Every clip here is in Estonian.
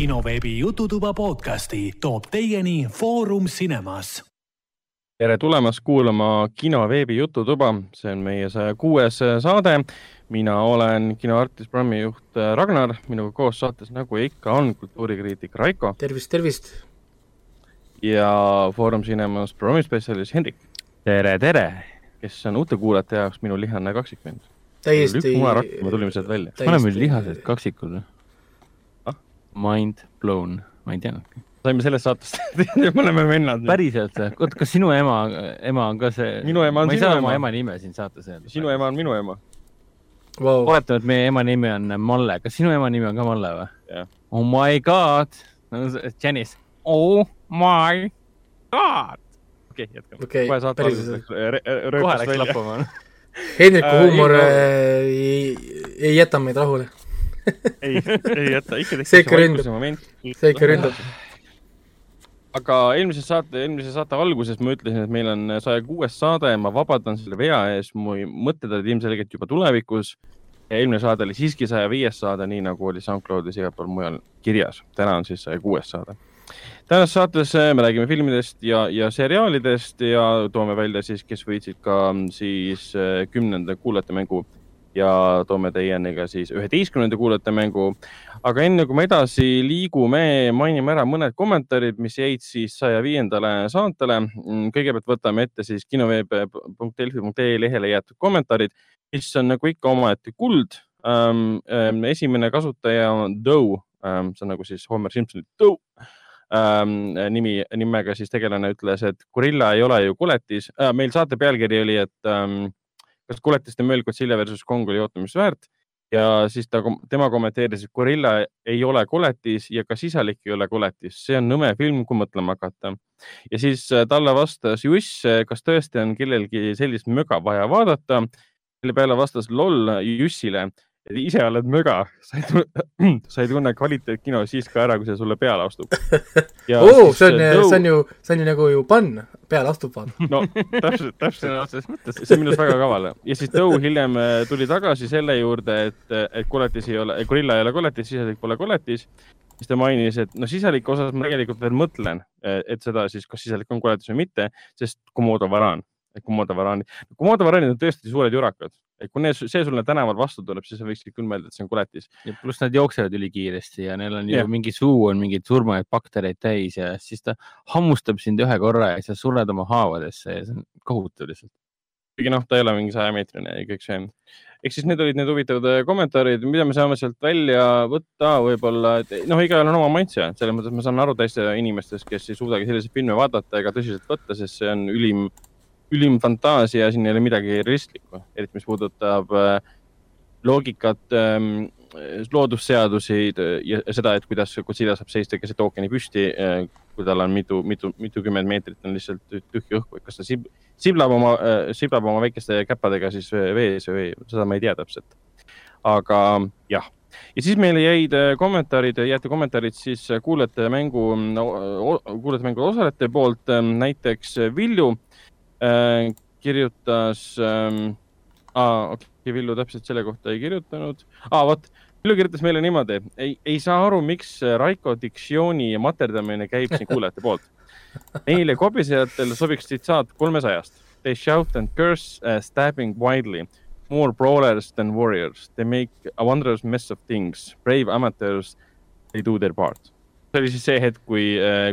kinoveebi Jututuba podcasti toob teieni Foorum Cinemas. tere tulemast kuulama kinoveebi Jututuba, see on meie saja kuues saade. mina olen kinoartist, programmi juht Ragnar, minuga koos saates, nagu ikka on, kultuurikriitik Raiko. tervist, tervist. ja Foorum Cinemas programmi spetsialist Hendrik. tere, tere. kes on uute kuulajate jaoks minu lihane kaksikvend. täiesti. me tulime sealt välja. me oleme lihased kaksikud või? Mind blown, ma ei teadnudki. saime sellest saatest me oleme vennad. päriselt või? oota, kas sinu ema, ema on ka see? minu ema on sinu ema. ma ei saa oma ema nime siin saates öelda. sinu ema on minu ema wow.. oletame, et meie ema nimi on Malle, kas sinu ema nimi on ka Malle või? jah. Oh my god no,, Janice, oh my god. okei okay,, jätkame okay,. kohe saate alguses läks kohe läks lappama Hendriku Äh, huumor äh, ei, ei jäta meid rahule. ei, ei jäta, ikka See ikka ründab. moment. see ikka ründab. aga eelmise saate, eelmise saate alguses ma ütlesin, et meil on saja kuues saade, ma vabandan selle vea ees, mu mõtted olid ilmselgelt juba tulevikus. ja eelmine saade oli siiski saja viies saade, nii nagu oli SoundCloudis igal pool mujal kirjas. täna on siis saja kuues saade. tänases saates äh, me räägime filmidest ja, ja seriaalidest ja toome välja siis, kes võitsid ka mm, siis äh, kümnenda kuulajate mängu ja toome teieni ka siis üheteistkümnenda kuulajate mängu aga enne kui me edasi liigume, mainime ära mõned kommentaarid, mis jäid siis saja viiendale saatele. kõigepealt võtame ette siis kinoveeb.delfi.ee lehele jäetud kommentaarid, mis on nagu ikka omaette kuld. esimene kasutaja on Doe, see on nagu siis Homer Simpsoni Doe ähm, nimi, nimega siis tegelane ütles, et gorilla ei ole ju koletis äh,. meil saate pealkiri oli, et ähm, kas koletiste möll Godzilla versus Kong oli ootamist väärt ja siis ta, tema kommenteeris, et gorilla ei ole koletis ja ka sisalik ei ole koletis, see on nõme film, kui mõtlema hakata. ja siis äh, talle vastas Juss, kas tõesti on kellelgi sellist möga vaja vaadata. selle peale vastas loll Jussile, et ise oled möga, sa ei tunne, sa ei tunne kvaliteetkino siis ka ära, kui see sulle peale astub. oo, see on, see on ju, see on ju nagu ju pann, peale astub vaata. no täpselt, täpselt. sõna otseses mõttes. see on minu arust väga kaval ja siis Doe hiljem äh, tuli tagasi selle juurde, et, et koletis ei ole, gorilla ei ole koletis, sisalik pole koletis. siis ta mainis, et no sisaliku osas ma tegelikult veel mõtlen, et seda siis, kas sisalik on koletis või mitte, sest Komodo varan, Komodo varani, Komodo varanid on tõesti suured jurakad, et kui need, see sulle tänaval vastu tuleb, siis sa võiksid küll mõelda, et see on koletis. ja pluss nad jooksevad ülikiiresti ja neil on ju yeah. mingi suu on mingeid surmajaid baktereid täis ja siis ta hammustab sind ühe korra ja sa sured oma haavadesse ja see on kohutav lihtsalt. kuigi noh, ta ei ole mingi sajameetrine ja kõik see. ehk siis need olid need huvitavad äh, kommentaarid, mida me saame sealt välja võtta, võib-olla, et noh, igaühel on oma maitse, selles mõttes ma saan aru täiesti inimestest, kes ei suudagi selliseid filme vaadata ega tõsiselt võtta, sest see on ülim, ülim fantaasia, siin ei ole midagi realistlikku, eriti mis puudutab äh, loogikat ähm, loodusseadusi ja seda, et kuidas Godzilla saab seista keset ookeani püsti, kui tal on mitu, mitu, mitukümmend meetrit on lihtsalt tühja õhku, et kas ta sib, siblab oma, siblab oma väikeste käppadega siis vees või seda ma ei tea täpselt. aga jah, ja siis meile jäid äh, kommentaarid, jäeti kommentaarid siis kuulajate mängu, kuulajate mängu osalejate poolt, näiteks Vilju äh, kirjutas ähm,, okei okay,, Villu täpselt selle kohta ei kirjutanud ah,, vot Villu kirjutas meile niimoodi, ei, ei saa aru, miks Raiko diktsiooni materdamine käib siin kuulajate poolt. Neile kobisejatel sobiks tsitaat kolmesajast. They shout and curse uh, stabbing widely. More brawlers than warriors. They make a wondrous mess of things. Brave amateurs, they do their part. See oli siis see hetk, kui,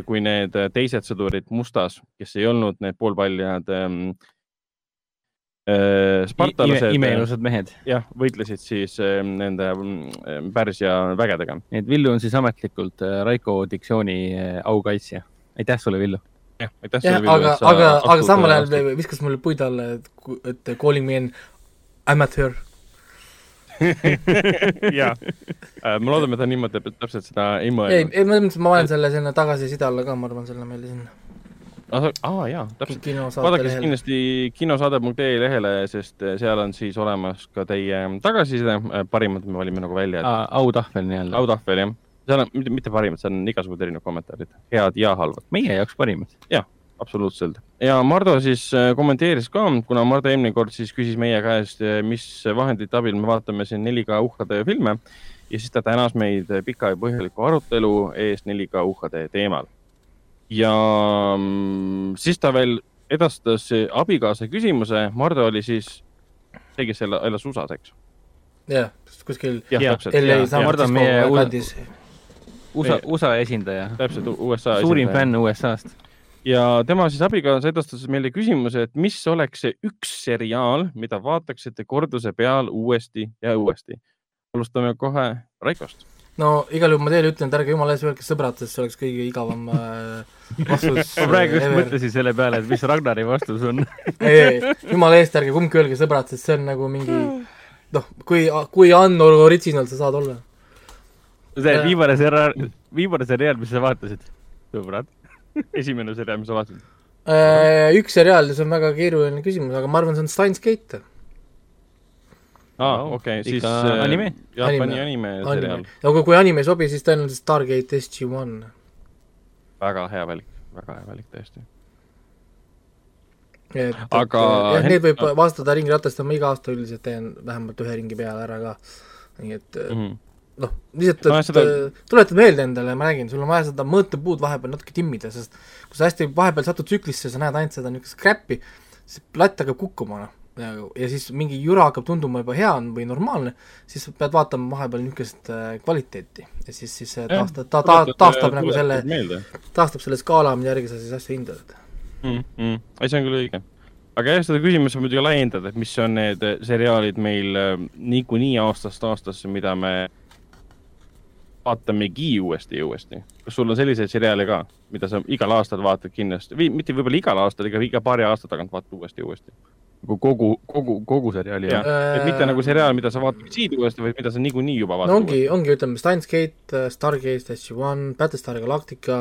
kui need teised sõdurid mustas, kes ei olnud need poolpaljad ähm, äh, spartalased, imeilusad mehed. jah, võitlesid siis äh, nende äh, Pärsia vägedega. nii et Villu on siis ametlikult äh, Raiko diktsiooni äh, aukaitsja. aitäh sulle, Villu. jah, aitäh jah, aga, aga, aga samal ajal viskas mulle puid alla, et, et calling me an amateur. ja, ma loodan, et ta niimoodi täpselt seda ei ei, mõelnud. ei ma mõtlesin, et ma panen selle sinna tagasiside alla ka, ma arvan, selle meile sinna. aa jaa, täpselt. vaadake siis kindlasti kinosaade.ee lehele, sest seal on siis olemas ka teie tagasiside, parimad me valime nagu välja. autahvel nii-öelda. autahvel jah, seal on mitte, mitte parimad, seal on igasugused erinevad kommentaarid, head ja halvad. meie jaoks parimad. absoluutselt. Ja Mardu siis äh, kommenteeris ka, kuna Mardu eelmine kord siis küsis meie käest, mis vahendite abil me vaatame siin 4K uhkade filme, ja siis ta tänas meid pika ja põhjaliku arutelu eest 4K UHD teemal. ja mm, siis ta veel edastas abikaasa küsimuse, Mardu oli siis see, kes ela- elas USA-s, eks? jah, kuskil Mardu on meie. USA Ei., USA esindaja, täpselt USA suurim fänn USA-st. Ja tema siis abikaasa edastas meile küsimuse, et mis oleks see üks seriaal, mida vaataksite korduse peal uuesti ja uuesti. alustame kohe Raikost. no igal juhul ma teile ütlen, et ärge jumala ees öelge sõbrad, sest see oleks kõige igavam äh, vastus ma praegu just ever. mõtlesin selle peale, et mis Ragnari vastus on. ei, ei, jumala eest ärge kumbki öelge sõbrad, sest see on nagu mingi noh, kui, kui unoriginal sa saad olla. see Äh. viimane seriaal, viimane seriaal, mis sa vaatasid, sõbrad. esimene seriaal, mis sa vaatasid? Äh, üks seriaal, see on väga keeruline küsimus, aga ma arvan, see on Steins Gate. aa, Wow. okei, Ikka siis äh, anime? Jaapani anime seriaal anime. aga kui anime ei sobi, siis tõenäoliselt Stargate SG-1. väga hea valik, väga hea valik tõesti. et, Aga jah, need võib vastada ringiratast, ma iga aasta üldiselt teen vähemalt ühe ringi peale ära ka. nii et mm. -hmm. noh, lihtsalt, et seda- seda... tuletad meelde endale, ma räägin, sul on vaja seda mõõtepuud vahepeal natuke timmida, sest kui sa hästi vahepeal satud tsüklisse, sa näed ainult seda niisugust crap'i, siis platt hakkab kukkuma, noh. ja, siis mingi jura hakkab tunduma juba hea on või normaalne, siis pead vaatama vahepeal niisugust äh, kvaliteeti ja siis, siis see taastab, ta, ta taastab nagu selle, taastab selle skaala, mille järgi sa siis asju hindad. mm. -hmm. ei, see on küll õige. aga jah, seda küsimust saab muidugi laiendada, et mis on need äh, seriaalid meil äh, niikuinii aastast aastasse, mida me vaatamegi uuesti ja uuesti. kas sul on selliseid seriaale ka, mida sa igal aastal vaatad kindlasti või mitte võib-olla igal aastal, aga iga paari aasta tagant vaatad uuesti ja uuesti? nagu kogu, kogu, kogu seriaali jah, et mitte nagu seriaal, mida sa vaatad siit uuesti, vaid mida sa niikuinii juba vaatad no ongi, ongi, ütleme Steins Gate, Stargate, SG-1, Battlestar Galactica,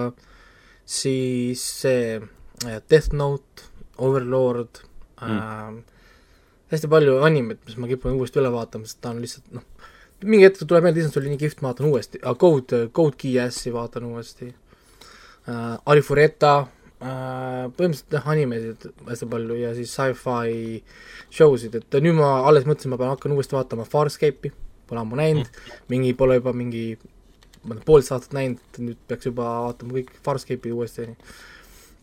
siis see äh, Death Note, Overlord mm. äh,, hästi palju animet, mis ma kipun uuesti üle vaatama, sest ta on lihtsalt noh, mingi hetk tuleb meelde, issand, see oli nii kihvt, ma vaatan uuesti, Code, Code Geass'i vaatan uuesti äh,, Arifureta äh,, põhimõtteliselt jah, animesid hästi palju ja siis sci-fi show sid, et nüüd ma alles mõtlesin, ma pean hakkan uuesti vaatama Farscape'i, pole ammu näinud mm., mingi pole juba mingi ma olen poolteist aastat näinud, nüüd peaks juba vaatama kõik Farscape'i uuesti, onju.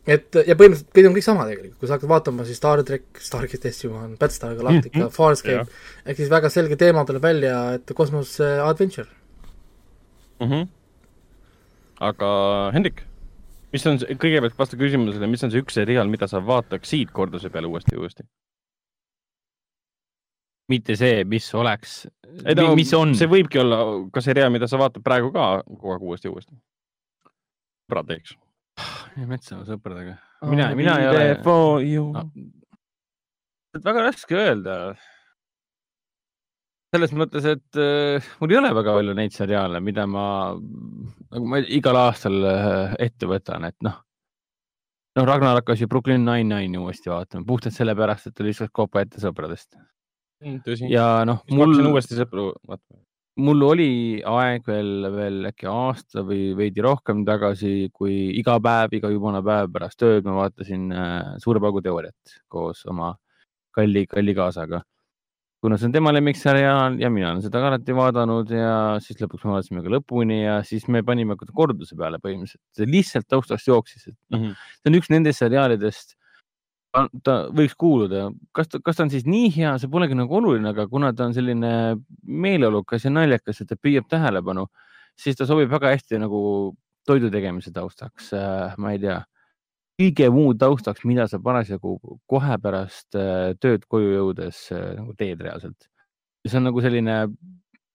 Et ja põhimõtteliselt kõik on kõik sama tegelikult, kui sa hakkad vaatama, siis Star track, Stargate SG-1, Battlestar Galactica mm, -hmm. Farscape, ehk siis väga selge teema tuleb välja, et kosmos adventure. mm. -hmm. aga Hendrik, mis on, kõigepealt vasta küsimusele, mis on see üks seriaal, mida sa vaataks siit korduse peale uuesti ja uuesti? mitte see, mis oleks, no mis on. see võibki olla ka seriaal, mida sa vaatad praegu ka kogu aeg uuesti ja uuesti. sõbrad teeks. metsa sõpradega. mina, mina ei ole. ole. väga raske öelda. selles mõttes, et äh, mul ei ole väga palju neid seriaale, mida ma, nagu ma igal aastal äh, ette võtan, et noh. noh, Ragnar hakkas ju Brooklyn Nine-Nine'i uuesti vaatama, puhtalt sellepärast, et ta lihtsalt kopa ette sõpradest. tõsi. ja noh, mul, uuesti sõpru vaatama. Mul oli aeg veel, veel äkki aasta või veidi rohkem tagasi, kui iga päev, iga jumala päev pärast tööd ma vaatasin äh, Suure paugu teooriat koos oma kalli, kalli kaasaga. kuna see on tema lemmikseriaal ja mina olen seda ka alati vaadanud ja siis lõpuks me vaatasime ka lõpuni ja siis me panime korduse peale põhimõtteliselt, see lihtsalt taustast jooksis, et noh, see on üks nendest seriaalidest, ta võiks kuuluda, kas ta, kas ta on siis nii hea, see polegi nagu oluline, aga kuna ta on selline meeleolukas ja naljakas, et ta püüab tähelepanu, siis ta sobib väga hästi nagu toidu tegemise taustaks, ma ei tea, kõige muu taustaks, mida sa parasjagu kohe pärast äh, tööd koju jõudes äh, nagu teed reaalselt. see on nagu selline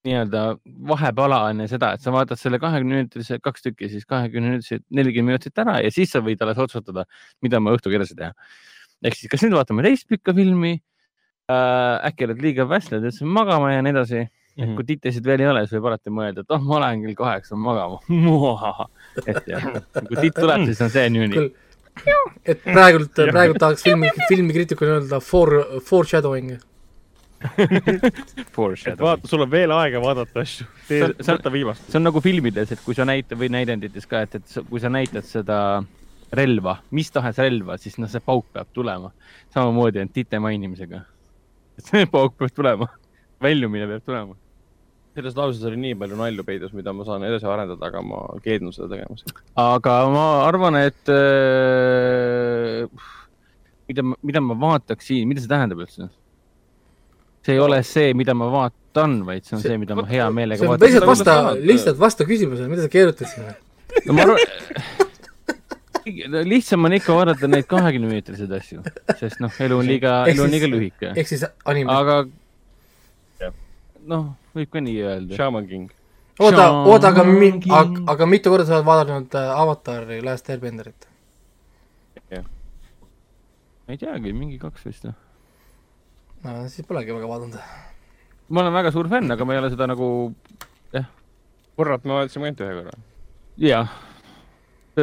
nii-öelda vahepala enne seda, et sa vaatad selle kahekümne minutilise, kaks tükki siis kahekümne minutilise, nelikümmend minutit ära ja siis sa võid alles otsustada, mida ma õhtuga edasi teha. Ehk siis, kas nüüd vaatame teist pikka filmi äh,, äkki oled liiga väsne, et magama ja nii edasi mm. -hmm. et kui titesid veel ei ole, siis võib alati mõelda, et oh, ma lähen kell kaheksa magama. et jah, kui titt tuleb, siis on see küll, et praegult, praegult tahaks filmi, filmikriitikuna öelda for, foreshadowing. et vaata, sul on veel aega vaadata asju. See on-, see on- viimast. see on nagu filmides, et kui sa näitad või näidendites ka, et, et sa- kui sa näitad seda relva, mis tahes relva, siis noh, see pauk peab tulema. samamoodi on tite mainimisega. see pauk peab tulema, väljumine peab tulema. selles lauses oli nii palju nalju peidus, mida ma saan edasi arendada, aga ma keeldun seda tegemast. aga ma arvan, et äh, mida, mida ma vaataksin, mida see tähendab üldse? see ei ole see, mida ma vaatan, vaid see on see, see, mida ma hea meelega vaatan. lihtsalt vasta lihtsalt vasta küsimusele, mida sa keerutad sinna. no ma arvan, lihtsam on ikka vaadata neid kahekümne meetriseid asju, sest noh, elu on liiga, Ehk elu on siis- liiga lühike. ehk siis anime. aga Jah. noh, võib ka nii öelda. Shaman King. oota, oota, aga mi-, Shocking. aga, aga mitu korda sa oled vaadanud äh, Avatari Last Airbenderit? ma ei teagi, mingi kaks vist noh. no siis polegi väga vaadanud. ma olen väga suur fänn, aga ma ei ole seda nagu, korrat me vaatasime ainult ühe korra. jah.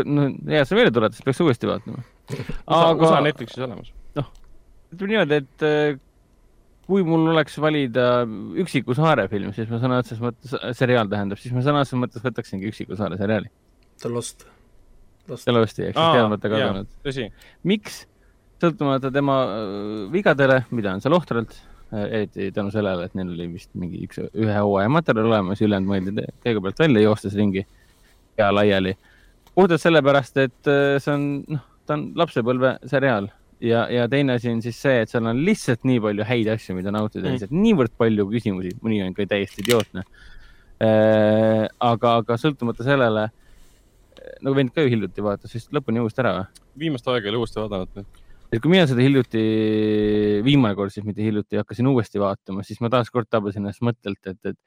No hea, sa meelde tuletad, peaks uuesti vaatama. aga aga USA Netflixis olemas. ütleme niimoodi, et äh, kui mul oleks valida üksiku saare film, siis ma sõna otseses mõttes, seriaal tähendab, siis ma sõna otseses mõttes võtaksingi üksiku saare seriaali. The Lost. Lost. selle vist ei eks teadmata kadunud. tõsi, miks, sõltumata tema äh, vigadele, mida on seal ohtralt, eriti tänu sellele, et neil oli vist mingi üks, ühe hooaja materjal olemas, ülejäänud mõeldi te- käigu pealt välja, joostes ringi pea laiali. Puhtalt sellepärast, et äh, see on, noh, ta on lapsepõlve seriaal ja, ja teine asi on siis see, et seal on lihtsalt nii palju häid asju, mida nautida Mm. lihtsalt niivõrd palju küsimusi, mõni on ka täiesti idiootne. aga, aga sõltumata sellele, nagu vend ka ju hiljuti vaatas vist lõpuni uuesti ära või? viimast aega ei ole uuesti vaadanud. et kui mina seda hiljuti, viimane kord siis mitte hiljuti, hakkasin uuesti vaatama, siis ma taaskord tabasin ennast mõttelt, et, et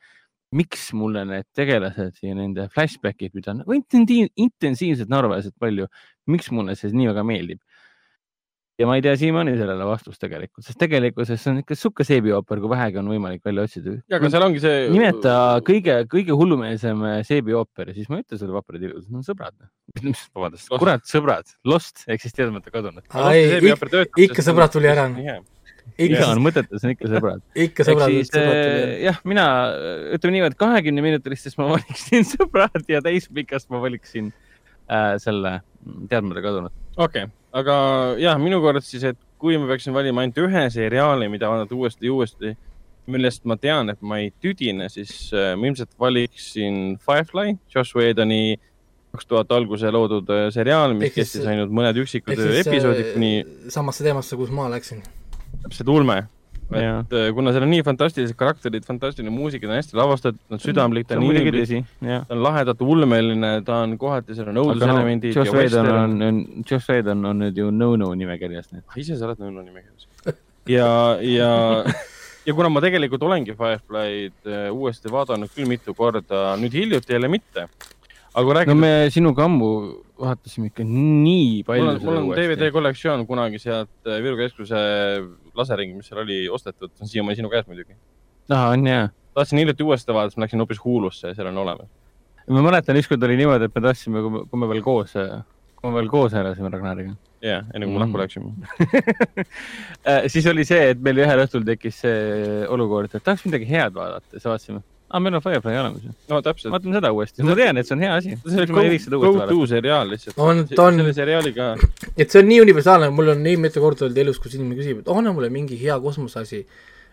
miks mulle need tegelased ja nende flashback'id, mida on intensiiv- intensiivselt naeruväärselt palju, miks mulle see nii väga meeldib? ja ma ei tea siiamaani sellele vastust tegelikult, sest tegelikkuses see on ikka sihuke seebiooper, kui vähegi on võimalik välja otsida. ja, aga seal ongi see. nimeta kõige, kõige hullumeelsem seebiooper ja siis ma ütlen sulle vaprad ilud, no sõbrad. vabandust, Lost. kurat, sõbrad, Lost ehk siis teadmata kadunud. ikka sõbrad tuli ära. Iga on, mõtetes on ikka sõbrad. ikka sõbrad, äh, jah, mina ütleme niimoodi, et kahekümne minutilistest ma valiksin sõbrad ja täispikast ma valiksin äh, selle teadmata kadunud. okei okay., aga jah, minu kord siis, et kui ma peaksin valima ainult ühe seriaali, mida vaadata uuesti ja uuesti, millest ma tean, et ma ei tüdine, siis äh, ma ilmselt valiksin Firefly, Josh Whedoni kaks tuhat alguse loodud äh, seriaal, mis kestis ainult mõned üksikud siis episoodid äh, samasse teemasse, kus ma läksin. Täpselt ulme. Et äh, kuna seal on nii fantastilised karakterid, fantastiline muusika, ta on hästi lavastatud, ta on südamlik, ta see on inimlik, ta on lahedalt ulmeline, ta on kohati, seal on õuduselemendid Josh ja Whedon on, Josh Whedon on nüüd ju no-no nimekirjas. Ah, ise sa oled nõuno nimekirjas. ja, ja, ja kuna ma tegelikult olengi Firefly'd äh, uuesti vaadanud küll mitu korda, nüüd hiljuti jälle mitte. Aga kui no rääkida, me sinuga ammu vaatasime ikka nii palju mul on, mul on DVD. kollektsioon kunagi sealt äh, Viru keskuse laseringi, mis seal oli ostetud, see on siiamaani sinu käes muidugi. aa, on jaa. tahtsin hiljuti uuesti vaadata, siis ma läksin hoopis Hulusse ja seal on olemas. ma mäletan, ükskord oli niimoodi, et me tahtsime, kui me veel koos, kui me veel koos elasime Ragnariga. jah, enne kui me lahku läksime. Äh, siis oli see, et meil ühel õhtul tekkis see olukord, et tahaks midagi head vaadata, siis vaatasime, aa, meil on Firefly olemas ju, no täpselt. vaatame seda uuesti, ma tean, et see on hea asi. see uuesti go vaadata. to seriaal lihtsalt. On- ta on- selle seriaaliga, et see on nii universaalne, mul on nii mitu korda olnud elus, kus inimene küsib, et oh, anna mulle mingi hea kosmoseasi.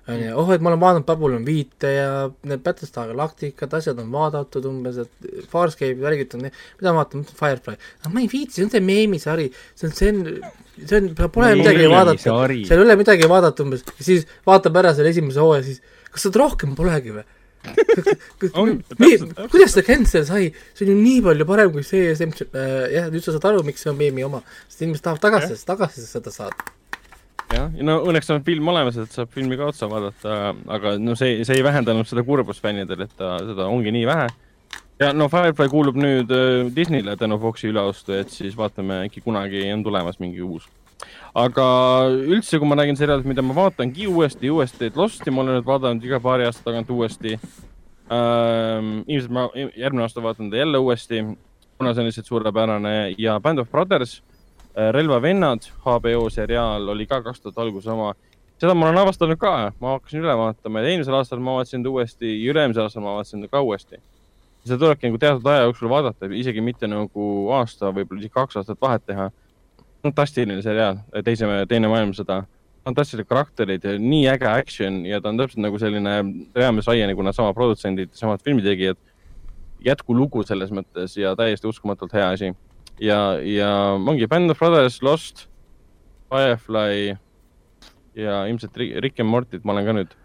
onju, oh, et ma olen vaadanud Babylon viite ja need Battlestar Galacticad, asjad on vaadatud umbes, et Farscape värgid on, mida ma vaatan, Firefly. aga ma ei viitsi, see on see meemisari, see on, see on, see on, pole midagi vaadata, seal ei ole midagi vaadata umbes, siis vaatab ära selle esimese hooaja, siis kas seda rohkem polegi või? Kuidas ta cancel sai, see on ju nii palju parem kui see mis äh, jah, nüüd sa saad aru, miks see on meemi oma, sest inimesed tahavad tagasi, tagasi seda saada. jah, ja no õnneks on film olemas, et saab filmi ka otsa vaadata, aga no see, see ei vähendanud seda kurbust fännidel, et ta, seda ongi nii vähe. ja no Firefly kuulub nüüd äh, Disneyle tänu Foxi üleostu, et siis vaatame, äkki kunagi on tulemas mingi uus. Aga üldse, kui ma räägin seriaalist, mida ma vaatangi uuesti uuesti, et Losti ma olen nüüd vaadanud iga paari aasta tagant uuesti ähm,. ilmselt ma järgmine aasta vaatan ta jälle uuesti, kuna see on lihtsalt suurepärane ja Band of Brothers Äh, relvavennad, HBO seriaal oli ka kaks tuhat alguse oma. seda ma olen avastanud ka, ma hakkasin üle vaatama ja eelmisel aastal ma vaatasin ta uuesti ja üle-eelmisel aastal ma vaatasin ta ka uuesti. seda tulebki nagu teatud aja jooksul vaadata, isegi mitte nagu aasta, võib-olla isegi kaks aastat vahet teha. Fantastiline seriaal, teise, teine maailmasõda. fantastilised karakterid nii äge action ja ta on täpselt nagu selline Reames Ryan'i, kuna sama produtsendid, samad filmitegijad. jätkulugu selles mõttes ja täiesti uskumatult hea asi. ja, ja ongi Band of Brothers, Lost, Firefly ja ilmselt Rick and Morty't ma olen ka nüüd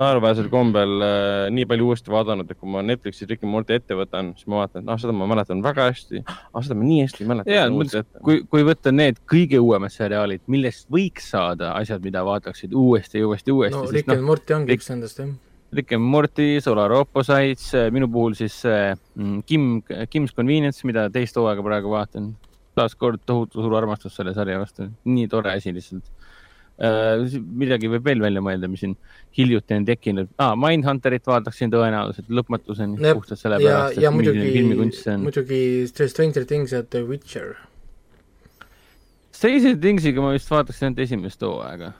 naeruväärsel kombel äh, nii palju uuesti vaadanud, et kui ma Netflixis Rick and Morty ette võtan, siis ma vaatan, et ah, seda ma mäletan väga hästi ah,, seda ma nii hästi ei mäleta. ja, kui, kui võtta need kõige uuemad seriaalid, millest võiks saada asjad, mida vaataksid uuesti ja uuesti, uuesti. no Rick and no, Morty ongi üks nendest, jah. Rick and Morty, Solar Opposites, minu puhul siis mm, Kim, Kim's Convenience, mida teist hooaega praegu vaatan. taaskord tohutu suur armastus selle sarja vastu, nii tore asi lihtsalt Äh, midagi võib veel välja mõelda, mis siin hiljuti on tekkinud ah,. Mindhunterit vaataksin tõenäoliselt lõpmatuseni puhtalt sellepärast, et milline filmikunst see on. muidugi Stranger Things ja The Witcher. Stranger Thingsiga ma vist vaataksin ainult esimest hooaega.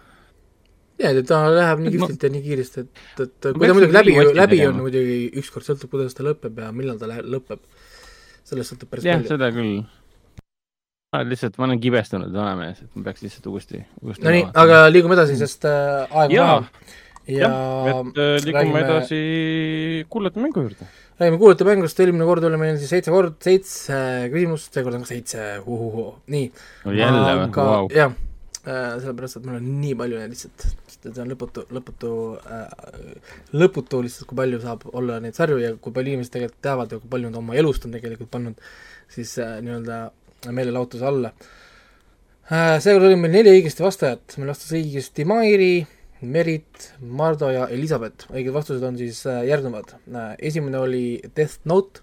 ja, ta läheb nii kihvtilt ja nii kiiresti, et, et kui ta muidugi läbi, läbi on muidugi ükskord sõltub, kuidas ta lõpeb ja millal ta lõpeb. sellest sõltub päris palju. jah, seda küll ah,. lihtsalt ma olen kibestunud vanamees, et ma peaks lihtsalt uuesti, uuesti. Nonii, aga liigume edasi, sest äh, aeg on maha. ja, ja, et äh, liigume räägime, edasi kuulajate mängu juurde. räägime kuulajate mängust, eelmine kord oli meil siis seitse kord, seitse küsimust, seekord on ka seitse, nii no,. jälle või, vau. jah äh,, sellepärast, et mul on nii palju neid lihtsalt, see on lõputu, lõputu äh,, lõputu lihtsalt, kui palju saab olla neid sarju ja kui palju inimesed tegelikult teavad ja kui palju nad oma elust on tegelikult pannud siis äh, nii-öelda meelelahutuse alla. Äh, seekord oli meil neli õigesti vastajat, meil vastas õigesti Mairi, Merit, Mardo ja Elizabeth. õiged vastused on siis äh, järgnevad. Äh, esimene oli Death Note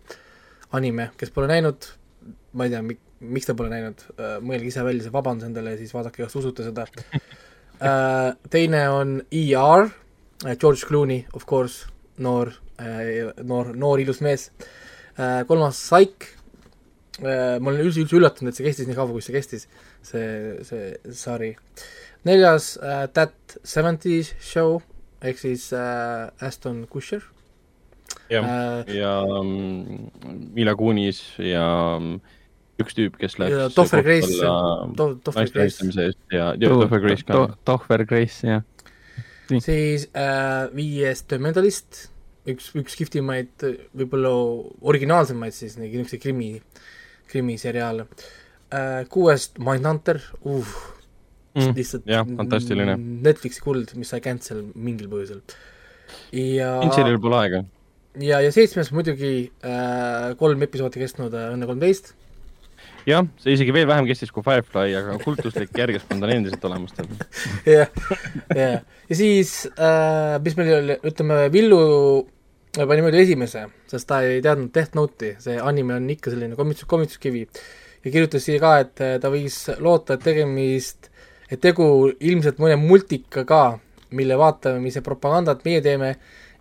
anime, kes pole näinud, ma ei tea, miks te pole näinud, mõelge ise välja see vabandus endale ja siis vaadake, kas usute seda. teine on ER, George Clooney, of course, noor, noor, noor ilus mees. kolmas Psych, ma olen üldse, üldse üllatunud, et see kestis nii kaua, kui see kestis, see, see sari. neljas uh, That Seventies Show ehk siis uh, Aston Kutcher. jah uh,, ja um, Mila Kunis ja um, üks tüüp, kes läks Toffer Grace, Toffer Grace. ja, ja Toffer Grace ka. Toffer Grace, jah. siis uh, viies The Mentalist, üks, üks kihvtimaid, võib-olla originaalsemaid siis niisuguseid krimi uh, krimiseriaal äh,. kuuest Mindhunter, uh mm, lihtsalt jah, fantastiline. Netflixi kuld, mis sai cancel mingil põhjusel. ja Fincheril pole aega. ja, ja seitsmes muidugi äh, kolm episoodi kestnud äh, Õnne kolmteist. jah, see isegi veel vähem kestis kui Firefly, aga kultuslik järjeskond on endiselt olemas tal. jah, jah, ja siis äh, mis meil oli, ütleme, Villu pani mööda esimese, sest ta ei teadnud Death Note'i, see anime on ikka selline komits-, komituskivi. ja kirjutas siia ka, et eh, ta võis loota, et tegemist, et tegu ilmselt mõne multikaga, mille vaatamise propagandat meie teeme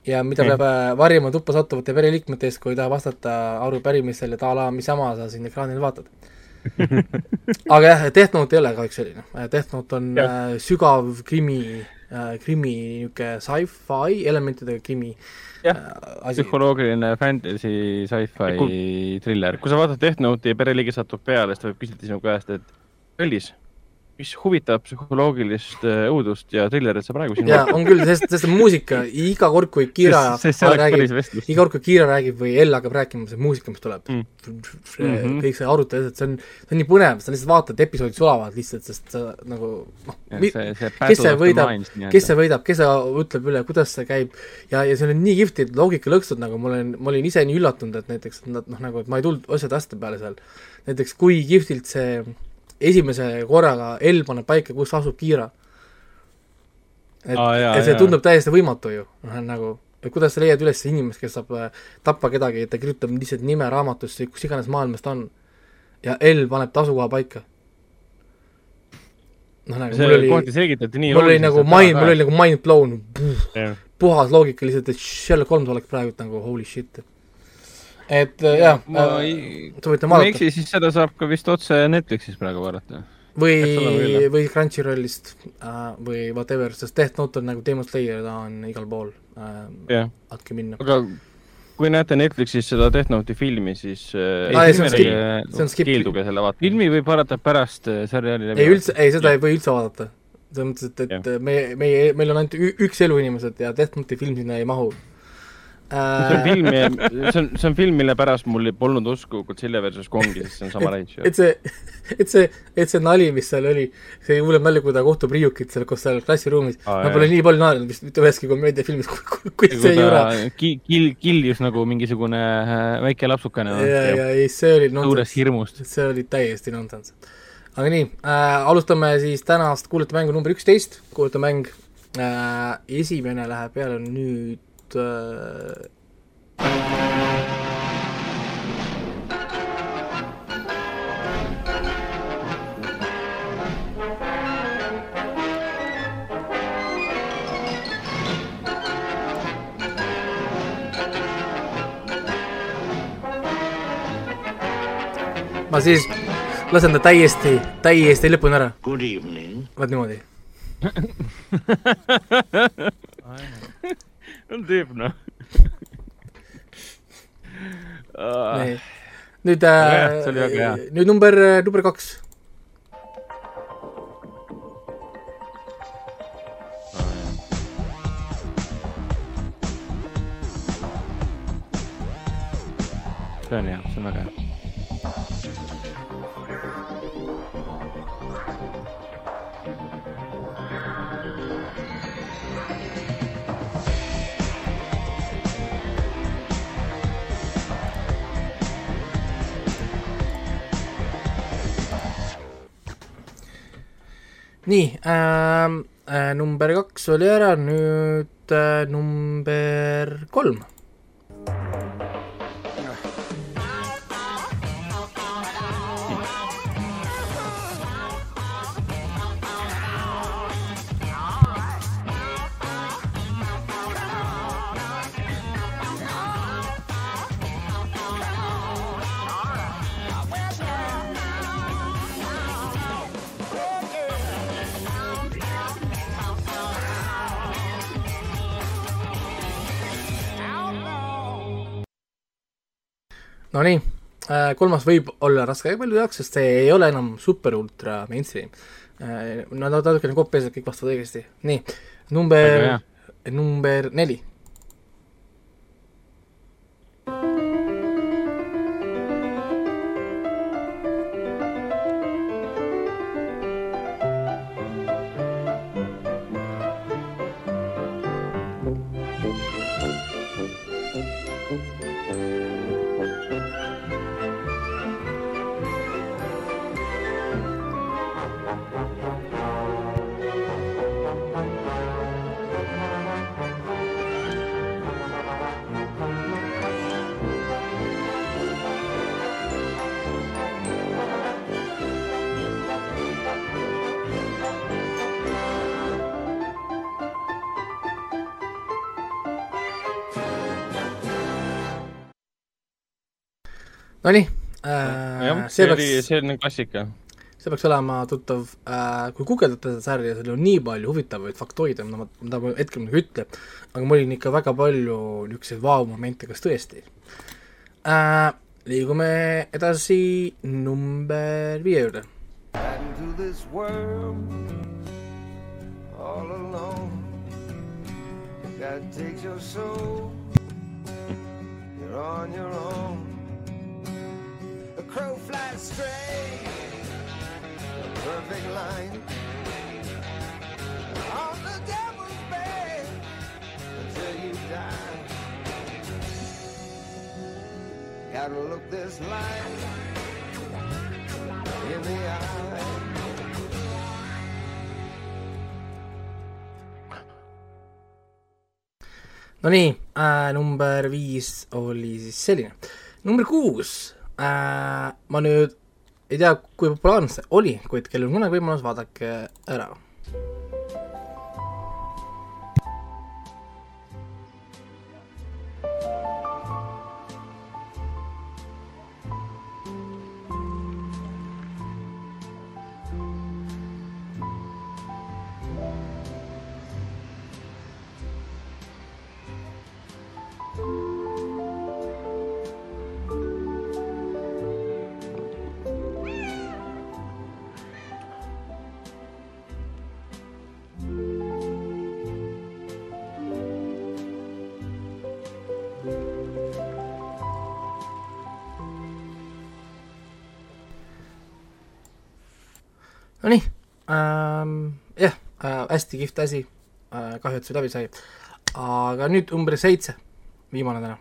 ja mida mm. peab eh, varjama tuppa sattuvate pereliikmete eest, kui ei taha vastata arupärimisele, et a la, mis jama sa siin ekraanil vaatad aga jah, Death Note ei ole kahjuks selline, Death Note on ja. äh, sügav krimi äh,, krimi niisugune sci-fi elementidega krimi jah, psühholoogiline fantasy sci-fi triller. kui sa vaatad Death Note'i ja pereliige satub peale, siis ta võib küsida sinu käest, et kallis, mis huvitav psühholoogilist äh, õudust ja trillerit sa praegu siin jaa, on küll, sest, sest muusika, iga kord, kui Kira räägib, iga kord, kui Kira räägib või Ell hakkab rääkima, see muusika, mis tuleb. Mm., -hmm. kõik see arutelu, see on, see on nii põnev, sa lihtsalt vaatad, episoodid sulavad lihtsalt, sest sa nagu noh, kes see võidab, kes see võidab, kes ütleb üle, kuidas see käib, ja, ja see on nii kihvtid loogikalõksud, nagu ma olen, ma olin ise nii üllatunud, et näiteks nad noh, nagu, et ma ei tulnud asjade asjade peale seal, näiteks kui kihvtilt see esimese korraga L paneb paika, kus asub Kiira. et ah,, et see tundub täiesti võimatu ju, noh nagu, et kuidas sa leiad üles inimest, kes saab äh, tappa kedagi, et ta kirjutab lihtsalt nime raamatusse, kus iganes maailmas ta on. ja L paneb ta asukoha paika. noh, nagu see mul oli, mul oli nagu mind, mul oli nagu mind blown, puhas loogika lihtsalt, et Sherlock Holmes oleks praegu nagu holy shit. et äh, jah, äh, soovitan vaadata. kui ma ei eksi, siis seda saab ka vist otse Netflixis praegu vaadata. või, või Crunchyrollist äh, või whatever, sest Death Note on nagu Demon Slayer, ta on igal pool äh,. Yeah. andke minna. aga kui näete Netflixis seda Death Note'i filmi, siis äh, ah, see on skip, see on skip. keelduge selle vaatamast. filmi võib vaadata pärast äh, seriaali läbi. ei üldse, ei seda ei või üldse vaadata selles mõttes, et, et meie, meie, meil on ainult üks elu inimesed ja Death Note'i film sinna ei mahu see on äh,. film, see on, see on film, mille pärast mul polnud usku Godzilla versus Kongi, sest see on sama reis ju. et see, et see, et see nali, mis seal oli, see hullem nali, kui ta kohtub Ryukit seal koos seal klassiruumis Aa, ma pole jah. nii palju naernud vist mitte üheski komöödiafilmis, kui, see jura. ta ki-, kil-, kiljus nagu mingisugune äh, väike lapsukene ja, ja ei, see oli hirmust. see oli täiesti nonsense. aga nii äh,, alustame siis tänast kuulete mängu number üksteist, kuulete mäng äh,, esimene läheb peale nüüd äh, ma siis lasen ta täiesti, täiesti lõpuni ära, Good evening. vaat niimoodi. noh. nii, nüüd äh, nüüd number, number kaks. see on hea, see on väga hea. Nii ähm,, äh, number kaks oli ära, nüüd äh, number kolm. Nonii äh,, kolmas võib olla raske paljud jaoks, sest see ei ole enam super ultra mainstream äh,. Nad on natukene kopeerinud, kõik vastavad õigesti. nii, number number neli. See oli, peaks, see on klassika. see peaks olema tuttav äh,, kui guugeldate seda sarja, seal on nii palju huvitavaid faktoide, mida ma, mida ma hetkel muidugi ei ütle, aga mul oli ikka väga palju niisuguseid vau-momente, kas tõesti äh,. liigume edasi number viie juurde. into this world all alone. God takes your soul, you're on your own. Crow flies straight, a perfect line. On the devil's bed until you die. Gotta look this life in the eye. Nonii äh,, number viis oli siis selline. number kuus äh,, ma nüüd ei tea, kui populaarne see oli, kuid kellel on kunagi võimalus, vaadake ära. äh,, hästi kihvt asi äh,, kahju, et see läbi sai. aga nüüd number seitse, viimane täna.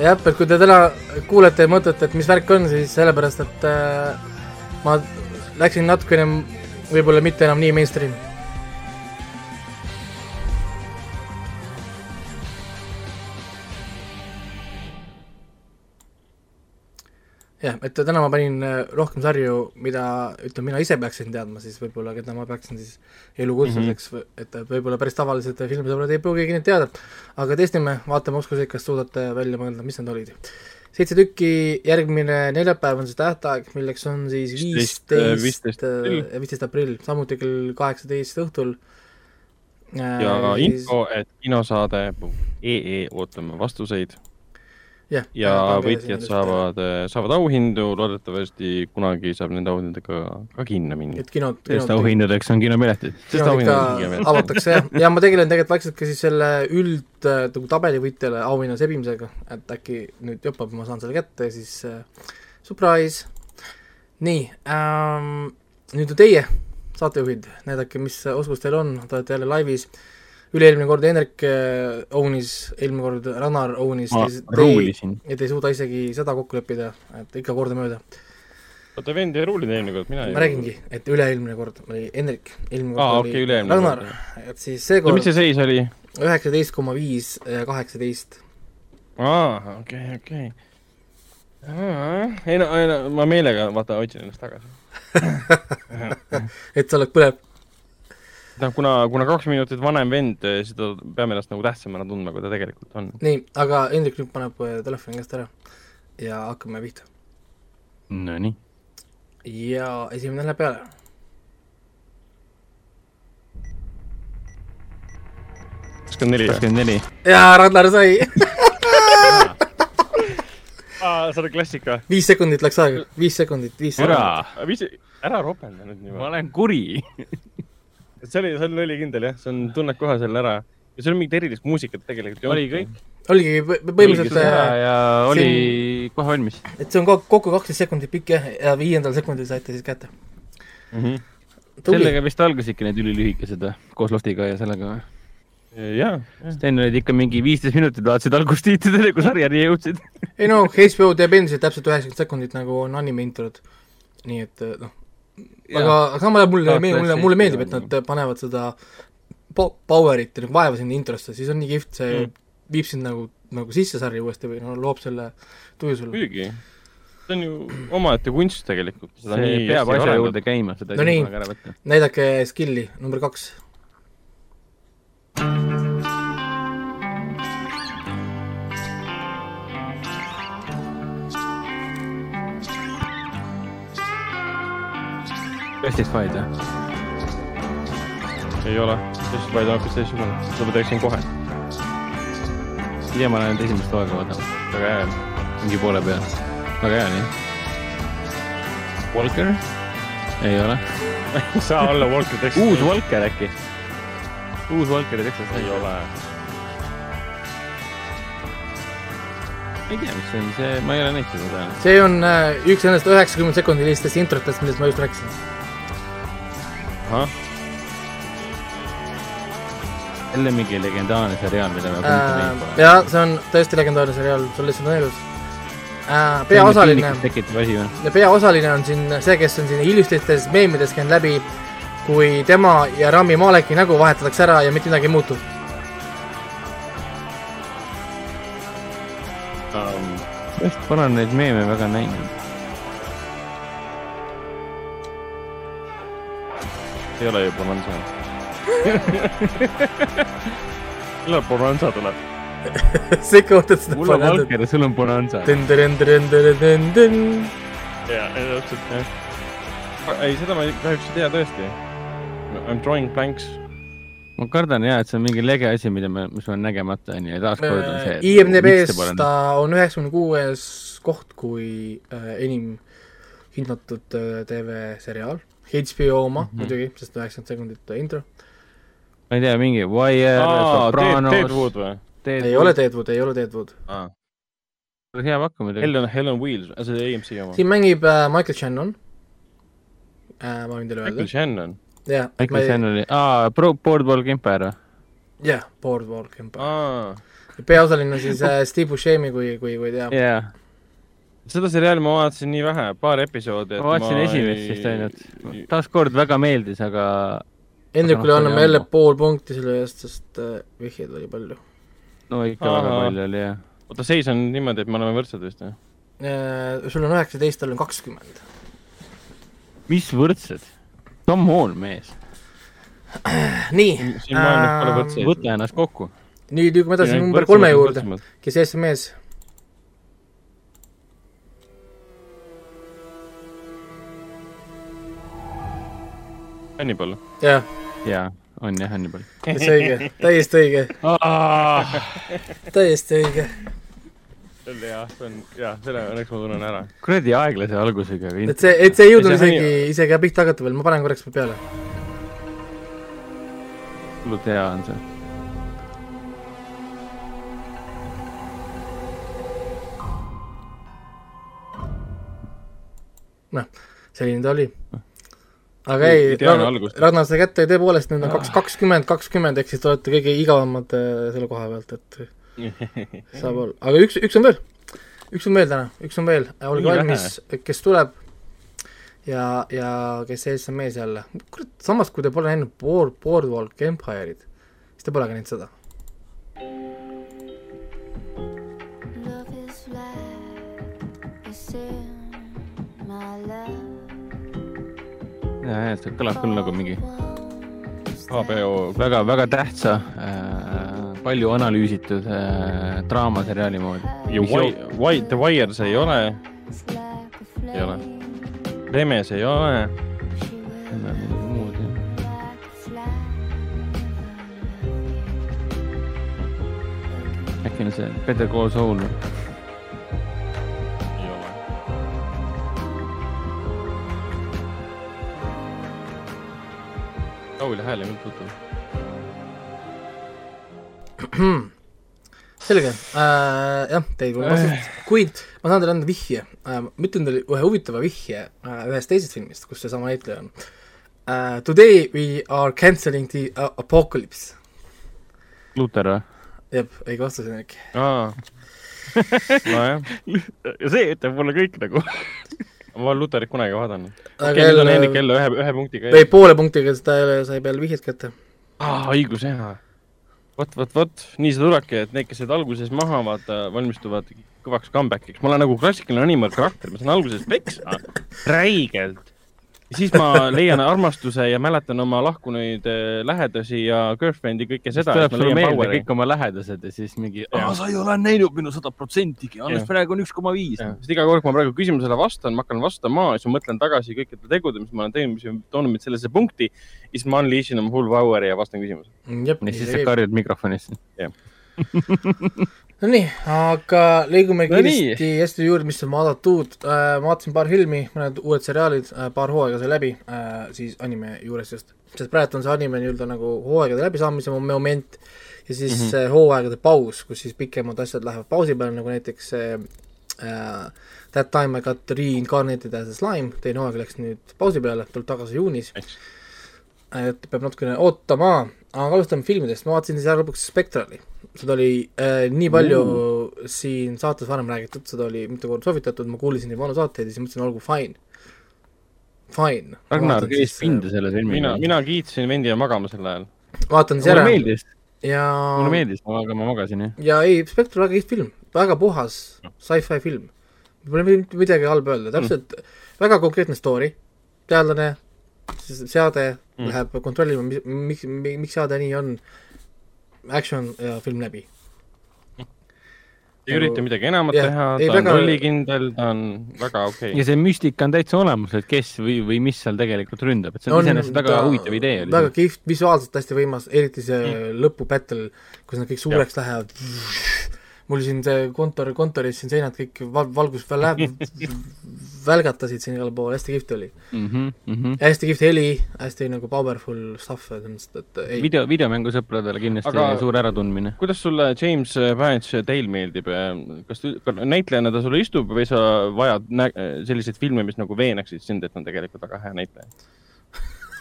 jah, et kui te täna kuulete ja mõtlete, et mis värk on, siis sellepärast, et äh, ma läksin natukene võib-olla mitte enam nii mainstream. jah, et täna ma panin äh, rohkem sarju, mida ütleme, mina ise peaksin teadma siis võib-olla, keda ma peaksin siis elukutsuseks mm, -hmm. et võib-olla päris tavalised filmisõbrad ei pruugigi neid teada. aga testime, vaatame oskuseid, kas suudate välja mõelda, mis need olid. seitse tükki, järgmine neljapäev on see tähtaeg, milleks on siis Viisteist, äh, viisteist aprill, samuti kell kaheksateist õhtul. ja info, et kinosaade.ee ootame vastuseid jah, ja võitjad. saavad, saavad auhindu, loodetavasti kunagi saab nende auhindadega ka kinno minna. et kinod, sest kinod, auhindadeks on kinopiletid. sest ikka on veel. avatakse jah, ja ma tegelen tegelikult vaikselt ka siis selle üld äh, nagu tabeli võitjale auhinna sebimisega, et äkki nüüd jopab, ma saan selle kätte ja siis äh, surprise. nii ähm,, nüüd on teie saatejuhid, näidake, mis oskus teil on, te olete jälle laivis. Üle-eelmine kord Hendrik äh, ownis, eelmine kord Rannar ownis. ma ruulisin. ja te ei suuda isegi seda kokku leppida, et ikka kordamööda. oota, vend ei ruulinud eelmine kord, mina ei ma räägingi, et üle-eelmine kord oli Hendrik, eelmine kord Aa, oli Ragnar kord,, et siis no seekord mis see seis oli? üheksateist koma viis ja kaheksateist. aa, okei, okei. ei no, ei no ma meelega vaata otsin ennast tagasi. et sa oled põlev. noh, kuna, kuna kaks minutit vanem vend, siis ta peame ennast nagu tähtsamana tundma, kui ta tegelikult on. nii, aga Hendrik nüüd paneb äh, telefoni käest ära ja hakkame pihta. Nonii. ja esimene läheb peale. kakskümmend neli kakskümmend neli. ja Ragnar sai, aa, see oli klassika. viis sekundit läks aega, viis sekundit, viis sekundit. ära, viis, ära ropenda nüüd ma niimoodi. olen kuri. See oli, see oli õlikindel jah, see on, tunned kohe selle ära. ja seal mingit erilist muusikat tegelikult ei Oli kõik.. oligi põ- põhimõtteliselt, äh, ja oli kohe valmis. et see on ko- kokku kaksteist sekundit pikk jah, ja viiendal sekundil saite siis kätte. Mhm. tubli, sellega vist algasidki need ülilühikesed või? koos Loftiga ja sellega või? jaa, sest enne olid ikka mingi viisteist minutit vaatasid algust tiitidele, kui sarjani jõudsid. ei no HBO teeb endiselt täpselt üheksakümmend sekundit nagu on anime introd. nii et äh, noh, aga, aga samal ajal mulle, Tahaks mulle, mulle meeldib, et on nad panevad seda po-, power'it ja nagu vaeva sinna introsse, siis on nii kihvt, see Mm. viib sind nagu, nagu sisse sarja uuesti või no loob selle tuju sulle. muidugi. see on ju omaette kunst tegelikult. see peab asja juurde käima, seda ei saa nii. ära võtta. näidake skill'i, number kaks. Justified või? ei ole, Justified on PlayStation kolm, seda ma teeksin kohe. ei tea, ma lähen esimest hooaega vaatama, väga hea. mingi poole peal. väga hea, nii. Walker? ei ole. ei saa olla Walker Texas. uus Walker äkki? uus Walker Texas ei ole. ei tea, mis see on, see, ma ei ole näinud seda täna. see on äh, üks nendest üheksakümne sekundilistest introtest, millest ma just rääkisin. ahah, jälle mingi legendaarne seriaal, mida me Äh, jaa, see on tõesti legendaarne seriaal, sul lihtsalt on elus äh,. peaosaline, tekitab asi või? peaosaline on siin see, kes on siin Illustrites meemides käinud läbi, kui tema ja Rami Maleki nägu vahetatakse ära ja mitte midagi ei muutu. just pole neid meeme väga näinud. Ei ole ju Bonanza. millal Bonanza tuleb? sa ikka ootad seda mul on Walker ja sul on Bonanza. jaa, täpselt jah. ei, seda ma kahjuks ei tea tõesti. I m drawing blanks. ma kardan ja, et see on mingi lege asi, mida me, mis on nägemata, onju, ja taaskord on see. IMDB-s ta on üheksakümne kuues koht kui äh, enim hinnatud äh, TV-seriaal, HBO oma mm. -hmm. muidugi, sest üheksakümmend sekundit intro. ma ei tea, mingi Wire, Sopranos. Deadwood või? ei ole Deadwood, ei ole Deadwood. hea pakkumine. Helen, Helen Wheels, see AMC oma. siin mängib äh, Michael Shannon äh,. ma võin teile Michael öelda. Shannon. jah, Michael Shannon oli, aa, Boardwalk Empire. jah, Boardwalk Empire. aa, peaosaline on siis äh, Steve Buscemi, kui, kui, kui teab. jaa, seda seriaali ma vaatasin nii vähe, paar episoodi. ma vaatasin esimest vist ainult. taaskord väga meeldis, aga Hendrikule noh, anname jälle pool punkti selle eest, sest äh, vihjeid oli palju no ikka väga Ahaa. palju oli jah. oota, seis on niimoodi, et me oleme võrdsed vist või? äh,. sul on üheksateist, tal on kakskümmend. mis võrdsed? Tom Hall, mees, nii siin maailmas pole Ähm, võrdseid. võta ennast kokku. nüüd liigume edasi number kolme juurde, kes ees Hannibal. jah, jaa, on jah, Hannibal. täitsa õige, täiesti õige, täiesti õige. see on hea, see on, jaa, selle õnneks ma tunnen ära. kuradi aeglase algusega. et see, et see ei jõudnud Ja see isegi, isegi pihta hakata veel, ma panen korraks peale. hullult hea on see. selline ta oli. Aga ei. Ragnar sai kätte tõepoolest, nüüd on kaks, kakskümmend, kakskümmend, ehk siis te olete kõige igavamad äh, selle koha pealt, et saab olla, aga üks, üks on veel, üks on veel täna, üks on veel, olge valmis, kes tuleb ja, ja kes ees on mees jälle. kurat, samas kui te pole näinud Board, Boardwalk Empire'id, siis te pole ka näinud seda. jaa, see kõlab küll nagu mingi HBO väga, väga tähtsa äh,, palju analüüsitud äh, draamaseriaali moodi. ja White, White, The Wire see ei ole, ei ole. Remes ei ole, jah. äkki on see Better Call Saul või? Laulja hääl ei olnud tuttav. selge äh,, jah, te ei kuule vastust, kuid ma saan teile anda vihje äh,, ma ütlen teile ühe huvitava vihje äh, ühest teisest filmist, kus seesama näitleja on äh,. Today we are cancelling the uh, apocalypse. Luter või? jep, õige vastus, Hendrik. aa, nojah, ja see ütleb mulle kõik nagu. ma olen Luterit kunagi vaadanud. okei, nüüd on Hendrik jälle ühe, ühe punktiga tõi poole punktiga, siis ta sai peale vihjet kätte. aa, õigus, jaa. vot, vot, vot, nii see tulebki, et need, kes jäid alguses maha, vaata, valmistuvad kõvaks comeback'iks. ma olen nagu klassikaline animal karakter, ma saan alguses peksa, räigelt. Ja siis ma leian armastuse ja mäletan oma lahkunuid eh, lähedasi ja girlfriend'i, kõike siis seda. tuleb sulle meelde kõik oma lähedased ja siis mingi, sa ei ole näinud minu sada protsentigi, alles Jah. praegu on üks koma viis. sest iga kord, kui ma praegu küsimusele vastan, ma hakkan vastama ja siis ma mõtlen tagasi kõikidele tegudele, mis ma olen teinud, mis on toonud mind sellesse punkti. siis ma unleash in oma full power'i ja vastan küsimusele. ja siis sa karjud mikrofonisse. no nii, aga liigume No kiiresti Eesti juurde, mis on vaadatud äh,. vaatasin paar filmi, mõned uued seriaalid äh,, paar hooaega sai läbi äh,, siis anime juures just. sest praegu on see anime nii-öelda nagu hooaegade läbisaamise mo- moment ja siis mm -hmm. hooaegade paus, kus siis pikemad asjad lähevad pausi peale, nagu näiteks äh, That time I got reincarnated as a slime, teine hooaeg läks nüüd pausi peale, tuleb tagasi juunis. et peab natukene ootama, aga alustame filmidest, ma vaatasin siis ära lõpuks Spectrali. Seda oli äh, nii palju uh. siin saates varem räägitud, seda oli mitu korda soovitatud, ma kuulasin neid vanu saateid ja siis mõtlesin, olgu fine. Fine. Ragnar käis pinda selle filmiga mina,. mina kiitsin vendi ja magama sel ajal. vaatan siis mulle ära meeldis, ja mulle meeldis, aga ma magasin jah. ja ei, Spectre väga kihvt film, väga puhas sci-fi film. Pole mitte midagi halba öelda, täpselt mm. väga konkreetne story, teadlane, seade mm. Mm. läheb kontrollima, miks, miks seade nii on, action ja film läbi. ei ürita midagi enamat Jah, teha, ei, ta on väga- rollikindel, ta on väga okei ja see müstika on täitsa olemas, et kes või, või mis seal tegelikult ründab, et see on iseenesest väga huvitav idee oli väga. kihvt, visuaalselt hästi võimas, eriti see mm. lõpubattle, kus nad kõik suureks ja. lähevad. Mul siin see kontor, kontoris siin seinad kõik val-, valgus väl-, välgatasid siin igal pool, hästi kihvt oli. mm. -hmm. hästi kihvt heli, hästi nagu powerful stuff, selles mõttes, et ei, video, videomängusõpradele kindlasti Aga- suur äratundmine. kuidas sulle James Badge Dale meeldib? kas näitlejana ta sulle istub või sa vajad nä- selliseid filme, mis nagu veenaksid sind, et ta on tegelikult väga hea näitleja?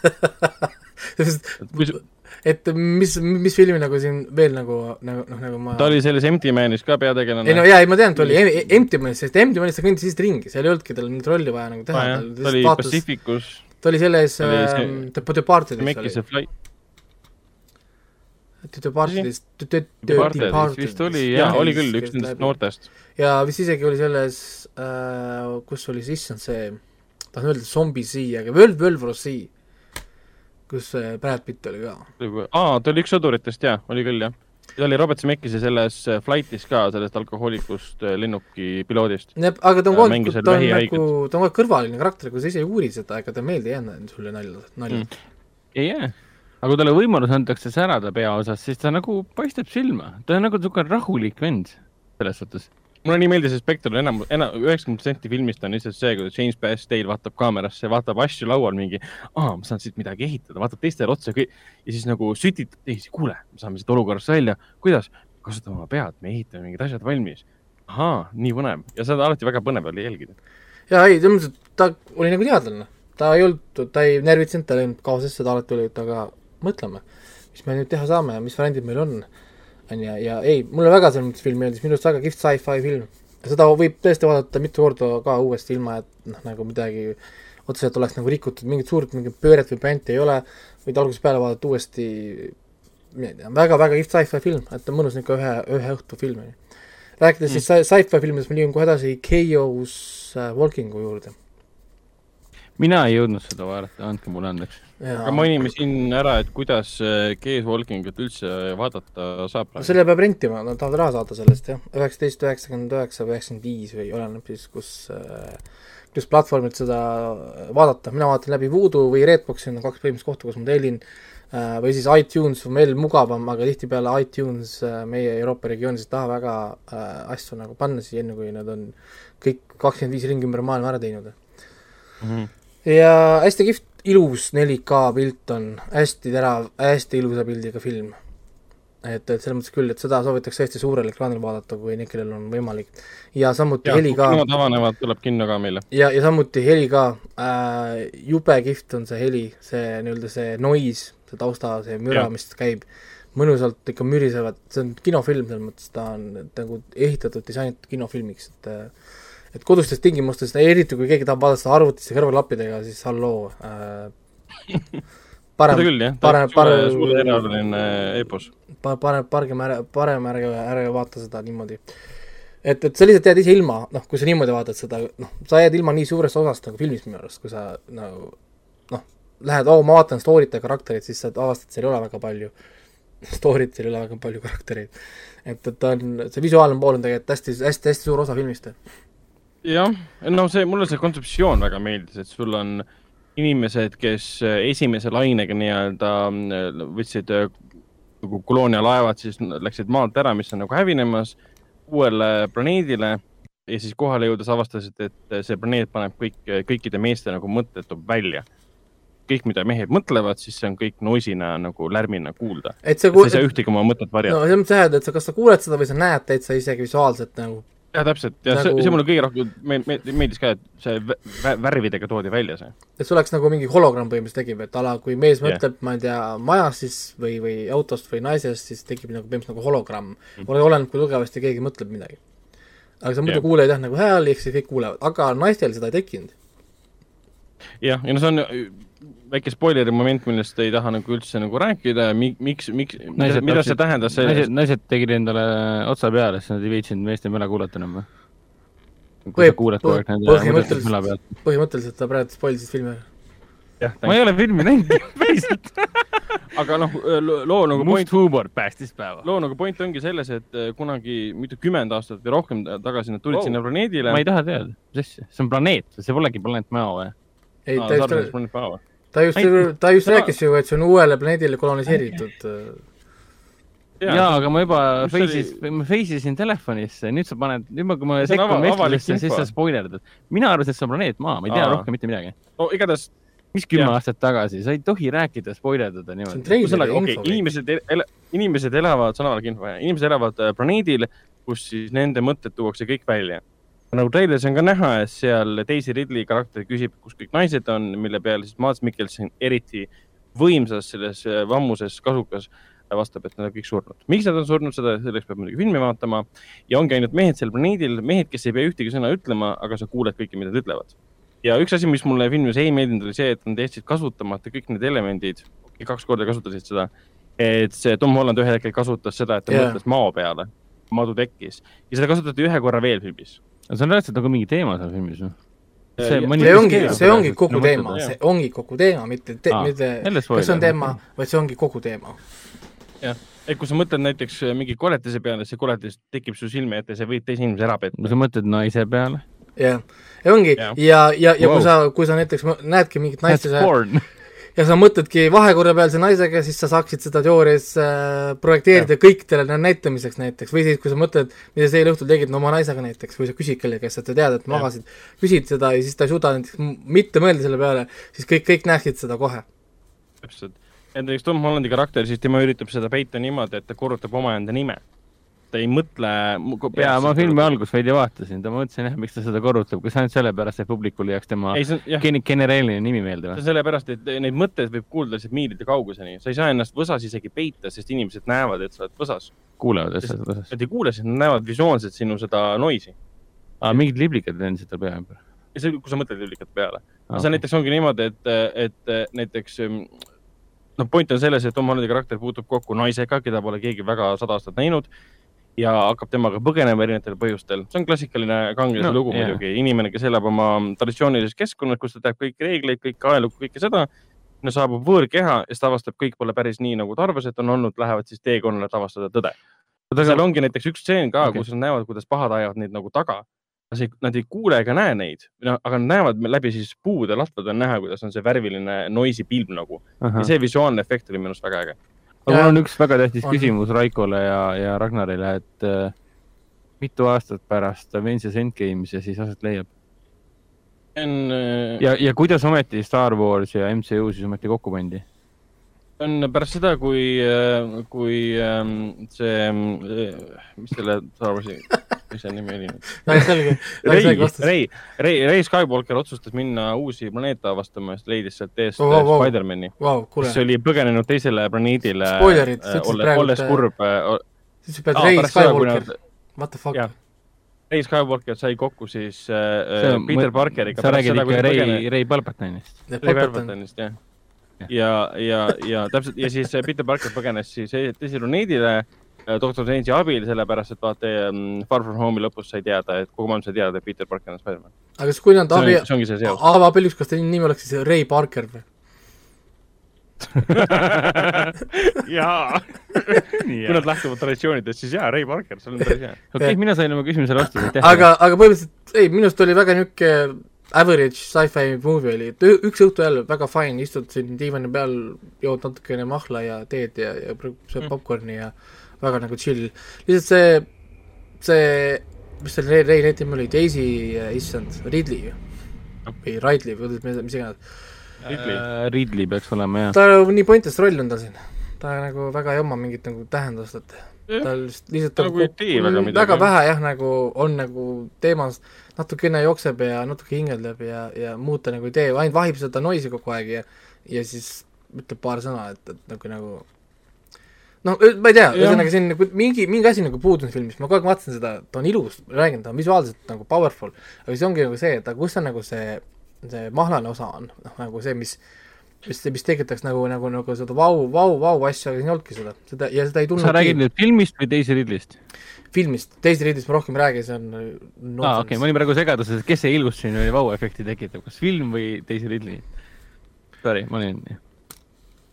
et mis, mis filmi nagu siin veel nagu, nagu noh, nagu ma ta oli selles Empty Manis ka peategelane. ei no jaa, ei ma tean, et oli Em- Empty Manis, sest Empty Manis ta kõndis lihtsalt ringi, seal ei olnudki tal mingit rolli vaja nagu teha Ah,, ta ta oli vaatas, Pacificus, ta oli selles ta oli see- ähm, The Departedis Mekis ja oli, Fly. The Departedis, The Departed vist oli, jaa, oli küll üks nendest. noortest. ja vist isegi oli selles äh,, kus oli siis, issand see, tahan öelda Zombie Sea, aga World War Z, kus see Brad Pitt oli ka. aa, ta oli üks sõduritest jaa, oli küll jah. ta oli Robert Zemeckise selles äh, Flightis ka, sellest alkohoolikust äh, lennuki piloodist. aga ta on kogu aeg, ta on nagu, ta on kogu aeg kõrvaline karakter, kui sa ise ei uuri seda, ega ta meelde ei jäänud sulle nalja, nalja Mm. ei jää. aga kui talle võimalus antakse särada peaosas, siis ta nagu paistab silma. ta on nagu niisugune rahulik vend selles suhtes. Mulle nii meeldis see spekter, enam, enam, üheksakümmend protsenti filmist on lihtsalt see, kuidas James Bass Dale vaatab kaamerasse, vaatab asju laual mingi, aa, ma saan siit midagi ehitada, vaatab teistele otsa ja ja siis nagu sütitab teisi, kuule, me saame siit olukorrast välja, kuidas? kasutame oma pead, me ehitame mingid asjad valmis. ahaa, nii põnev ja seda alati väga põnev oli jälgida. jaa, ei, selles mõttes, et ta oli nagu teadlane. ta ei olnud, ta ei närvitsenud, ta ei läinud kaosesse, ta alati oli, et aga mõtleme, mis me nüüd teha saame ja mis variandid meil on. On ju, ja ei, mulle väga mõttes film meeldis, minu arust väga kihvt sci-fi film. seda võib tõesti vaadata mitu korda ka uuesti, ilma et noh, nagu midagi otseselt oleks nagu rikutud, mingit suurt mingit pööret või brändi ei ole, võid algusest peale vaadata uuesti, väga-väga kihvt sci-fi film, et on mõnus niisugune ühe, ühe õhtu film, on ju. rääkides siis sci- sci-fi filmidest, ma liigun kohe edasi äh, Walkingu juurde. Mina ei jõudnud seda vaadata, andke mulle andeks. aga mainime siin ära, et kuidas Kees Walkingut üldse vaadata saab no selle peab rentima, nad tahavad raha saada sellest jah, üheksateist, üheksakümmend üheksa või üheksakümmend viis või oleneb siis, kus äh, kus platvormilt seda vaadata, mina vaatan läbi Voodoo või Redboxi on kaks põhimõttelist kohta, kus ma tellin äh, või siis iTunes on veel mugavam, aga tihtipeale iTunes äh, meie Euroopa regioonis ei taha väga äh, asju nagu panna siia, enne kui nad on kõik kakskümmend viis ringi ümber maailma ära teinud. Mhm. Ja hästi kihvt, ilus 4K pilt on, hästi terav, hästi ilusa pildiga film. et, et selles mõttes küll, et seda soovitaks tõesti suurel ekraanil vaadata, kui need, kellel on võimalik. ja samuti jah, heli kui ka, kinod avanevad, tuleb kinno ka meile. ja, ja samuti heli ka äh,, jube kihvt on see heli, see nii-öelda see noise, see tausta, see müra mis käib, mõnusalt ikka mürisevad, see on kinofilm selles mõttes, ta on nagu ehitatud, disainitud kinofilmiks, et äh, et kodustes tingimustes, eriti kui keegi tahab vaadata seda arvutisse kõrvaklappidega, siis halloo äh,. parem parem- parem- suure eraoluline epos. pa-, parem, parem parem ärge, ärge vaata seda niimoodi. et, et sa lihtsalt jääd ise ilma, noh, kui sa niimoodi vaatad seda, noh, sa jääd ilma nii suurest osast nagu filmist minu arust, kui sa nagu noh, lähed, oo, ma vaatan story't ja karakterit, siis sa avastad, seal ei ole väga palju story't, seal ei ole väga palju karaktereid. et, et ta on, see visuaalne pool on tegelikult hästi, hästi, hästi suur osa filmist. jah, no see, mulle see kontseptsioon väga meeldis, et sul on inimesed, kes äh, esimese lainega nii-öelda äh, võtsid äh, nagu koloonialaevad, siis läksid maalt ära, mis on nagu hävinemas uuele planeedile ja siis kohale jõudes avastasid, et see planeet paneb kõik, kõikide meeste nagu mõtted toob välja. kõik, mida mehed mõtlevad, siis see on kõik noisina nagu lärmina kuulda. et see sa ei saa ühtegi oma mõtet varjata no mõttes jah, et sa, kas sa kuuled seda või sa näed täitsa isegi visuaalselt nagu jah, täpselt ja Nagu- see, see mulle kõige rohkem me, me, meeldis ka, et see vä- vä- värvidega toodi välja see. et see oleks nagu mingi hologramm põhimõtteliselt tekib, et ala, kui mees Jah. mõtleb, ma ei tea, majast siis või, või autost või naisest, siis tekib nagu põhimõtteliselt nagu hologramm mm.. oleneb, kui tugevasti keegi mõtleb midagi. aga sa muidu Jah. kuuled jah nagu hääli, ehk siis kõik kuulevad, aga naistel seda ei tekkinud. jah, ja no see on väike spoileri moment, millest ei taha nagu üldse nagu rääkida, miks, miks, mida, Naised mida see tähendas naised, sellest, naised tegid endale otsa peale, sest nad ei viitsinud meeste möla kuulata enam või? kui sa kuuled kogu aeg nende põhimõtteliselt- pealt. põhimõtteliselt sa praegu spoilisid filmi. jah, ma ei ole filmi näinud, päriselt. aga noh, loo nagu point must, huumor päästis päeva. loo nagu point ongi selles, et eh, kunagi mitukümmend aastat või rohkem tagasi nad tulid wow. sinna planeedile. ma ei taha teada, mis asja, see on planeet, see polegi planeet Maa või? ei, Aa, ta just, ta just Ei,, ta rääkis ju, et see on uuele planeedile koloniseeritud. jaa, aga ma juba face'is, ma face isin telefonisse, nüüd sa paned, nüüd ma, kui ma sekkun vestlusesse, siis sa spoilerdad. mina arvasin, et see on planeet Maa, ma ei tea Aa. rohkem mitte midagi. no igatahes, mis kümme Jah. aastat tagasi, sa ei tohi rääkida, spoilerdada niimoodi. ühesõnaga, okei okay,,. inimesed inimesed elavad, saan avalik info, inimesed elavad äh, planeedil, kus siis nende mõtted tuuakse kõik välja. Nagu treileris on ka näha, et seal Daisy Ridley karakter küsib, kus kõik naised on, mille peale siis Mads Mikkelson eriti võimsas selles äh, vammuses kasukas vastab, et nad on kõik surnud. miks nad on surnud, seda, selleks peab muidugi filmi vaatama ja ongi ainult mehed seal planeedil, mehed, kes ei pea ühtegi sõna ütlema, aga sa kuuled kõike, mida nad ütlevad. ja üks asi, mis mulle filmis ei meeldinud, oli see, et nad jätsid kasutamata kõik need elemendid, kaks korda kasutasid seda, et see Tom Holland ühel hetkel kasutas seda, et ta yeah. mõtles mao peale, madu tekkis ja seda kasutati ühe korra veel filmis. See on reaalselt nagu mingi teema seal filmis või? Ja- see ongi, see ongi kogu No teema, see ongi kogu teema, mitte te, mitte kas see on teema, vaid see ongi kogu teema. jah, et kui sa mõtled näiteks äh, mingi koletise peale, see koletis tekib su silme ette, sa võid teise inimese ära petta sa mõtled naise peale? jah, ja ongi Jah. ja, ja, ja Wow. kui sa, kui sa näiteks näedki mingit naist ja sa. Ja sa mõtledki vahekorrapealse naisega, siis sa saaksid seda teoorias äh, projekteerida kõikidele näitamiseks näiteks või siis, kui sa mõtled, mida sa eile õhtul tegid no, oma naisega näiteks või sa küsid kellegi käest, et sa tead, et magasid, küsid seda ja siis ta ei suuda näiteks mitte mõelda selle peale, siis kõik, kõik näeksid seda kohe. täpselt. et näiteks Tom Hollandi karakter, siis tema üritab seda peita niimoodi, et ta korrutab omaenda nime. Ta ei mõtle. jaa, ma filmi algust veidi vaatasin, ma mõtlesin jah, miks ta seda korrutab, kas ainult sellepärast, et publikule jääks tema genereeriline nimi meelde või sellepärast, et neid mõtteid võib kuulda lihtsalt miilide kauguseni, sa ei saa ennast võsas isegi peita, sest inimesed näevad, et sa oled võsas. kuulevad lihtsalt osas. Nad ei kuule sind, nad näevad visuaalselt sinu seda noisi. aa, mingid liblikad lendasid tal pea ümber. ja see, kui sa mõtled lülikate peale Aa, see näiteks ongi niimoodi, et, et näiteks noh, point on selles, et Tom Hollandi karakter puutub kokku naisega, keda pole keegi väga sada aastat näinud ja hakkab temaga põgenema erinevatel põhjustel. see on klassikaline kangelase No, lugu jaa. muidugi, inimene, kes elab oma traditsioonilises keskkonnas, kus ta teab kõiki reegleid, kõike ajalugu, kõike seda. no saabub võõrkeha ja siis ta avastab, kõik pole päris nii, nagu ta arvas, et on olnud, lähevad siis teekonnale, et avastada tõde. seal ongi näiteks üks stseen ka okay., kus nad näevad, kuidas pahad ajavad neid nagu taga. Nad ei kuule ega näe neid, no aga nad näevad läbi siis puude latvade on näha, kuidas on see värviline noisi pilv nagu ja see visuaalne efekt oli minu arust väga äge. Aga mul on üks väga tähtis On. küsimus Raikole ja, ja Ragnarile, et äh, mitu aastat pärast Avengers Endgame'is ja siis aset leiab see on, ja, ja kuidas ometi Star Wars ja MCU siis ometi kokku pandi? On pärast seda, kui, kui ähm, see, mis selle Star Warsi, mis selle nimi oli nüüd? Rei. Rei, Rei, Rei Skywalker otsustas minna uusi planeete avastama, sest leidis sealt eest Oh, oh. Spider-man'i, kuule kes, oli põgenenud teisele planeedile. Spoilerid, sa ütlesid olles, praegu, olles kurb. sa ütlesid pead Rey Skywalker, what the fuck. Rei Skywalker sai kokku siis äh, Peter Parkeriga. sa räägid ikka Rei, Rei Palpatinist. Ray Palpatine, Palpatinist jah. ja, ja, ja täpselt ja siis Peter Parker põgenes siis teisele planeedile äh, doktor Strange'i abil, sellepärast et vaata ähm, Far From Home'i lõpus sai teada, et kogu maailm sai teada, et Peter Parker on Spider-man. aga siis kui nad see abi on, see ongi see seos. Ava Pellus, kas teie nimi oleks siis Ray Parker või? jaa. kui nad lähtuvad traditsioonidest, siis jaa, Ray Parker, see on päris hea. okei, mina sain oma küsimusele vastuse, aitäh. aga, aga põhimõtteliselt ei, minu arust oli väga niisugune average sci-fi movie oli, et üks õhtu jälle väga fine, istud siin diivani peal, jood natukene mahla ja teed ja, ja sööd Mm. popkorni ja väga nagu chill. lihtsalt see, see, mis selle Ray, Ray nimi oli, Daisy, issand, Ridley või Ridley või mis, mis iganes. Ridley. Äh, Ridley peaks olema jah. ta nii pointless roll on tal siin, ta nagu väga ei oma mingit nagu tähendust, et tal lihtsalt, lihtsalt Ta nagu ei tee väga midagi, väga vähe jah, nagu on nagu teemas, natukene jookseb ja natuke hingeldab ja, ja muud ta nagu ei tee, ainult vahib seda noisi kogu aeg ja ja siis ütleb paar sõna, et, et nagu nagu noh, ma ei tea, ühesõnaga siin nagu mingi, mingi asi nagu puudus filmis, ma kogu aeg vaatasin seda, ta on ilus, ma räägin, ta on visuaalselt nagu powerful, aga siis ongi nagu see, et aga kus on nagu see, see mahlane osa on, noh nagu see, mis mis, mis tekitaks nagu, nagu, nagu seda vau, vau, vau asja, aga siin ei olnudki seda, seda ja seda ei sa räägid tulnud nüüd filmist või Daisy Ridley'st? filmist, teisest riidist ma rohkem ei räägi, see on aa, okei, ma olin praegu segaduses, et kes see ilus siin oli vau-efekti tekitab, kas film või Daisy Ridley? Sorry, ma olin,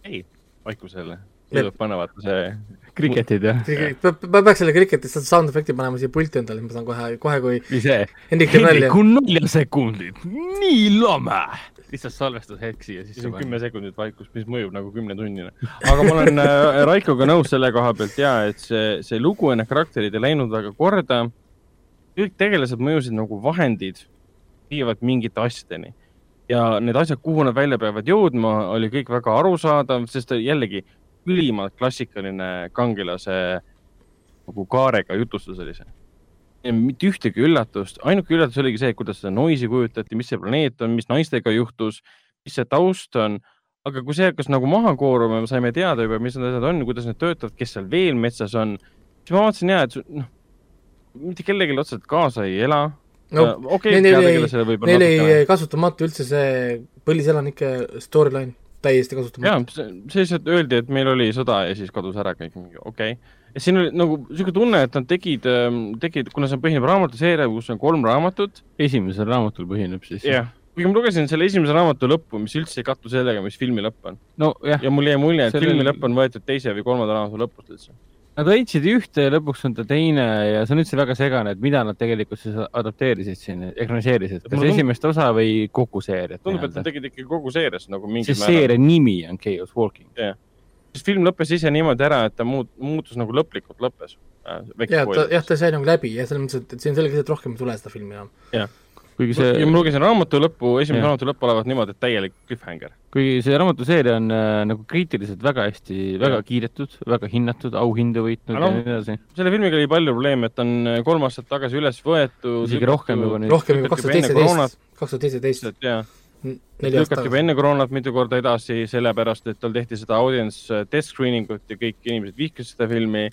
ei, vaikusele. Panna vaata see, kriketid jah? ma peaks selle kriketi sound efekti panema siia pulti endale, ma saan kohe, kohe kui või see? Hendrik teeb nalja. Hendriku naljasekundid, nii lame. Lihtsalt salvestushetk siia sisse kümme sekundit vaikust, mis mõjub nagu kümnetunnine. aga ma olen äh, Raikoga nõus selle koha pealt ja et see, see lugu ja need karakterid ei läinud väga korda. kõik tegelased mõjusid nagu vahendid viivad mingite asjadeni ja need asjad, kuhu nad välja peavad jõudma, oli kõik väga arusaadav, sest jällegi ülimalt klassikaline kangelase nagu kaarega jutustus oli see. Mitte ühtegi üllatust, ainuke üllatus oligi see, kuidas seda noisi kujutati, mis see planeet on, mis naistega juhtus, mis see taust on. aga kui see hakkas nagu maha kooruma, me saime teada juba, mis need asjad on, kuidas need töötavad, kes seal veel metsas on, siis ma vaatasin ja, et noh, mitte kellelegi otseselt kaasa ei ela. no okei, ei- peategelasele võib-olla neil ei kasutamata üldse see põliselanike storyline, täiesti ja kasutamata. see see lihtsalt öeldi, et meil oli sõda ja siis kadus ära kõik, okei okay.. Ja siin oli nagu siuke tunne, et nad tegid, tegid, kuna see põhineb raamatuseeria, kus on kolm raamatut. esimesel raamatul põhineb siis. jah, kuigi ma lugesin selle esimese raamatu lõppu, mis üldse ei kattu sellega, mis filmi lõpp on. nojah, ja mul jäi mulje, et Sellel- filmi lõpp on võetud teise või kolmanda raamatu lõpust üldse. nad hoidsid ühte ja lõpuks on ta teine ja see on üldse väga segane, et mida nad tegelikult siis adapteerisid siin, ekraniseerisid, kas tundub- esimest osa või kogu seeriat tundub, et nad tegid ikkagi kogu seerias nagu mingil sest seeria nimi on Chaos Walking. Sest film lõppes ise niimoodi ära, et ta muut-, muutus nagu lõplikult lõppes. jah, ta, jah, ta sai nagu läbi ja selles mõttes, et, et siin see, et rohkem ei tule seda filmi enam. kuigi see.... ja ma lugesin raamatu lõppu, esimese Jah. raamatu lõpp olevat niimoodi, et täielik cliffhanger. kuigi see raamatuseeria on äh, nagu kriitiliselt väga hästi, väga Jah. kiidetud, väga hinnatud, auhindu võitnud Aga ja noh, nii edasi. selle filmiga oli palju probleeme, et ta on äh, kolm aastat tagasi üles võetud. isegi rohkem juba nüüd. rohkem juba kaks tuhat seitseteist, kaks tuhat seitseteist, ja neli aastat lükati juba enne koroonat mitu korda edasi, sellepärast et tal tehti seda audience test screening ut ja kõik inimesed vihkasid seda filmi.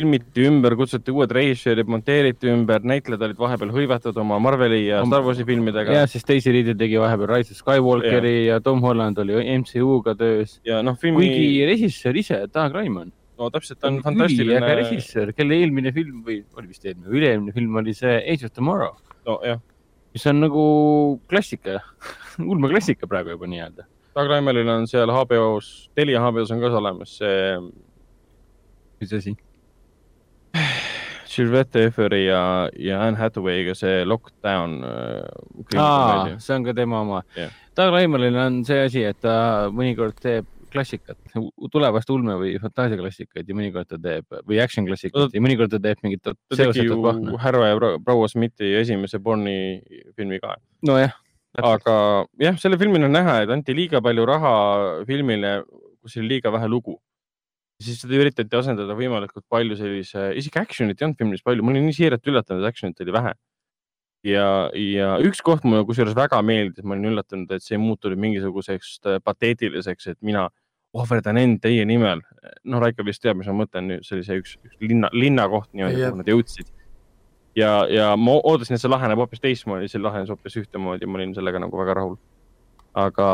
filmiti ümber, kutsuti uued režissöörid, monteeriti ümber, näitlejad olid vahepeal hõivatud oma Marveli ja Star Warsi filmidega ja siis Daisy Ridley tegi vahepeal Rise of Skywalkeri ja. ja Tom Holland oli MCU-ga töös. ja noh, filmi, kuigi režissöör ise, Doug Raymond, no täpselt, ta on üliäge fantastiline. režissöör, kelle eelmine film või oli vist eelmine, üle-eelmine film oli see Age of Tomorrow, nojah, mis on nagu klassika, ulmeklassika praegu juba nii-öelda. Doug Raimelil on seal HBO-s, Telia HBO-s on ka olemas see mis asi? Sylvester Efferi ja, ja Anne Hathaway'ga see Lockdown äh,. aa, see on ka tema oma Jah. Doug Raymonil on see asi, et ta mõnikord teeb klassikat, tulevast ulme või fantaasiaklassikaid ja mõnikord ta teeb või action klassikaid ja mõnikord ta teeb mingit ta tegi ju härra ja pro- proua Smithi esimese Borni filmi ka. nojah, aga jah, selle filmil on näha, et anti liiga palju raha filmile, kus oli liiga vähe lugu. siis seda üritati asendada võimalikult palju sellise, isegi action'it ei olnud filmis palju, ma olin nii siiralt üllatunud, et action'it oli vähe. ja, ja üks koht mulle kusjuures väga meeldis, ma olin üllatunud, et see ei muutunud mingisuguseks äh, pateetiliseks, et mina ohverdan end teie nimel. no Raiko vist teab, mis ma mõtlen, see oli see üks, üks linna, linnakoht Jah. kuhu nad jõudsid. ja, ja ma ootasin, et see laheneb hoopis teistmoodi, see lahenes hoopis ühtemoodi, ma olin sellega nagu väga rahul. aga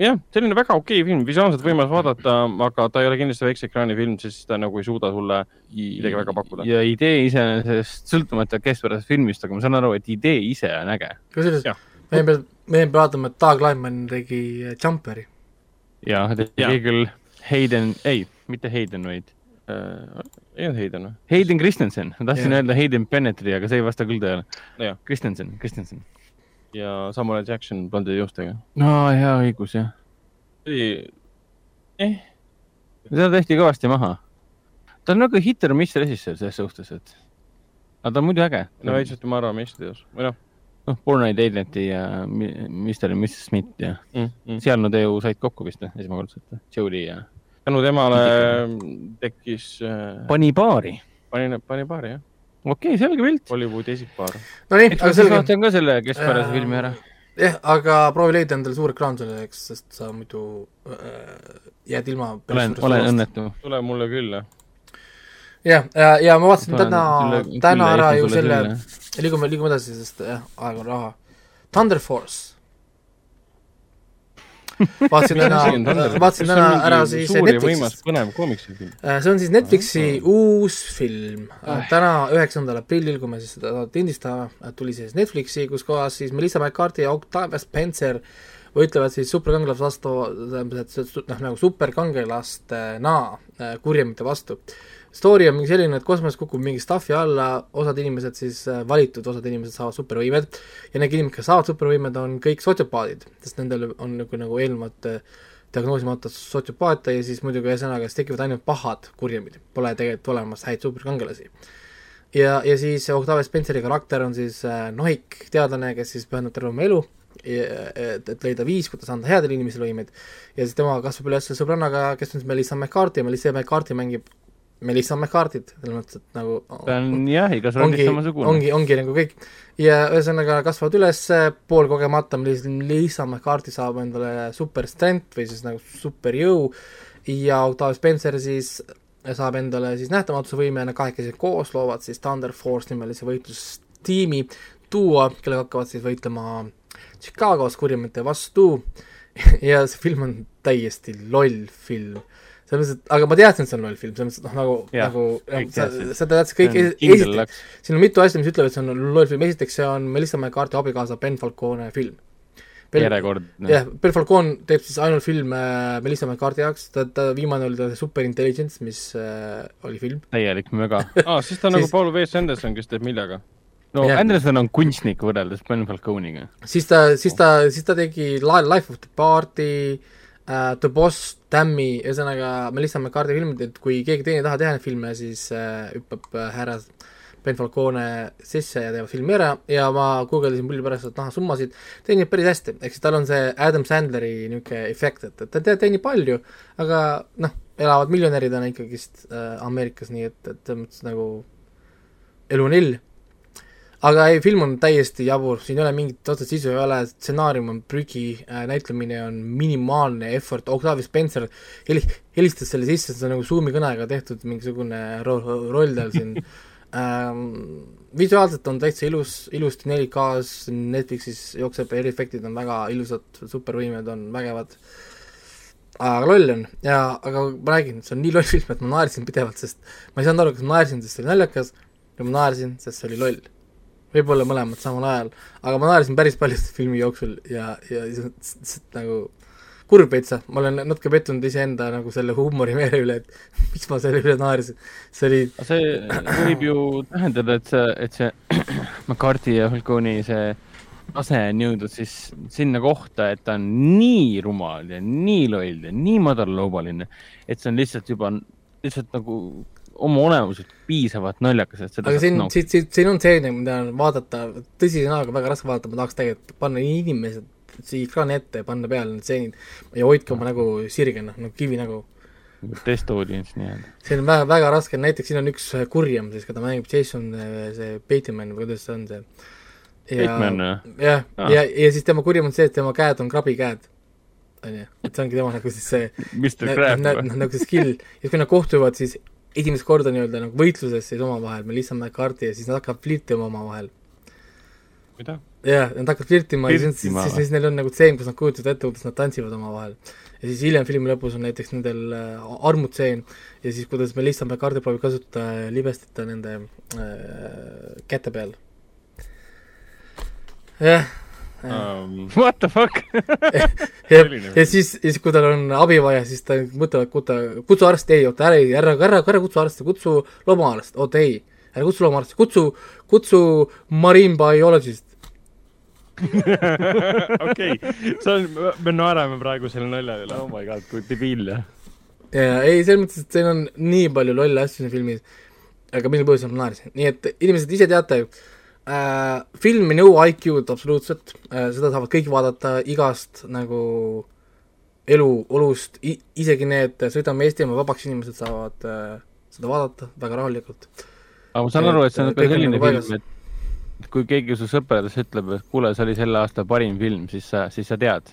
jah, selline väga okei okay film, visuaalselt võimas vaadata, aga ta ei ole kindlasti väikse ekraani film, sest ta nagu ei suuda sulle midagi väga pakkuda. ja idee iseenesest sõltumata keskpärasest filmist, aga ma saan aru, et idee ise on äge. kusjuures Jah. me peame, me peame vaatama, et Doug Lyman tegi äh, Jumperi. ja ta tegi küll Hayden, ei, mitte Hayden, vaid äh,. Ei olnud Hayden või? Hayden Christensen, ma tahtsin Jah. öelda Hayden Bennetti, aga see ei vasta küll tõele Jah.. Christensen, Christensen. ja Samuel Jackson blondide juustega. no hea õigus jah, oli, seda tehti kõvasti maha. ta on nagu hit or miss režissöör selles suhtes, et aga ta on muidu äge. no et ma arvan, mis teos või noh noh, Born Identity ja Mr ja Mrs Smith ja mm,. Mm. seal nad ju said kokku vist või, esmakordselt, Jodie ja tänu temale tekkis äh,, pani paari. pani, pani paari jah, okei okay,, selge pilt. Hollywoodi esikpaar. Nonii, aga selge. vaatan ka selle keskpärase Äh, filmi ära. jah, aga proovi leida endale suur ekraan selleks, sest sa muidu äh, jääd ilma olen, olen. õnnetu. Tule mulle külla. jah, ja, ja ma vaatasin täna täna ära ju selle liigume, liigume edasi, sest jah, aeg on raha. Thunder Force. vaatasin täna, vaatasin täna ära siis Netflixist. põnev koomiksifilm. see on siis Netflixi uus film. täna, üheksandal aprillil, kui me siis seda lindistame, tuli siis Netflixi, kus kohas siis Melissa McCarthy ja Octavia Spencer võitlevad siis superkangelase vastu, tähendab, et noh, nagu superkangelastena äh, kurjamite vastu. Story on mingi selline, et kosmoses kukub mingi stuff'i alla, osad inimesed siis äh, valitud, osad inimesed saavad supervõimed ja need inimesed, kes saavad supervõimed, on kõik sotsiopaadid, sest nendel on nagu, nagu eelnevalt äh, diagnoosimata sotsiopaatia ja siis muidugi ühesõnaga siis tekivad ainult pahad kurjamid, pole tegelikult olemas häid superkangelasi. Ja, ja siis Octavia Spenceri karakter on siis äh, nohik teadlane, kes siis pühendab terve oma elu, et, et leida viis, kuidas anda headele inimesele võimeid ja siis tema kasvab üles sõbrannaga, kes on siis Melissa McCarthy Melissa McCarthy mängib Melissa McCarthy't, selles mõttes, et nagu ta on jah, igas rollis samasugune. ongi, ongi nagu kõik. Ja ühesõnaga kasvavad üles poolkogemata, Melissa McCarthy saab endale super strength või siis nagu superjõu ja Octavia Spencer siis saab endale siis nähtamatuse võime ja nad kahekesi koos loovad siis Thunder Force nimelise võitlustiimi duo, kellega hakkavad siis võitlema Chicagos kurjamite vastu ja see film on täiesti loll film selles mõttes, et aga ma teadsin, et see on loll film, selles mõttes, et noh, nagu, Jah, nagu kõik sa, sa teadsid kõik, esiteks, siin on mitu asja, mis ütlevad, et see on loll film, esiteks see on Melissa McCarthy abikaasa Ben Falcone film. järjekordne. jah, Ben Falcone teeb siis ainult filme Melissa McCarthy jaoks, ta, ta viimane oli ta Super Intelligence, mis äh, oli film. täielik möga. aa, siis ta on nagu Siis- Paul W. Anderson, kes teeb millega. no Jah. Anderson on kunstnik võrreldes Ben Falcone'iga. siis ta, siis ta, siis ta tegi Li- Life of the Party äh,, The Boss, Tammy, ühesõnaga Melissa McCarthy filmid, et kui keegi teine ei taha teha neid filme, siis äh, hüppab äh, härra Ben Falcone sisse ja teevad filmi ära. Ja ma guugeldasin pulli pärast, et näha summasid, teenib päris hästi, ehk siis tal on see Adam Sandleri niisugune efekt, et, et ta te- teenib palju, aga noh, elavad miljonäridena ikkagist äh, Ameerikas, nii et, et selles mõttes nagu elu on ill aga ei, film on täiesti jabur, siin ei ole mingit otsest sisu ei ole, stsenaarium on prügi äh,, näitlemine on minimaalne effort, Octavia Spencer heli-, helistas selle sisse, see on nagu Zoomi kõnega tehtud mingisugune ro-, roll tal siin. Ähm,. visuaalselt on täitsa ilus, ilusti 4K-s, Netflixis jookseb, eriefektid on väga ilusad, supervõimed on vägevad. Aga loll on. Ja, aga ma räägin, see on nii loll film, et ma naersin pidevalt, sest ma ei saanud aru, kas ma naersin, sest see oli naljakas ja ma naersin, sest see oli loll võib-olla mõlemad samal ajal, aga ma naersin päris palju selle filmi jooksul ja, ja s- nagu kurb veitsa, ma olen natuke pettunud iseenda nagu selle huumorimeele üle, et miks ma selle üle naersin, see oli see võib ju tähendada, et see, et see McCarthy ja Falcone'i see tase on jõudnud siis sinna kohta, et ta on nii rumal ja nii loll ja nii madallaubaline, et see on lihtsalt juba lihtsalt nagu oma olemuselt piisavalt naljakas, et seda aga siin saaks, siin, siin, siin on see, mida on vaadata, tõsise näoga väga raske vaadata, ma tahaks tegelikult panna inimesed siia ekraani ette ja panna peale need stseenid ja hoidke oma nägu sirgena, nagu kivi nägu nagu test audience nii-öelda. see on väga, väga raske, näiteks siin on üks äh, kurjem siis, keda mängib Jason, see Bateman või kuidas see on see. Bateman, jah? Aa. ja, ja siis tema kurjem on see, et tema käed on krabikäed. on ju, et see ongi tema nagu siis see Mr Crab või? noh, nagu see skill ja kui nad kohtuvad, siis esimest korda nii-öelda nagu võitluses siis omavahel, Melissa McCarthy ja siis nad hakkavad flirtima omavahel. mida? jah, nad hakkavad flirtima ja siis, siis, siis, siis neil on nagu tseen, kus nad kujutavad ette, kuidas nad tantsivad omavahel. ja siis hiljem filmi lõpus on näiteks nendel äh, armutseen ja siis kuidas Melissa McCarthy proovib kasutada libestita nende äh, käte peal. jah, Um, What the fuck? ja, ja siis, siis, kui tal on abi vaja, siis ta mõtlevad, kutsu, kutsu arsti, ei, oota, ära, ära, ära, ära kutsu arsti, kutsu loomaarst, oota ei, ära kutsu loomaarsti, kutsu, kutsu marine biologist. okei, see on, me naerame praegu selle nalja üle. oh my god, kui debiilne. ja ei, selles mõttes, et siin on nii palju lolle asju siin filmis, aga mille põhjusel ma naersin, nii et inimesed ise teate ju äh,, film ei nõua IQ-d absoluutselt äh,, seda saavad kõik vaadata igast nagu elu, olust, isegi need Sõidame Eestimaa vabaks inimesed saavad äh, seda vaadata väga rahulikult. aga ma saan aru, et see on on selline film, et kui keegi su sõpradest ütleb, et kuule, see oli selle aasta parim film, siis sa, siis sa tead.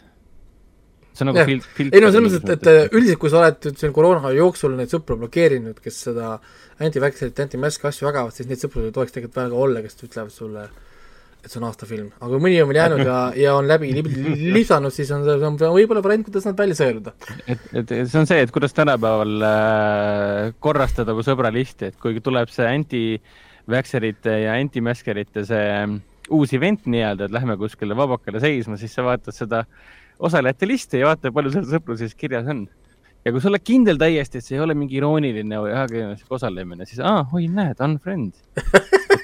See on nagu fil-, filter. ei no selles mõttes, et, et üldiselt, kui sa oled nüüd siin koroona jooksul neid sõpru blokeerinud, kes seda anti-vaxxerit, anti-mask asju jagavad, siis neid sõpru ei tohiks tegelikult väga olla, kes ütlevad sulle, et see on aastafilm. aga kui mõni on veel jäänud ja, ja on läbi lisanud, siis on see see on võib-olla variant, kuidas nad välja sõeluda. et, et see on see, et kuidas tänapäeval äh, korrastada mu sõbralisti, et kui tuleb see anti-vaxxerite ja anti-maskerite see ähm, uus event nii-öelda, et lähme kuskile vabakale seisma, siis sa vaatad seda osalejate listi ja vaata, palju seal sõpruses kirjas on. ja kui sa oled kindel täiesti, et see ei ole mingi irooniline või ajakirjanduslik osalemine, siis aa, oi näed, unfriend.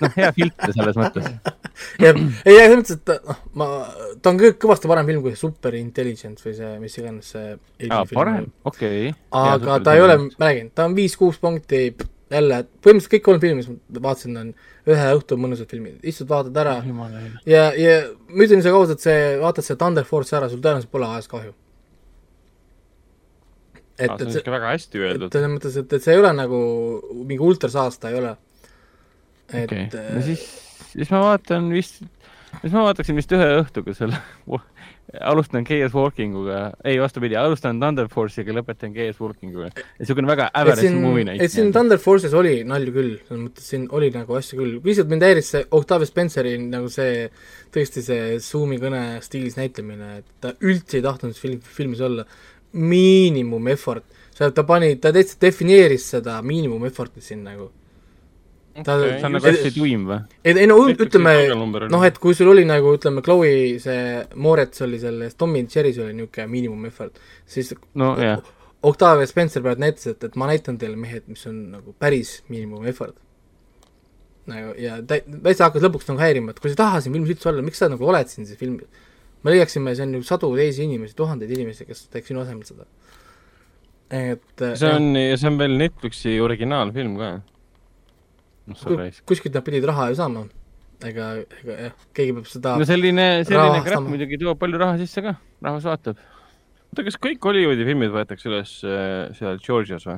noh, hea filter selles mõttes. ei, selles mõttes, et noh, ma, ta on kõ- kõvasti parem film kui Super Intelligent või see, mis iganes see aa, parem okei. aga ta ei ole, ma räägin, ta on viis-kuus punkti, jälle, põhimõtteliselt kõik kolm filmi, mis ma vaatasin, on ühe õhtu mõnusad filmid, istud, vaatad ära jumala ja, ja ma ütlen sulle ausalt, see, vaatad see Thunder Force ära, sul tõenäoliselt pole ajast kahju. et, see et on see, ikka väga hästi et öeldud. selles mõttes, et, et see ei ole nagu mingi ultrasaasta ei ole. et okei, äh, no siis, siis ma vaatan vist, siis ma vaataksin vist ühe õhtuga selle, alustan KS Walking uga, ei vastupidi, alustan Thunder Force'iga, lõpetan KS Walking uga. niisugune väga average movie, et siin. Thunder Force'is oli nalju küll, selles mõttes siin oli nagu asju küll, lihtsalt mind häiris see Octavia Spenceri nagu see tõesti see Zoomi kõne stiilis näitlemine, et ta üldse ei tahtnud film, filmis olla, miinimum effort, ta pani, ta täitsa defineeris seda miinimum effort'it siin nagu. Ta Okei. see on nagu hästi tuim või? ei, ei no Netflixi ütleme noh, et kui sul oli nagu ütleme, Chloe see Moretz oli selles Tom and Jerry's oli niisugune miinimum effort, siis no jah, Octavia Spencer praegu näitas, et, et ma näitan teile mehed, mis on nagu päris miinimum effort. nagu ja tä-, täitsa hakkas lõpuks nagu häirima, et kui sa ei taha siin filmis üldse olla, miks sa nagu oled siin siis filmis. me leiaksime, see on ju sadu teisi inimesi, tuhandeid inimesi, kes teeks sinu asemel seda. et see on, see on veel Netflixi originaalfilm ka. noh, kuskilt nad pidid raha ju saama. ega, ega jah, keegi peab seda no selline, selline crap muidugi toob palju raha sisse ka, rahvas vaatab. oota, kas kõik Hollywoodi filmid võetakse üles äh, seal Georgias või?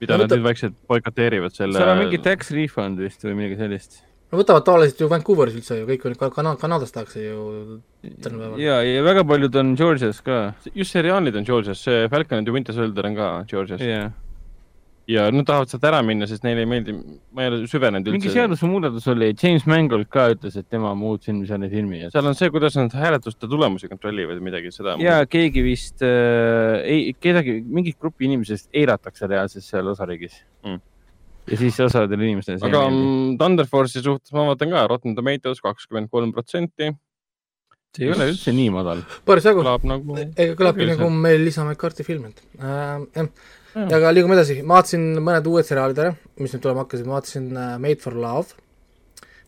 mida No nad võta- nüüd vaikselt boikoteerivad selle seal on mingi tax refund vist või midagi sellist. no võtavad tavaliselt ju Vancouveris üldse ju, kõik on ka- Kana-, Kanadas tahakse ju tänapäeval. ja, ja väga paljud on Georgias ka. just seriaalid on Georgias, see Falcon and the Winter Soldier on ka Georgias jah, ja nad tahavad sealt ära minna, sest neile ei meeldi, ma ei ole süvenenud mingi üldse. seadusemuudatus oli, James Mangold ka ütles, et tema muutsin selle filmi ja seal on see, kuidas nad hääletuste tulemusi kontrollivad või midagi seda. ja keegi vist äh, ei, kedagi, mingit gruppi inimesest eiratakse reaalselt seal osariigis Mm. ja siis osadele inimestele see aga mm, Thunder Force'i suhtes ma vaatan ka Rotten Tomatoes kakskümmend kolm protsenti, see ei ole üldse nii madal. päris jagu, kõlab nagu. ega kõlabki nagu meil Liisa McCarthy film, et äh, jah. Aga liigume edasi, ma vaatasin mõned uued seriaalid ära, mis nüüd tulema hakkasid, ma vaatasin äh, Made for Love,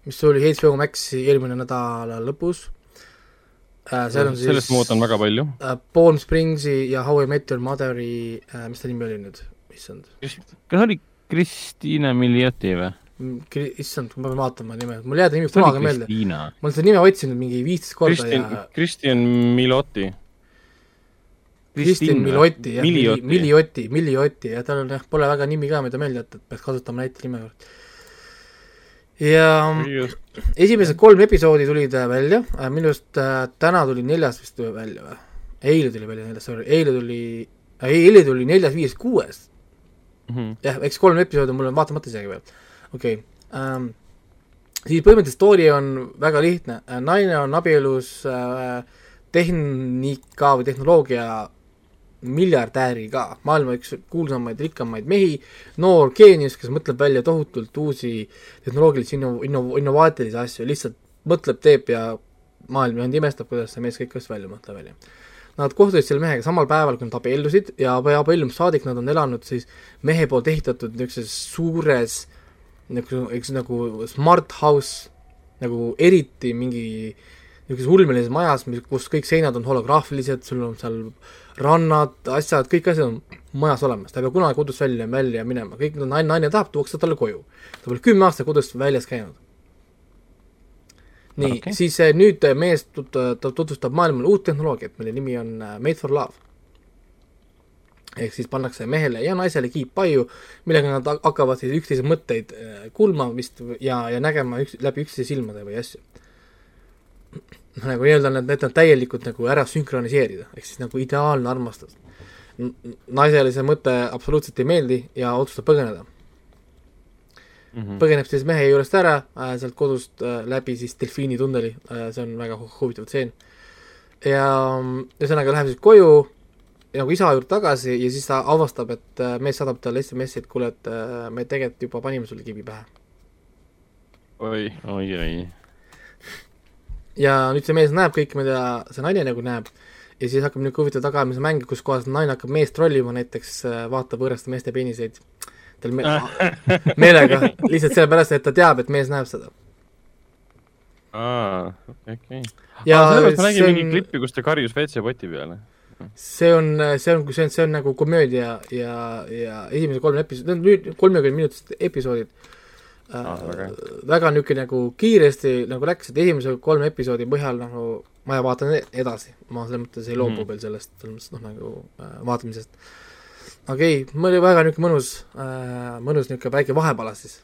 mis tuli HBO Maxi eelmine nädala lõpus äh,. seal on siis sellest ma ootan väga palju. äh, Palm Springsi ja How I Met Your Mother'i äh,, mis ta nimi oli nüüd, issand, kas oli Kristiina Miljotti või? issand, ma pean vaatama nime, mul ei jää ta nimi kunagi meelde. Ma olen seda nime otsinud mingi viisteist korda Kristjan ja, Kristjan Milotti. Kristin Milotti, jah, Miliotti. Miliotti, Miliotti ja tal on jah, pole väga nimi ka, mida meelde jätta, et peaks kasutama näitenime juurde. ja esimesed kolm episoodi tulid äh, välja, minu arust äh, täna tuli neljas vist välja või? eile tuli välja neljas, sorry, eile tuli, ei, eile tuli neljas, viies, kuues. jah, eks kolm episoodi mul on vaatamata isegi veel, okei okay. ähm,. siis põhimõtteliselt story on väga lihtne, naine on abielus äh, tehnika või tehnoloogia miljardääriga, maailma üks kuulsamaid, rikkamaid mehi, noor geenius, kes mõtleb välja tohutult uusi tehnoloogilisi inno-, inno-, innovaatilisi asju, lihtsalt mõtleb, teeb ja maailm ainult imestab, kuidas see mees kõike asju välja mõtleb välja. Nad kohtusid selle mehega samal päeval, kui nad abiellusid ja abiellumist saadik nad on elanud siis mehe poolt ehitatud niisuguses suures nagu, eks nagu smart house, nagu eriti mingi niisuguses ulmelises majas, mis, kus kõik seinad on holograafilised, sul on seal rannad, asjad, kõik asjad on majas olemas, ta ei pea kunagi kodust välja, välja minema, kõik, mida naine, naine tahab, tuuakse talle koju. ta pole kümme aastat kodust väljas käinud. nii okay., siis eh, nüüd eh, mees tut-, ta tutvustab maailmale uut tehnoloogiat, mille nimi on eh, Made for Love. ehk siis pannakse mehele ja naisele kiip paiu, millega nad hak- hakkavad siis üksteise mõtteid kuulma vist ja, ja nägema üks, läbi üksteise silmade või asju. Nagu nii-öelda need, need on täielikult nagu ära sünkroniseerida, ehk siis nagu ideaalne armastus. naisele see mõte absoluutselt ei meeldi ja otsustab põgeneda. Mhm. põgeneb siis mehe juurest ära äh, sealt kodust äh, läbi siis delfiini tunneli äh,, see on väga hu- huvitav tseen. ja mm, ühesõnaga läheb siis koju nagu isa juurde tagasi ja siis ta avastab, et äh, mees saadab talle SMS-i, et kuule, et äh, me tegelikult juba panime sulle kivi pähe. oi, oi, oi. Ja nüüd see mees näeb kõike, mida see naine nagu näeb. Ja siis hakkab niisugune huvitav tagaajamise mäng, kus kohas naine hakkab meest trollima, näiteks äh, vaatab võõraste meeste peeniseid. Tal me meelega, lihtsalt sellepärast, et ta teab, et mees näeb seda. aa, okei, ja sellepärast ma nägin see mingi on, klippi, kus ta karjus WC-poti peale. see on, see on, see on, see on nagu komöödia ja, ja esimese kolme episoodi, need on nüüd kolmekümne minutised episoodid Ah, väga väga niisugune nagu kiiresti nagu läks, et esimese kolme episoodi põhjal nagu ma vaatan edasi, ma selles mõttes ei loobu mm. Veel sellest, selles mõttes noh, nagu äh, vaatamisest. aga ei, mul oli väga niisugune mõnus äh,, mõnus niisugune väike vahepala siis.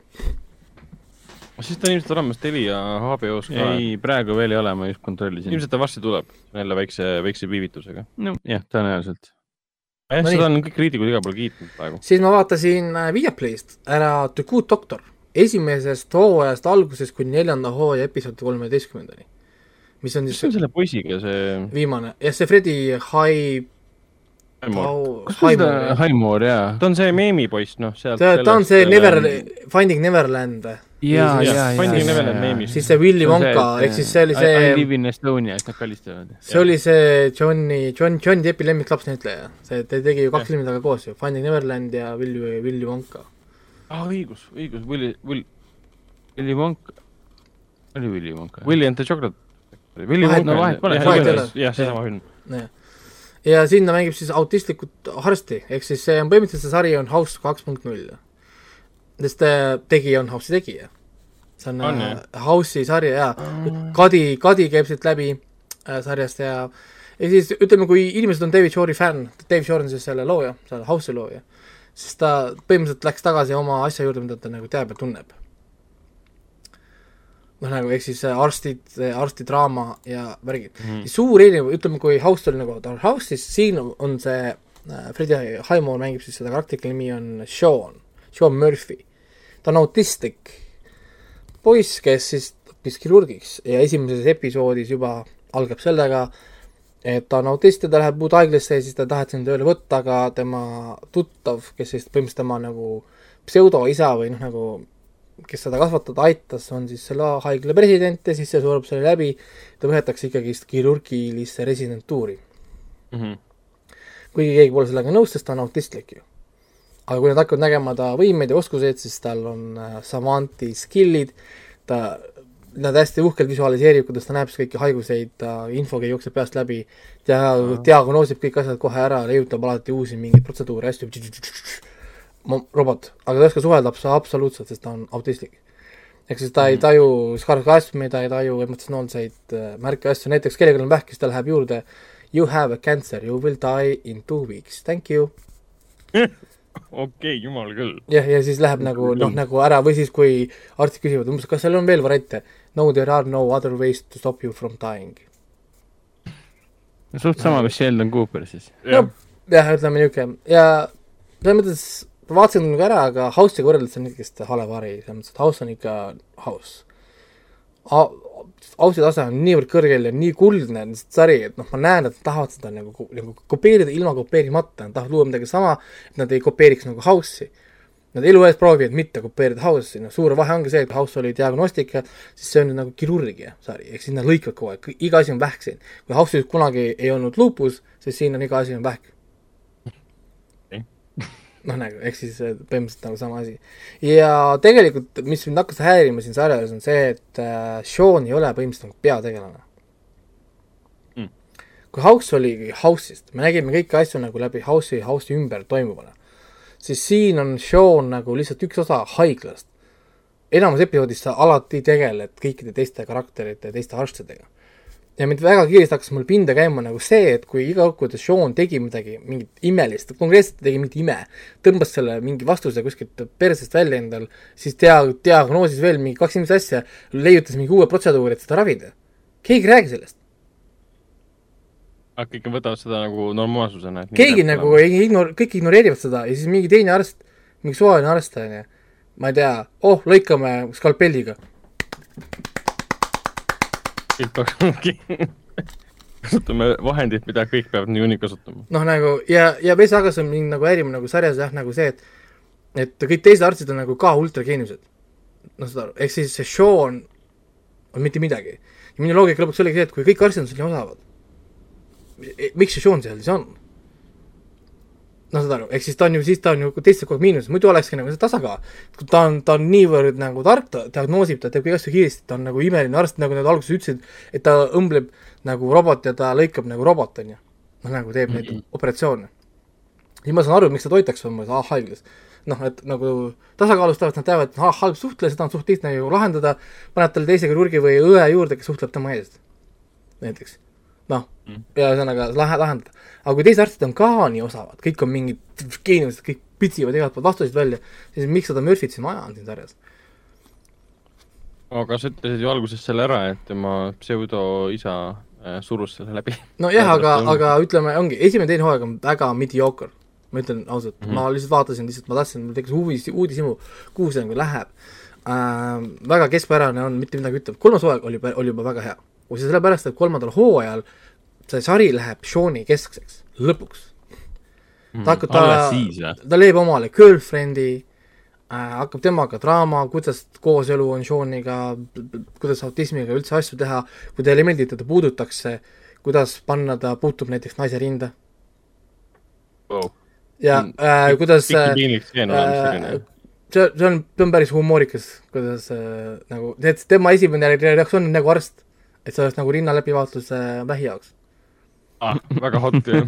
siis ta on ilmselt olemas Telia HBO-s ka. ei, praegu veel ei ole, ma just kontrollisin. ilmselt ta varsti tuleb, jälle väikse, väikse viivitusega. nojah, tõenäoliselt. jah, No seda nii. on kõik kriitikud igal pool kiitnud praegu. siis ma vaatasin äh, Viaplayst ära The Good Doctor, esimesest hooajast algusest kuni neljanda hooaja episoodi kolmeteistkümnendani. mis on mis siis on selle poisiga, see viimane, jah, see Fredi Hai-, Haimur? Haimur, Haimur jaa. ta on see meemipoiss, noh, sealt. ta, ta on see Never, Finding Neverland jaa, Siis- jaa, Finding jaa, Neverland jaa, meemist. siis see Willy Wonka, ehk siis see oli I see, live in Estonia, siis nad kallistavad. see oli see Johnny, John, John Deppi lemmiklapsnäitleja. see, ta tegi ju kaks filmi temaga koos ju, Finding Neverland ja Willy, Willy Wonka. aa, õigus, õigus, Willy, Will, Willy Wonka, oli Willy Wonka? Willy and the Chocolate. Willy Vahet- Wonka no vahet pole, jah, seesama film. ja sinna mängib siis autistlikut arsti, ehk siis see on põhimõtteliselt see sari on House kaks punkt null. sest äh, tegija on House'i tegija. see on, On, jah? House'i sarja ja Kadi, Kadi käib siit läbi äh, sarjast ja ja siis ütleme, kui inimesed on David Shore'i fänn, Dave Shore on siis selle looja, selle House'i looja, siis ta põhimõtteliselt läks tagasi oma asja juurde, mida ta nagu teab ja tunneb. noh, nagu ehk siis äh, arstid, arstidraama ja värgid mm.. suur erinevus, ütleme, kui House oli nagu Dark House, siis siin on see äh, Freddie Highmore mängib siis seda karakterit, nimi on Sean, Sean Murphy. ta on autistlik poiss, kes siis õppis kirurgiks ja esimeses episoodis juba algab sellega, et ta on autist ja ta läheb uude haiglasse ja siis ta taheti sinna tööle võtta, aga tema tuttav, kes siis põhimõtteliselt tema nagu pseudoisa või noh, nagu kes seda kasvatada aitas, on siis selle haigla president ja siis see sureb selle läbi, ta võetakse ikkagist kirurgilisse residentuuri. Mhm. kuigi keegi pole sellega nõus, sest ta on autistlik ju. aga kui nad hakkavad nägema ta võimeid ja oskuseid, siis tal on äh, savanti skill'id, ta, nad hästi uhkelt visualiseerib, kuidas ta näeb siis kõiki haiguseid, ta infoga jookseb peast läbi, dia-, diagnoosib kõik asjad kohe ära, leiutab alati uusi mingeid protseduure, asju, robot, aga ta ei oska suhelda abs-, absoluutselt, sest ta on autistlik. ehk siis ta ei taju sarkasmi, ta ei taju emotsionaalseid äh, märke asju, näiteks kellelgi on vähk, siis ta läheb juurde You have a cancer, you will die in two weeks, thank you. okei, jumal küll. jah, ja siis läheb nagu noh, nagu ära või siis, kui arstid küsivad umbes, kas seal on veel variante. No there are no other ways to stop you from dying. suht sama, mis Sheldon Cooper siis. jah, ütleme niisugune ja selles mõttes vaatasin nagu ära, aga House'iga võrreldes on ikkagist hale vari, selles mõttes, et House on ikka House. House'i tase on niivõrd kõrgel ja nii kuldne on see sari, et noh, ma näen, et nad tahavad seda nagu, nagu kopeerida ilma kopeerimata, nad tahavad luua midagi sama, et nad ei kopeeriks nagu House'i. Nad elu ees proovivad mitte kopeerida House'i, noh suur vahe ongi see, et House oli diagnostika, siis see on nüüd nagu kirurgia sari, ehk siis nad lõikavad kogu aeg, iga asi on vähk siin. kui House'is kunagi ei olnud lupus, siis siin on iga asi on vähk noh, nagu ehk siis äh, põhimõtteliselt nagu sama asi. ja tegelikult, mis mind hakkas häirima siin sarjas, on see, et äh, Sean ei ole põhimõtteliselt nagu peategelane Mm. kui House oli House'ist, me nägime kõiki asju nagu läbi House'i, House'i ümber toimuvana, siis siin on Sean nagu lihtsalt üks osa haiglast. enamus episoodis sa alati tegeled kõikide teiste karakterite teiste arstidega. ja mind väga kiiresti hakkas mul pinda käima nagu see, et kui iga kord, kui Sean tegi midagi, mingit imelist, konkreetselt tegi mingit ime, tõmbas selle mingi vastuse kuskilt persest välja endal, siis dia-, diagnoosis veel mingi kaks inimest asja, leiutas mingi uue protseduuri, et seda ravida. keegi ei räägi sellest. Aga kõik võtavad seda nagu normaalsusena. keegi nagu ei ignor-, kõik ignoreerivad seda ja siis mingi teine arst, mingi suvaline arst on ju, ma ei tea, oh, lõikame skalpelliga. kõik peaks ongi kasutame vahendit, mida kõik peavad niikuinii kasutama. noh, nagu ja, ja veits hakkas mind nagu häirima nagu sarjas jah, nagu see, et et kõik teised arstid on nagu ka ultrageeniused. noh, saad aru, ehk siis see Sean on mitte midagi. ja minu loogika lõpuks oligi see, et kui kõik arstid on selline osavad, miks see Sean seal siis on? noh, saad aru, ehk siis ta on ju, siis ta on ju teiste kogu aeg miinuses, muidu olekski nagu see tasakaal. ta on, ta on niivõrd nagu tark, ta diagnoosib, ta teeb kõik asju kiiresti, ta on nagu imeline arst, nagu nad alguses ütlesid, et ta õmbleb nagu robot ja ta lõikab nagu robot, on ju. noh, nagu teeb neid operatsioone. siis ma saan aru, miks ta toitaks umbes ah, haiglas. noh, et nagu tasakaalustavad, nad teavad, et ah, halb suhtlemine, seda on suht lihtne ju lahendada, paned talle teise kirurgi või õe juurde, kes suhtleb tema eest. näiteks. noh, ja ühesõnaga lahe, lahendada. aga kui teised arstid on ka nii osavad, kõik on mingid geeniused, kõik pitsivad igalt poolt vastuseid välja, siis miks seda Murphy't siin vaja on siin sarjas? aga sa ütlesid ju alguses selle ära, et tema pseudoisa äh, surus selle läbi. nojah, aga, aga ütleme, ongi, esimene, teine hooaeg on väga mediocre. ma ütlen ausalt mm. -hmm. ma lihtsalt vaatasin, lihtsalt ma tahtsin, mul tekkis uudis, uudishimu, kuhu see nagu läheb äh,. väga keskpärane on, mitte midagi ütleb, kolmas hooaeg oli, oli juba väga hea. sellepärast, et kolmandal hooajal see sari läheb Sean'i keskseks, lõpuks. ta hakkab, ta ta leiab omale girlfriend'i äh,, hakkab temaga draama, kuidas kooselu on Sean'iga, kuidas autismiga üldse asju teha, kui meeldi, et teda puudutakse, kuidas panna ta, puutub näiteks naise rinda Wow. ja Mm, äh, kuidas äh, selline. see, see on, see on päris humoorikas, kuidas äh, nagu, tema esimene reaktsioon on nagu arst, et see oleks nagu rinnaläbivaatlus äh, vähi jaoks. Ah, väga hot ju.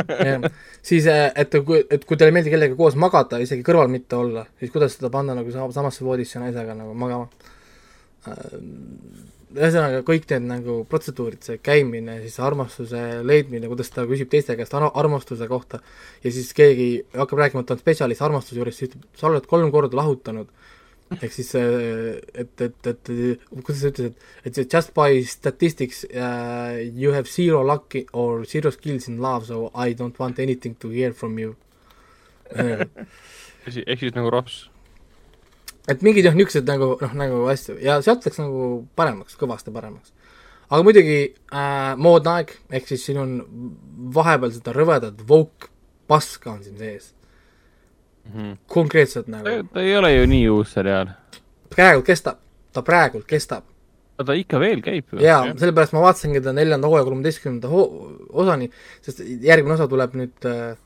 siis, et kui, et kui teile ei meeldi kellegagi koos magada, isegi kõrval mitte olla, siis kuidas seda panna nagu sa- samasse voodisse naisega nagu magama. ühesõnaga kõik need nagu protseduurid, see käimine, siis armastuse leidmine, kuidas ta küsib teiste käest ar armastuse kohta ja siis keegi hakkab rääkima, et ta on spetsialist armastuse juures, siis ütleb, sa oled kolm korda lahutanud. Ehk siis, et, et, et kuidas sa ütlesid, et just by statistics uh, you have zero lucky or zero skills in love so I don't want anything to hear from you. ehk siis nagu rops. et mingid jah, niisugused nagu noh, nagu asju ja sealt läks nagu paremaks, kõvasti paremaks. aga muidugi äh, moodne aeg, ehk siis siin on vahepeal seda rõvedat woke paska on siin sees, konkreetselt nagu, ta ei ole ju nii uus seriaal. praegu kestab, ta praegult kestab. ta ikka veel käib ju. jaa, sellepärast ma vaatasingi ta neljanda hooaja kolmeteistkümnenda ho- osani, sest järgmine osa tuleb nüüd äh,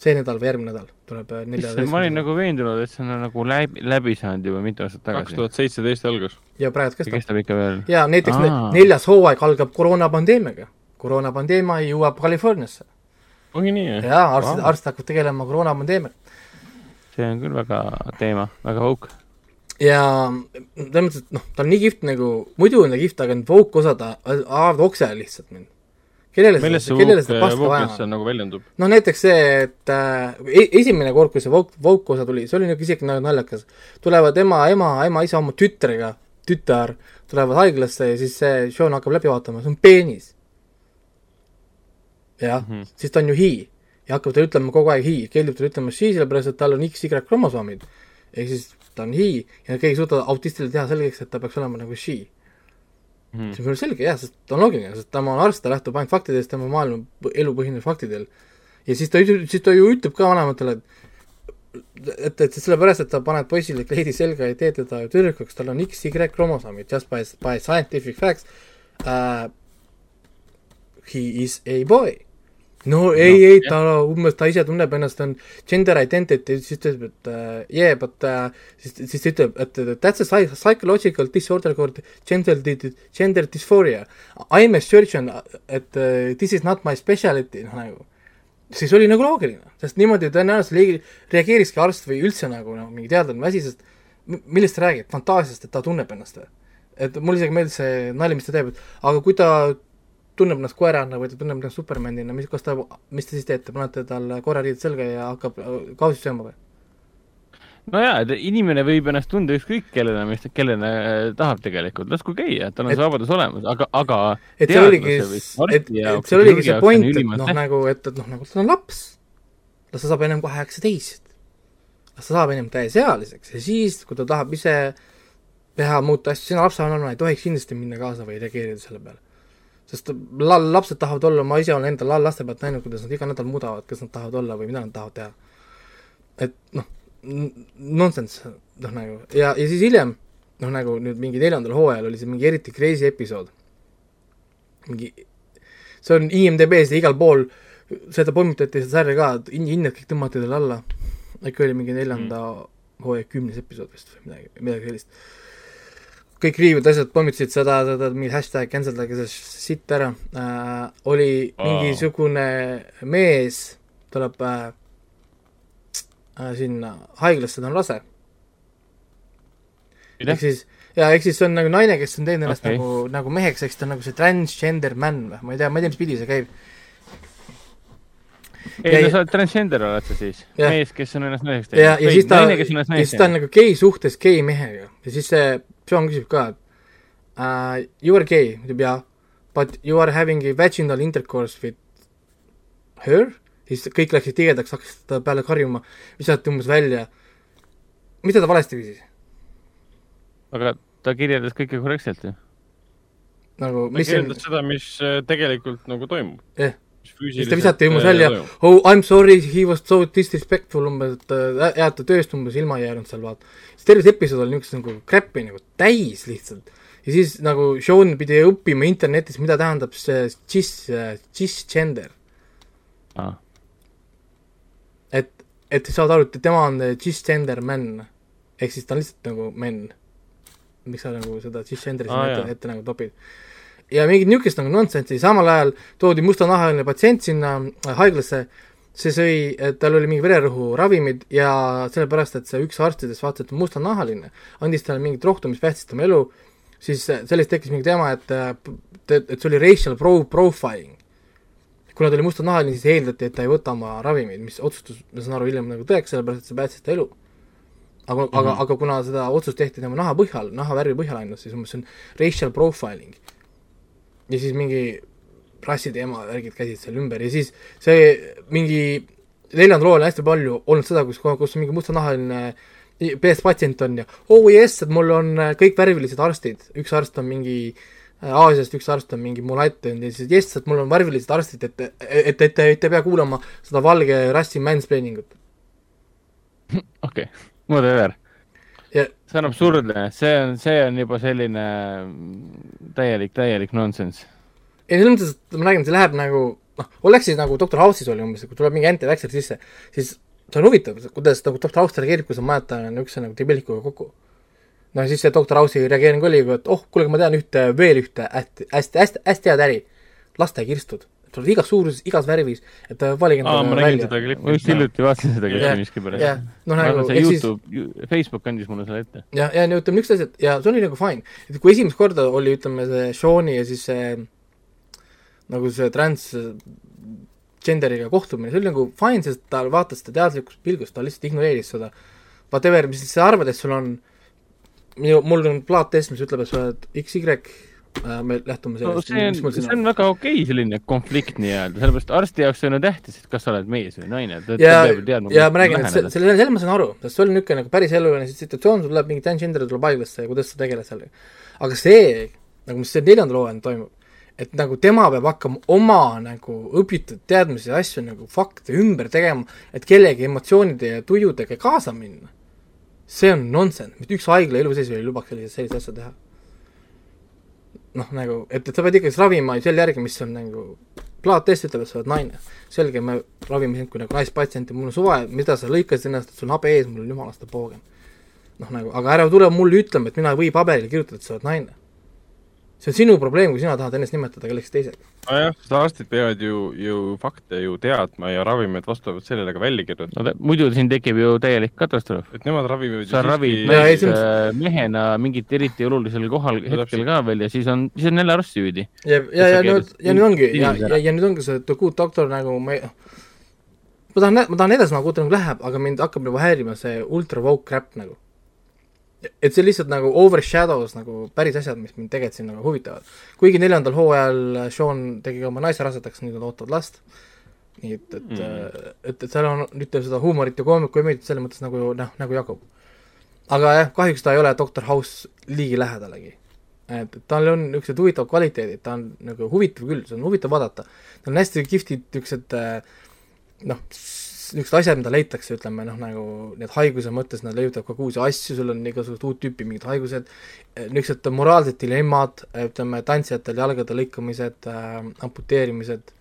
see nädal või järgmine nädal tuleb äh, ma olin nagu veendunud, et see on nagu läbi, läbi saanud juba mitu aastat kaks tagasi. tuhat seitseteist algas. ja praegu kestab. kestab ikka veel. jaa, näiteks ne Aa. neljas hooaeg algab koroonapandeemiaga. koroonapandeemia jõuab Californiasse ongi nii, jah? jaa, arstid, Vau. arst hakkab tegelema koroonapandeemiaga. See on küll väga teema, väga hauk. ja selles mõttes, et noh, ta on nii kihvt nagu, muidu on ta kihvt, aga need woke osad ajavad okse lihtsalt mind. kellele see kellele seda Woke, paska vaja on? nagu väljendub? noh, näiteks see, et äh, e- esimene kord, kui see woke, woke osa tuli, see oli nagu isegi nagu naljakas. tulevad ema, ema, ema isa oma tütrega, tütar tulevad haiglasse ja siis see Sean hakkab läbi vaatama, see on peenis. jah mm. -hmm. siis ta on ju hi ja hakkab talle ütlema kogu aeg hi, keeldub talle ütlema she, sellepärast et tal on XY kromosoomid. ehk siis ta on hi ja keegi ei suuda autistile teha selgeks, et ta peaks olema nagu she Mhm. see on selge jah, sest ta on loogiline, sest tema on arst, ta lähtub ainult faktidest, tema maailm, elu põhineb faktidel. ja siis ta, siis ta ju ütleb ka vanematele, et et, et sellepärast, et sa paned poisile kleidi selga ja teed teda tüdrukuks, tal on XY kromosoomid just by, by scientific facts uh,. He is a boy. No ei, ei, ta umbes, ta ise tunneb ennast, on gender identity, siis ta ütleb, et uh, yeah, but uh, siis, siis ta ütleb, et that's a psy- psychological disorder called gender, gender dysphoria. I am a surgeon, et uh, this is not my speciality, noh nagu siis oli nagu loogiline, sest niimoodi tõenäoliselt reageerikski arst või üldse nagu noh, mingi teadlane või asi, sest millest ta räägib, fantaasiast, et ta tunneb ennast või? et mulle isegi meeldis see nali, mis ta teeb, et aga kui ta tunneb ennast koerana või ta tunneb ennast Supermanina, mis, kas ta, mis te siis teete, panete talle koerariided selga ja hakkab äh, kausist sööma või? nojaa, et inimene võib ennast tunda ükskõik kellena, mis, kellena äh, tahab tegelikult, lasku käia, tal on Et- see vabadus olemas, aga, aga et see oligi, et, et see oligi see point, et noh, nagu, et, et noh, nagu ta on laps. las ta saab ennem kaheksateist. las ta saab ennem täisealiseks ja siis, kui ta tahab ise teha, muuta asju, sina lapsevanemana ei tohiks kindlasti minna kaasa või reageerida selle peale. Sest la-, lapsed tahavad olla, ma ise olen enda la- laste pealt näinud, kuidas nad iga nädal muudavad, kes nad tahavad olla või mida nad tahavad teha. et noh, nonsense, noh nagu ja, ja siis hiljem noh, nagu nüüd mingi neljandal hooajal oli see mingi eriti crazy episood. mingi, see on IMDB-s ja igal pool, seda pommitati seda sarja ka, hinnad kõik tõmmati talle alla. äkki oli mingi neljanda hooaja kümnes episood vist või midagi, midagi sellist. Kõik riivid, asjad pommitasid seda, seda, mingi hashtag cancel dage see sitt ära äh,. oli Aa. mingisugune mees, tuleb äh, äh, sinna haiglasse, ta on rase. Ehk siis, jaa, ehk siis see on nagu naine, kes on teinud ennast okay. nagu, nagu meheks, eks ta on nagu see transgender man või, ma ei tea, ma ei tea, mis pidi see käib. ei Ja- no sa oled transgender oled sa siis, mees, kes on ennast naiseks ja, ja siis ta, ja siis ta on nagu gei suhtes gei mehega ja siis see John küsib ka, et uh, you are gay, ütleb jaa, but you are having a vaginal intercourse with her, siis kõik läksid tigedaks, hakkasid ta peale karjuma, visati umbes välja. mida ta valesti küsis? aga ta kirjeldas kõike korrektselt ju. nagu, ta mis on kirjeldas, seda, mis äh, tegelikult nagu toimub. Jah. mis siis ta visati umbes välja, oh I m sorry, he was so disrespectful umbes, et äh, jääd ta tööst umbes ilma ei jäänud seal vaata. siis terve see episood oli niisugust nagu crap'i nagu täis lihtsalt. ja siis nagu Sean pidi õppima internetis, mida tähendab see cis, cisgender. Ah. et, et saad aru, et tema on eh, cisgender man. ehk siis ta on lihtsalt nagu men. miks sa nagu seda cisgenderi sinna Aa, ette, ette nagu topid? Ja mingit niisugust nagu nonsensi, samal ajal toodi mustanahaline patsient sinna äh, haiglasse, see sõi, tal oli mingi vererõhuravimid ja sellepärast, et see üks arstidest vaatas, et mustanahaline, andis talle mingit rohtu, mis päästis tema elu, siis äh, sellest tekkis mingi teema, et, et see oli racial pro-, profiling. kuna ta oli mustanahaline, siis eeldati, et ta ei võta oma ravimeid, mis otsustus, ma saan aru, hiljem nagu tõeks, sellepärast et see päästis ta elu. aga mm, -hmm. aga, aga kuna seda otsust tehti tema naha põhjal, nahavärvi põhjal ainult, siis umbes see on racial profiling. Ja siis mingi rassiteema värgid käisid seal ümber ja siis see mingi neljandal lool on hästi palju olnud seda, kus, kus mingi mustanahaline PS patsient on ja oh jess, et mul on kõik värvilised arstid, üks arst on mingi äh, Aasiast, üks arst on mingi mulatt on ja siis jess, et mul on värvilised arstid, et, et, et, et te ei pea kuulama seda valge rassi mansplaining ut. okei okay., whatever Ja-. see on absurdne, see on, see on juba selline mm, täielik, täielik nonsense. ei, selles mõttes, et ma räägin, see läheb nagu noh, oleks siis nagu Doctor House'is oli umbes, kui tuleb mingi anti-vaxxer sisse, siis see on huvitav, kuidas nagu Doctor House reageerib, kui sa majad niisuguse nagu debelikuga kokku. no siis see Doctor House'i reageering oli, et oh, kuule, ma tean ühte, veel ühte hästi, hästi, hästi, hästi head äri, lastekirstud. Tuleb igas suuruses, igas värvis, et valige aa, ma nägin seda ma klippi just. hiljuti vaatasin seda klippi miskipärast. noh ma nagu arvan, see ehk siis Youtube, Facebook andis mulle selle ette. ja, ja no ütleme niisugused asjad ja see oli nagu fine, et kui esimest korda oli, ütleme see Sean'i ja siis see nagu see trans genderiga kohtumine, see oli nagu fine, sest ta vaatas seda teadlikust pilgust, ta lihtsalt ignoreeris seda. Whatever, mis sa arvad, et sul on, minu, mul on plaattest, mis ütleb, et sa oled XY me lähtume no sellest see on, see on väga okei okay, selline konflikt nii-öelda, sellepärast arsti jaoks on ju tähtis, et kas sa oled mees või naine. ja, ja ma räägin, et selle, selle, selle ma saan aru, sest see oli niisugune nagu päris eluline situatsioon, sul tuleb mingi transgender tuleb haiglasse ja kuidas sa tegeled sellega. aga see, nagu mis see neljanda loo ajal toimub, et nagu tema peab hakkama oma nagu õpitud teadmisi ja asju nagu fakte ümber tegema, et kellegi emotsioonide ja tujudega kaasa minna. see on nonsense, mitte üks haigla elu sees ei lubaks sellist, sellist asja teha. noh, nagu, et, et sa pead ikkagi ravima selle järgi, mis on nagu plaattest ütleb, et sa oled naine. selge, me ravime sind kui nagu naispatsienti, mul on suva, mida sa lõikasid ennast, et sul on habe ees, mul on jumalast poogen. noh, nagu, aga ära tule mulle ütlema, et mina ei või paberile kirjutada, et sa oled naine. See on sinu probleem, kui sina tahad ennast nimetada kellekski teiseks. nojah, sest arstid peavad ju, ju fakte ju teadma ja ravimeid vastavalt sellele ka välja kirjutama. no ta- muidu siin tekib ju täielik katastroof. et nemad ravivad sa ravid No naist see äh, mehena mingit eriti olulisel kohal No hetkel ka veel ja siis on, siis on jälle arst süüdi. ja, ja, ja nüüd, ja nüüd ongi, ja, ja, ja nüüd ongi see The Good Doctor nagu ma ei ma tahan, ma tahan edasi nagu, nagu läheb, aga mind hakkab juba häirima see ultra woke crap nagu. Et see lihtsalt nagu overshadows nagu päris asjad, mis mind tegelikult siin nagu huvitavad. kuigi neljandal hooajal Sean tegi oma naise rasedaks, nüüd nad ootavad last, nii et, et Mm. mm., et, et seal on, ütleme seda huumorit ja koomik-, komöödiat selles mõttes nagu noh, nagu jagub. aga jah, kahjuks ta ei ole Doctor House liigi lähedalegi et et tal on niisugused huvitavad kvaliteedid, ta on nagu huvitav küll, see on huvitav vaadata. tal on hästi kihvtid niisugused äh, noh, niisugused asjad, mida leitakse, ütleme noh, nagu need haiguse mõttes, nad leiutavad kogu uusi asju, sul on igasugused uut tüüpi mingid haigused, niisugused moraalsed dilemmad, ütleme, tantsijatel jalgade lõikamised äh,, amputeerimised,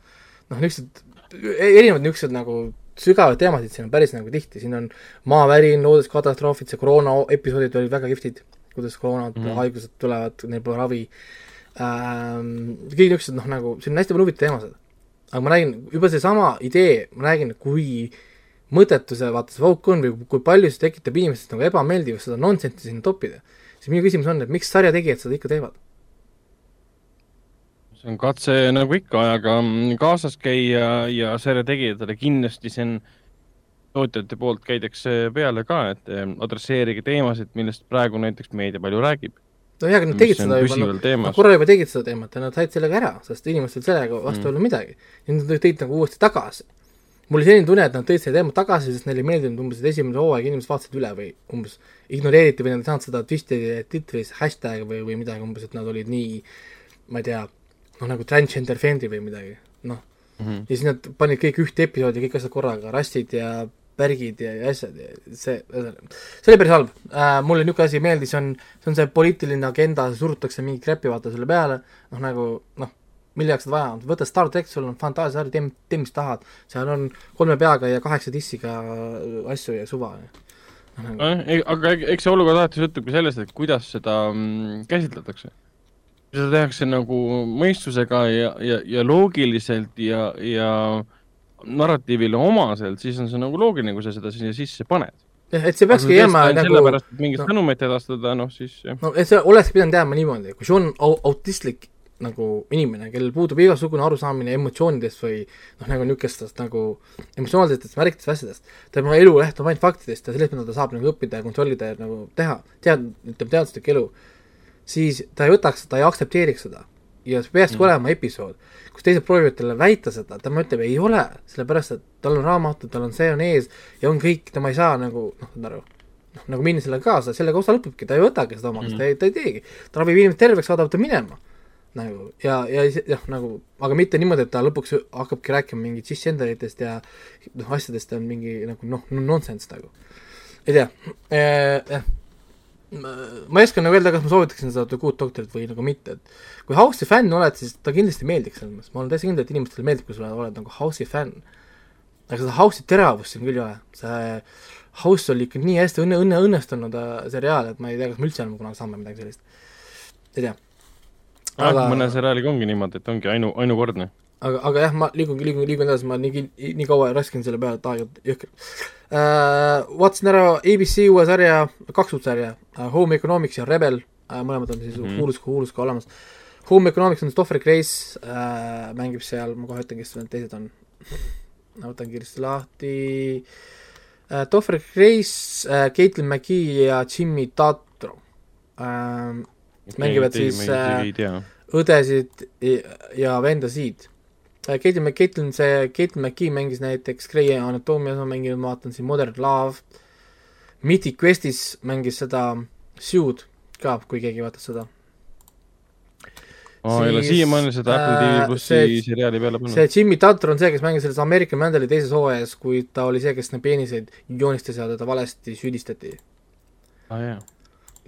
noh, niisugused erinevad niisugused nagu sügavad teemasid siin on päris nagu tihti, siin on maavärin, looduskatastroofid, see koroona episoodid olid väga kihvtid, kuidas koroonad mm, -hmm. haigused tulevad, neil pole ravi ähm,, kõik niisugused noh, nagu siin on hästi palju huvitavaid teemasid. Aga ma räägin, juba seesama idee, ma räägin, kui mõttetu see vaata see Vogue on või kui palju see tekitab inimestes nagu ebameeldivust seda nonsense'i sinna toppida, siis minu küsimus on, et miks sarjategijad seda ikka teevad? see on katse nagu ikka ajaga kaasas käia ja selle tegijatele kindlasti see on tootjate poolt käidakse peale ka, et eh, adresseerige teemasid, millest praegu näiteks meedia palju räägib. No jaa, aga nad tegid seda juba, nad korra juba tegid seda teemat ja nad said sellega ära, sest inimestel sellega vastu ei olnud mm. midagi. ja nad tõid nagu uuesti tagasi. mul oli selline tunne, et nad tõid selle teema tagasi, sest neile ei meeldinud umbes, et esimene hooaeg inimesed vaatasid üle või umbes ignoreeriti või nad ei saanud seda twisti titris hashtag või, või midagi umbes, et nad olid nii, ma ei tea, noh nagu transgender friendly või midagi, noh mm. -hmm. ja siis nad panid kõik ühte episoodi, kõik asjad korraga, rassid ja värgid ja, ja asjad ja see, see oli päris halb äh,. mulle niisugune asi ei meeldi, see on, see on see poliitiline agenda, surutakse mingi kräpi vaata selle peale, noh nagu noh, mille jaoks seda vaja on, võta Star track, sul on fantaasiasari, tee, tee mis tahad, seal on kolme peaga ja kaheksa dissiga asju ja suva no,. Nagu. aga eks see olukord alati sõltubki sellest, et kuidas seda mm, käsitletakse seda tehakse nagu mõistusega ja, ja, ja loogiliselt ja, ja narratiivile omaselt, siis on see nagu loogiline, kui sa seda sinna sisse paned. et see peakski jääma nagu sellepärast, et mingit no, sõnumit edastada, noh siis jah. no et see oleks pidanud jääma niimoodi, kui sul on autistlik nagu inimene, kellel puudub igasugune arusaamine emotsioonidest või noh, nagu niisugustest nagu emotsionaalsetest märkidest, asjadest, tema elu lähtub ainult faktidest ja sellest, mida ta saab nagu õppida ja kontrollida ja nagu teha, tead-, ütleme teaduslik elu siis ta ei võtaks seda, ei aktsepteeriks seda. ja see peakski mm. olema episood, kus teised proovivad talle väita seda, tema ütleb ei ole, sellepärast et tal on raamatud, tal on see on ees ja on kõik, tema ei saa nagu noh, saad aru, noh nagu minna sellega kaasa, sellega osa lõpebki, ta ei võtagi seda omaks mm., ta ei, ta ei teegi, ta ravib inimesed terveks, saadab ta minema nagu ja, ja jah, nagu, aga mitte niimoodi, et ta lõpuks hakkabki rääkima mingit sissenderitest ja noh, asjadest on mingi nagu noh, nonsense nagu. ei tea eh,, jah ma ei oska nagu öelda, kas ma soovitaksin seda The Good Doctorit või nagu mitte, et kui House'i fänn oled, siis ta kindlasti meeldiks selles mõttes, ma olen täiesti kindel, et inimestele meeldib, kui sa oled nagu House'i fänn. aga seda House'i teravust siin küll ei ole, see House oli ikka nii hästi õnne, õnne, õnnestunud äh, seriaal, et ma ei tea, kas me üldse enam kunagi saame midagi sellist. ei tea. aga mõne seriaaliga ongi niimoodi, et ongi ainu, ainukordne aga, aga jah, ma liigun, liigun, liigun edasi, ma nii, nii kaua raskin selle peale, et aeg jõhker uh,. vaatasin ära ABC uue sarja, kaks uut sarja uh,, Home Economics ja Rebel uh,, mõlemad on siis mm -hmm. Hulus, Hulus ka olemas. Home Economics on Stoffer Grace uh,, mängib seal, ma kohe ütlen, kes need teised on. ma võtan kiiresti lahti uh,. Stoffer Grace uh,, Caitlin McKee ja Jimmy Tatro uh,. mängivad siis uh, õdesid ja vendasid Caitlin McCaitlin, see Caitlin McKee mängis näiteks Grey Anatoomias, ma mänginud, ma vaatan siin Modern Love, Mythic Questis mängis seda Sue'd ka, kui keegi vaatas seda. ma ei ole siiamaani seda Apple TV äh, plussi seriaali peale pannud. see Jimmy Tuttor on see, kes mängis selles American Vandali teises hooajas, kui ta oli see, kes neid peeniseid joonistas ja teda valesti süüdistati. ah, jaa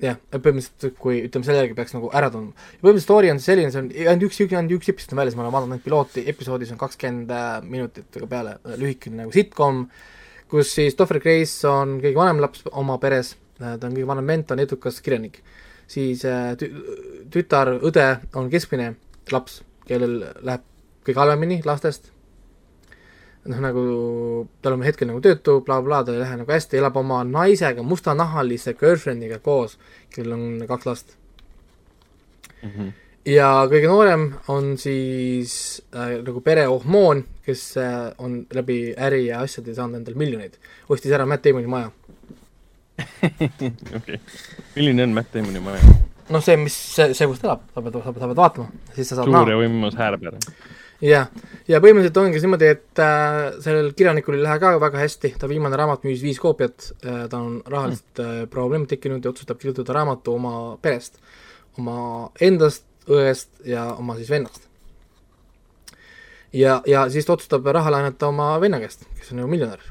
jah, põhimõtteliselt kui ütleme, selle järgi peaks nagu ära tundma. põhimõtteliselt story on selline, see on ainult üks, ainult üks episood on väljas, ma olen vaadanud ainult pilooti, episoodis on kakskümmend äh, minutit peale, äh, lühikene nagu sitcom, kus siis Toffer Grace on kõige vanem laps oma peres, äh, ta on kõige vanem vend, ta on edukas kirjanik. siis tü-, tütar, õde on keskmine laps, kellel läheb kõige halvemini lastest, noh, nagu tal on hetkel nagu töötu bla,, blablabla, tal ei lähe nagu hästi, elab oma naisega, mustanahalise girlfriend'iga koos, kellel on kaks last mm. -hmm. ja kõige noorem on siis äh, nagu pereohmoon, kes äh, on läbi äri ja asjade saanud endale miljoneid. ostis ära Matt Damoni maja okei, milline on Matt Damoni maja? noh, see, mis, see, see, kus ta elab, sa pead, sa pead vaatama, siis sa saad suur ja võimas häärber jah, ja põhimõtteliselt ongi niimoodi, et äh, sellel kirjanikul ei lähe ka väga hästi, ta viimane raamat müüs viis koopiat äh,, tal on rahaliselt äh, probleemid tekkinud ja otsustab kirjutada raamatu oma perest, oma endast, õest ja oma siis vennast. ja, ja siis ta otsustab raha laenata oma venna käest, kes on ju miljonär.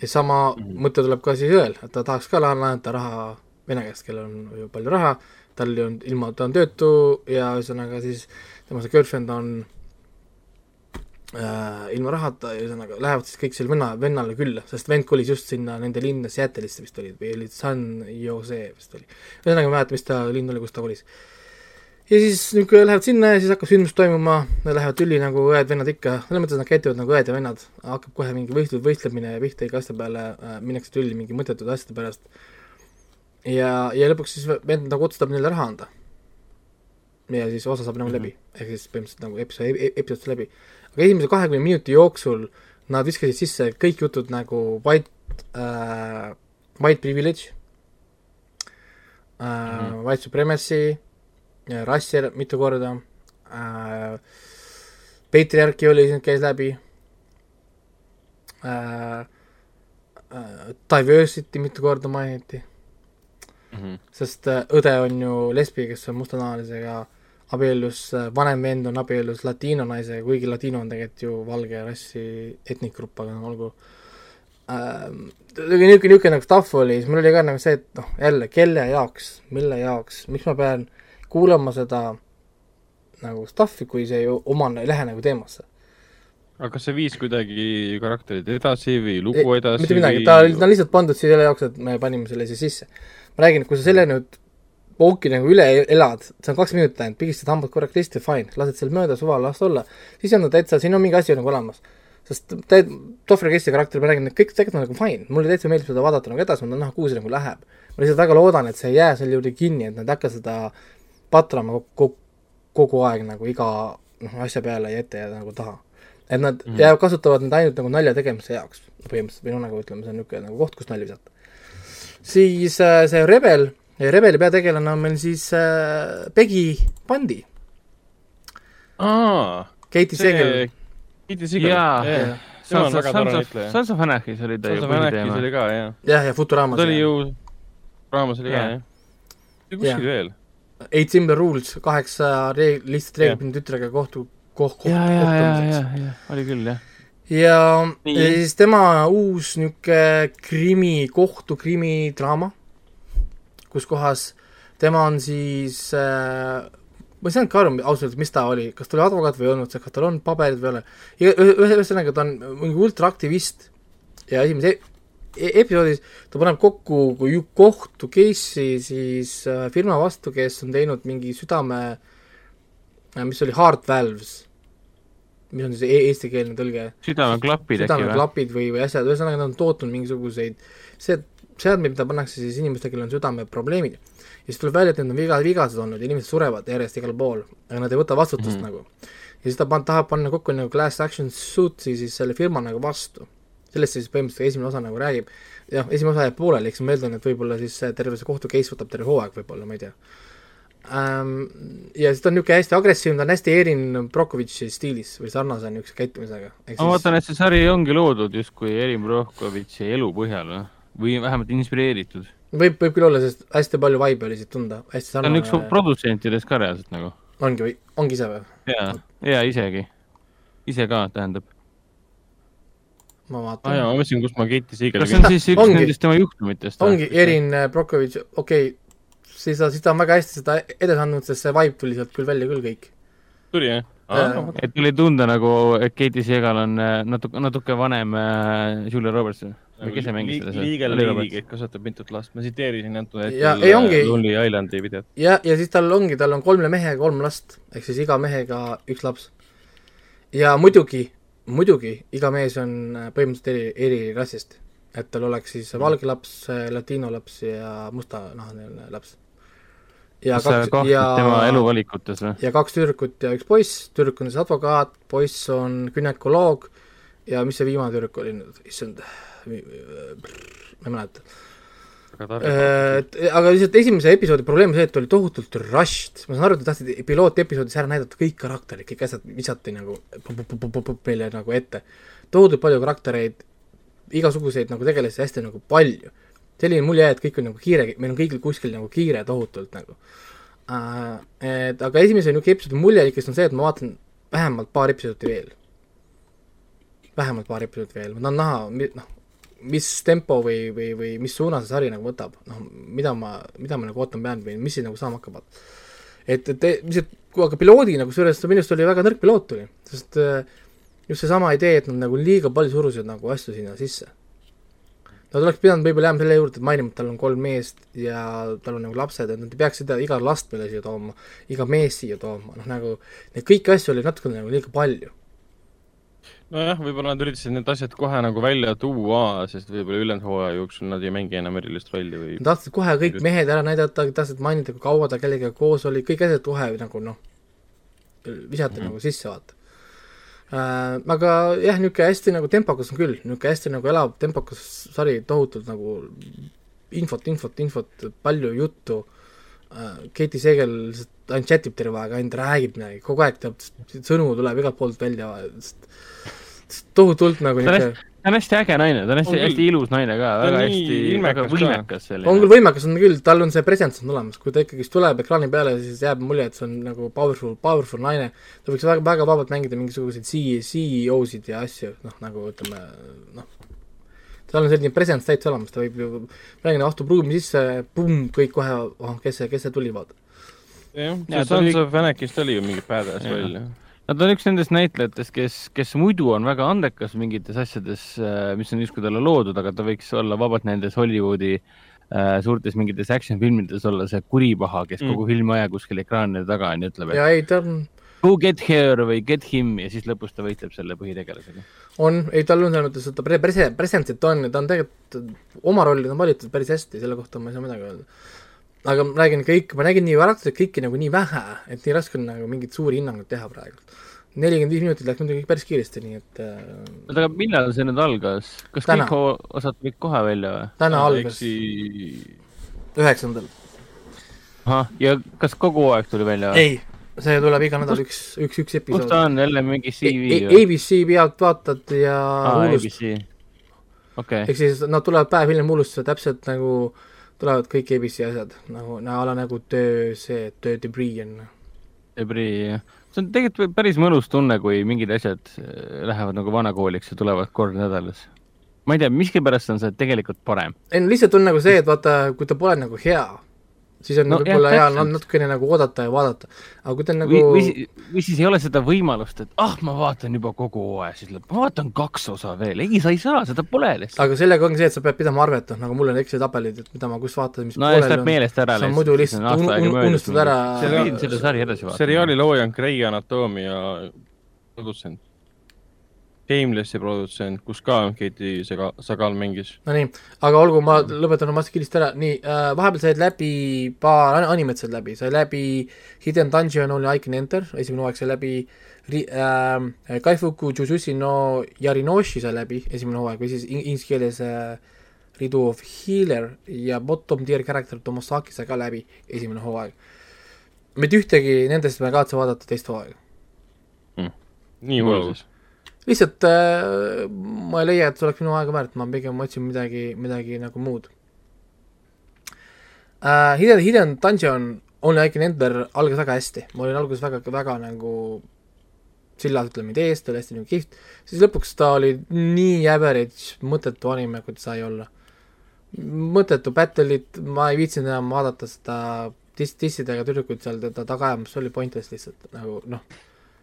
ja sama mm. -hmm. mõte tuleb ka siis õel, et ta tahaks ka laenata raha vene käest, kellel on ju palju raha, tal olnud, ilma, ta on töötu ja ühesõnaga siis tema see girlfriend on äh, ilma rahata ühesõnaga lähevad siis kõik selle venna, vennale külla, sest vend kolis just sinna nende linna Seattle'isse vist oli või oli San Jose vist oli. ühesõnaga ma ei mäleta, mis ta linn oli, kus ta kolis. ja siis niisugune lähevad sinna ja siis hakkab sündmus toimuma, lähevad tülli nagu õed-vennad ikka, selles mõttes nad käituvad nagu õed ja vennad, hakkab kohe mingi võistlus, võistlemine pihta iga asja peale äh,, minnakse tülli mingi mõttetud asjade pärast. ja, ja lõpuks siis vend nagu otsustab neile raha anda. Ja siis osa saab nagu Mhm. läbi, ehk siis põhimõtteliselt nagu episood, episood läbi aga esimese kahekümne minuti jooksul nad viskasid sisse kõik jutud nagu white äh,, white privilege äh, mm. -hmm. white supremacy, rassi mitu korda äh,, patriarki oli käis läbi äh,, äh, diversity mitu korda mainiti, Mhm. sest äh, õde on ju lesbi, kes on mustanahalisega abiellus, vanem vend on abiellus latiino naisega, kuigi latiino on tegelikult ju valge rassi etnikgrupp, aga no olgu ähm,. niisugune, niisugune nagu stuff oli, siis mul oli ka nagu see, et noh, jälle, kelle jaoks, mille jaoks, miks ma pean kuulama seda nagu stuff'i, kui see ju omane ei lähe nagu teemasse. aga kas see viis kuidagi karakterid edasi või lugu edasi mitte midagi, ta, ta on lihtsalt pandud selle jaoks, et me panime selle siia sisse. ma räägin, et kui sa selle nüüd pooki nagu üle elad, see on kaks minutit ainult, pigistad hambad korraks risti, fine, lased seal mööda suva, las olla, siis on ta täitsa, siin on mingi asi nagu olemas. sest te-, Tohvri Kessi karakter, ma räägin, et kõik tegelikult on nagu fine, mulle täitsa meeldib seda vaadata nagu edasi, ma tahan näha, kuhu see nagu läheb. ma lihtsalt väga loodan, et see ei jää selle juurde kinni, et nad ei hakka seda patrama kogu, kogu aeg nagu iga noh, asja peale ja ette ja nagu taha. et nad mm. -hmm. ja kasutavad neid ainult nagu nalja tegemise jaoks põhimõtteliselt või noh, nagu ütleme, see on niisugune nagu koht, kus nalja visata. siis äh, see Rebel, Rebeli peategelane on meil siis äh, Peggy Pandi, aa, Katie Segel see, Kitty Sigel, Jaa. on väga tore näitleja. Sons of Anarchis oli ta ju Sons of põhiteema oli. ka, jah. jah, ja Futuraamas ta oli ju, raamas oli ka, jah. ja kuskil veel. Eight Simple Rules, kaheksa reeg-, lihtsalt Jah. reeglipinna tütrega kohtu, koh-, koh-, ja, ja, ja, ja kohtumiseks., ja oli küll jah. ja, ja siis tema uus niisugune krimi, kohtukrimidraama, kus kohas tema on siis äh, ma ei saanudki aru ausalt öeldes, mis ta oli, kas ta oli advokaat või ei olnud kas tal on paberid või ei ole. ühesõnaga, ta on mingi ultraaktivist. Ja esimeses e e episoodis ta paneb kokku kui kohtu case'i siis äh, firma vastu, kes on teinud mingi südame äh,, mis oli heart valves, mis on siis e eestikeelne tõlge. Südameklapid äkki või? südameklapid või, või asjad, ühesõnaga nad on tootnud mingisuguseid see, seadmeid, mida pannakse siis inimestele, kellel on südameprobleemid. ja siis tuleb välja, et need on viga, vigased olnud ja inimesed surevad järjest igal pool, aga nad ei võta vastutust mm. -hmm. nagu. ja siis ta pan-, tahab panna kokku nagu class action suit'i siis selle firma nagu vastu. sellest siis põhimõtteliselt esimene osa nagu räägib. jah, esimene osa jääb pooleli, eks ma eeldan, et võib-olla siis terve see kohtu case võtab terve hooaeg võib-olla, ma ei tea ähm,. ja siis ta on niisugune hästi agressiivne, ta on hästi Erin Brokovitši stiilis või sarnase niisuguse käitumisega. ma vaatan, et see sari ongi loodud justkui Erin Brockovitši elu põhjal noh. Või vähemalt inspireeritud. võib, võib küll olla, sest hästi palju vibe'i oli siit tunda, hästi ta on üks sarnane, produtsentidest ka reaalselt nagu. ongi või, ongi ise või? ja, ja isegi. ise ka, tähendab. ma aa vaatan jaa, ma mõtlesin, kus ma Kitty Sigeli kas see on siis üks Ongi. nendest tema juhtumitest? ongi Erin äh, Brokovitš, okei okay,, siis ta, siis ta on väga hästi seda edasi andnud, sest see vibe tuli sealt küll välja küll kõik. tuli jah? Jaa. et tuli tunda nagu, et Katie Segal on äh, natuke, natuke vanem äh, Julia Roberts või kes see mängis seda? Legal Lady, kes kasvatab mitut last, ma tsiteerisin antud Ja- hetkel ongi- äh, Lonely Islandi videot. ja, ja siis tal ongi, tal on kolme mehega kolm last, ehk siis iga mehega üks laps. ja muidugi, muidugi iga mees on äh, põhimõtteliselt eri, eri rassist. et tal oleks siis valge laps, latiino laps ja mustanahaline laps. ja kas sa kaks, kahtled ja tema eluvalikutes või? ja kaks tüdrukut ja üks poiss, tüdruk on siis advokaat, poiss on gümnakoloog ja mis see viimane tüdruk oli nüüd, issand, ma ei mäleta. et aga lihtsalt esimese episoodi probleem on see, et oli tohutult rushed, ma saan aru, et te tahtsite pilootepisoodis ära näidata kõik karakterid, kõik asjad visati nagu meile nagu ette. tohutult palju karaktereid, igasuguseid nagu tegelasi hästi nagu palju. selline mulje, et kõik on nagu kiire, meil on kõigil kuskil nagu kiire tohutult nagu uh,. et aga esimese niisugune episoodi mulje ikkagist on see, et ma vaatan vähemalt paar episoodi veel. vähemalt paar episoodi veel, ma tahan näha, noh, mis tempo või, või, või mis suuna see sari nagu võtab, noh, mida ma, mida ma nagu ootama pean või mis siis nagu saama hakkab. et, et lihtsalt, aga piloodi nagu kusjuures minu arust oli väga nõrk piloot tuli, sest äh, just seesama idee, et nad nagu liiga palju surusid nagu asju sinna sisse. Nad oleks pidanud võib-olla jääma selle juurde, et mainima, et tal on kolm meest ja tal on nagu lapsed, et nad ei peaks seda iga last meile siia tooma, iga mees siia tooma, noh nagu neid kõiki asju oli natukene nagu liiga palju. nojah, võib-olla nad üritasid need asjad kohe nagu välja tuua, sest võib-olla ülejäänud hooaja jooksul nad ei mängi enam erilist rolli või tahtsid kohe kõik mehed ära näidata, tahtsid mainida, kui kaua ta kellegagi koos oli, kõik asjad kohe nagu noh, visati mm -hmm. nagu sisse, vaata äh,. aga jah, niisugune hästi nagu tempokas on küll, niisugune hästi nagu elav tempokas sari, tohutult nagu infot, infot, infot, palju juttu äh,. Katie Seegel lihtsalt ainult chat ib terve aeg, ainult räägib midagi, kogu aeg teab, sõnu tuleb igalt poolt välja, tohutult nagu niisugune ta on hästi äge naine, ta on hästi hästi ilus naine ka, väga hästi, väga ka. võimekas on küll selline. võimekas on küll, tal on see presence on olemas, kui ta ikkagist tuleb ekraani peale, siis jääb mulje, et see on nagu powerful, powerful naine. ta võiks väga, väga vabalt mängida mingisuguseid CEO-sid ja asju, noh nagu ütleme, noh. tal on selline presence täitsa olemas, ta võib ju, räägin, astub ruumi sisse, pumm, kõik kohe, oh, kes see, kes see tuli, vaata. jah, see of Anarchy'st oli ju mingi badass Jaa. Nad on üks nendest näitlejatest, kes, kes muidu on väga andekas mingites asjades, mis on justkui talle loodud, aga ta võiks olla vabalt nendes Hollywoodi äh, suurtes mingites action filmides olla see kuripaha, kes Mm. kogu filmi aja kuskil ekraanide taga on ja ütleb, et ja ei, ta go get here või get him ja siis lõpus ta võitleb selle põhitegelasega. on, ei tal on selles mõttes, et ta pre-, prese-, presence'it on ja ta on tegelikult, oma rollid on valitud päris hästi, selle kohta ma ei saa midagi öelda. Aga ma räägin kõik, ma nägin nii karakterit kõiki nagu nii vähe, et nii raske on nagu mingit suuri hinnanguid teha praegu. nelikümmend viis minutit läks muidugi päris kiiresti, nii et äh, oota, aga millal see nüüd algas? kas Täna. kõik osad tulid kohe välja või? täna algas üheksandal. ahah, ja kas kogu aeg tuli välja või? ei, see tuleb iga nädal üks, üks, üks kus episood ta. on, jälle mingi CV või? ABC pealt vaatad ja ABC. okei, ehk siis nad tulevad päev hiljem Hulusse täpselt nagu tulevad kõik ABC asjad nagu, a la nagu töö see, töö debris on. Debris, jah. see on tegelikult päris mõnus tunne, kui mingid asjad äh, lähevad nagu vanakooliks ja tulevad kord nädalas. ma ei tea, miskipärast on see tegelikult parem. ei no lihtsalt on nagu see, et vaata, kui ta pole nagu hea, siis on No võib-olla hea täpselt. natukene nagu oodata ja vaadata. aga kui ta on nagu või, või, siis ei ole seda võimalust, et ah, ma vaatan juba kogu hooaja, siis lõpp, ma vaatan kaks osa veel, ei, sa ei saa, seda pole lihtsalt. aga sellega ongi see, et sa pead pidama arvet, noh nagu mul on Exceli tabelid, et mida ma kus vaatan, mis no ja siis läheb meelest ära. sa muidu lihtsalt un- un- unustad ära seda sari edasi vaatama. seriaali looja on Grey Anatomia produtsent. Shamelessi produtsent, kus ka Katie Sega-, Sagal mängis. Nonii, aga olgu, ma lõpetan oma kiiresti ära, nii äh,, vahepeal said läbi paar an- animet said läbi, sai läbi Hidden Dungeon Only I Can Enter, esimene hooaeg sai läbi ri- äh,, Kaifuku Jujutsu no Yarinoshi sai läbi, esimene hooaeg või siis in- inglise keeles äh, Ridu of Healer ja Bottom Tier Character Tomosaki sai ka läbi, esimene hooaeg. mitte ühtegi nendest ma ei kavatse vaadata teist hooaega. nii Wow. hull siis. Lihtsalt äh, ma ei leia, et see oleks minu aega väärt, ma pigem otsin midagi, midagi nagu muud äh,. Hidden, Hidden Dungeon Only I Can Enter algas väga hästi, ma olin alguses väga, väga nagu sillas ütleme ideest, ta oli hästi nagu kihvt, siis lõpuks ta oli nii average, mõttetu anime, kui ta sai olla. mõttetu battle'it, ma ei viitsinud enam vaadata seda diss, dissidega tüdrukuid seal teda taga ajamas, see oli pointless lihtsalt nagu noh,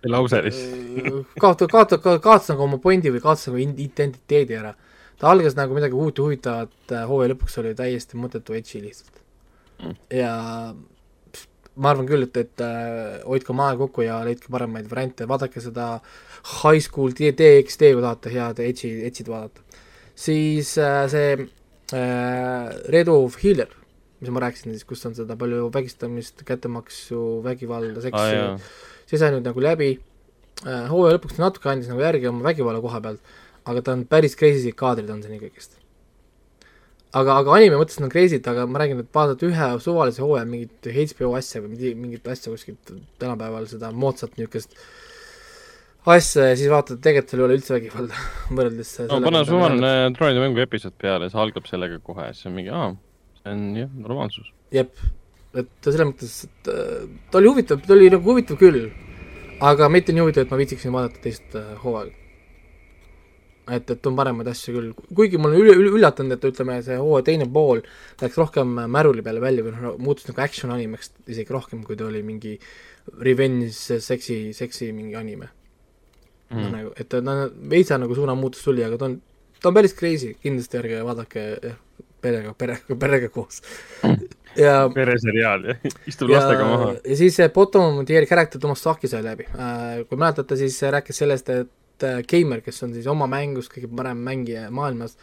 lause lihtsalt. kaota, kaota, kaotas nagu oma pointi või kaotas nagu identiteedi ära. ta algas nagu midagi uut ja huvitavat, hooaja lõpuks oli täiesti mõttetu edži lihtsalt Mm.. ja ma arvan küll, et, et äh, hoidke oma aega kokku ja leidke paremaid variante, vaadake seda High School DxD, kui tahate head edži, edžid vaadata. siis äh, see äh, Redu of Healer, mis ma rääkisin siis, kus on seda palju vägistamist, kättemaksu, vägivalda, seksi jaa, see sai nüüd nagu läbi äh,, hooaja lõpuks ta natuke andis nagu järgi oma vägivalla koha pealt, aga ta on päris crazy kaadrid on siin ikkagist. aga, aga anime mõttes on crazy'd, aga ma räägin, et vaadata ühe suvalise hooaja mingit HBO asja või mingi- mingit asja kuskilt tänapäeval seda moodsat niisugust asja ja siis vaatad, tegelikult seal ei ole üldse vägivalda võrreldes no pane suvaline troonide mängu episood peale, see algab sellega kohe, siis on mingi, aa, see on jah, normaalsus. jep, et selles mõttes, et äh, ta oli huvitav, ta oli nagu huvitav küll, aga mitte nii huvitav, et ma viitsiksin vaadata teist äh, hooaega. et, et on paremaid asju küll, kuigi mul on üle, üle, üllatunud, et ütleme, see hooaja teine pool läks rohkem märuli peale välja või noh, muutus nagu action animeks isegi rohkem, kui ta oli mingi revenge seksi, seksi mingi anime mm.. Mm. nagu, et ta no, veitsa nagu suunamuutus tuli, aga ta on, ta on päris crazy, kindlasti ärge vaadake perega, perega, perega koos. Ja pereseriaal ja istub lastega maha. ja siis see bottom tier character Thomas Saki sai läbi äh,. kui mäletate, siis rääkis sellest, et äh, Gamer, kes on siis oma mängus kõige parem mängija maailmas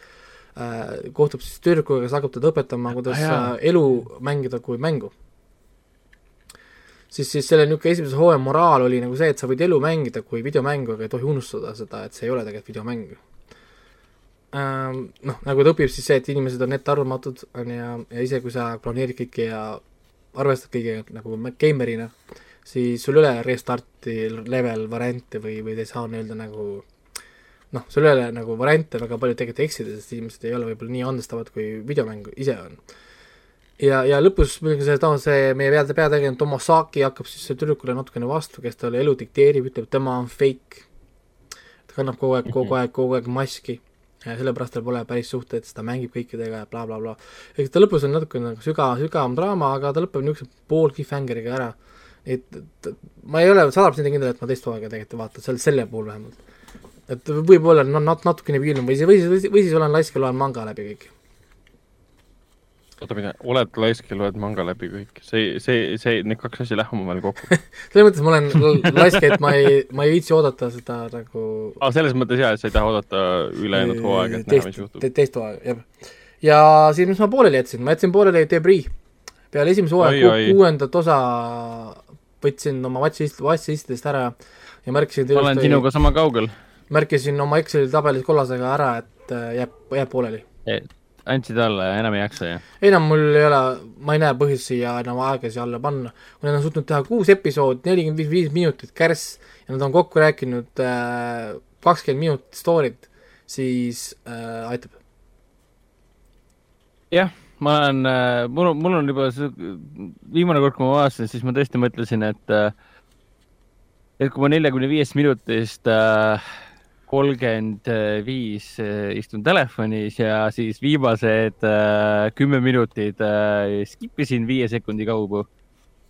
äh,, kohtub siis tüdrukuga, kes hakkab teda õpetama, kuidas Ah, jaa. äh, elu mängida kui mängu. siis, siis selle niisugune esimese hooaja moraal oli nagu see, et sa võid elu mängida kui videomängu, aga ei tohi unustada seda, et see ei ole tegelikult videomäng. Noh, nagu ta õpib siis see, et inimesed on ettearvamatud, on ju, ja ise, kui sa planeerid kõike ja arvestad kõigega nagu geimerina, siis sul ei ole restarti level variante või, või ta ei saa nii-öelda nagu noh, sul ei ole nagu variante väga palju tegelikult eksida, sest inimesed ei ole võib-olla nii andestavad, kui videomäng ise on. ja, ja lõpus muidugi see, see meie peade peategelane Tomosaki hakkab siis tüdrukule natukene vastu, kes talle elu dikteerib, ütleb, tema on fake. ta kannab kogu aeg, kogu aeg, kogu aeg maski ja sellepärast tal pole päris suhteid, sest ta mängib kõikidega ja blablabla bla,. Bla. eks ta lõpus on natuke nagu sügav, sügavam draama, aga ta lõpeb niisuguse pool cliffhangeriga ära. et, et ma ei ole sada protsenti kindel, et ma teist hooaega tegelikult ei vaata, selle, selle puhul vähemalt. et võib-olla no nat-, natukene piirnum või siis, või siis, või siis olen laisk ja loen manga läbi kõik. oota, mida, oled laisk ja loed manga läbi kõik, see, see, see, need kaks asja ei lähe omavahel kokku. selles mõttes ma olen laisk, et ma ei, ma ei viitsi oodata seda nagu aa, selles mõttes jaa, et sa ei taha oodata ülejäänud hooaega, et näha, mis juhtub te,. teist hooaega, jah. ja siis, mis ma pooleli jätsin, ma jätsin pooleli Debris. peale esimese hooaja ku, kuuendat osa võtsin oma watch'ist, watch'istidest ära ja märkisin ma olen sinuga sama kaugel. märkisin oma Exceli tabelis kollasega ära, et äh, jääb, jääb pooleli. Andsid alla ja enam ei jaksa ja? ei no mul ei ole, ma ei näe põhjust siia enam aega siia alla panna. kui nad on suutnud teha kuus episoodi, nelikümmend viis, viis minutit kärss ja nad on kokku rääkinud kakskümmend minutit story't, siis äh, aitab. jah, ma olen, mul on, mul on juba see viimane kord, kui ma vaatasin, siis ma tõesti mõtlesin, et äh, et kui ma neljakümne viiest minutist äh, kolmkümmend viis äh, istun telefonis ja siis viimased äh, kümme minutit äh, skip isin viie sekundi kaugu.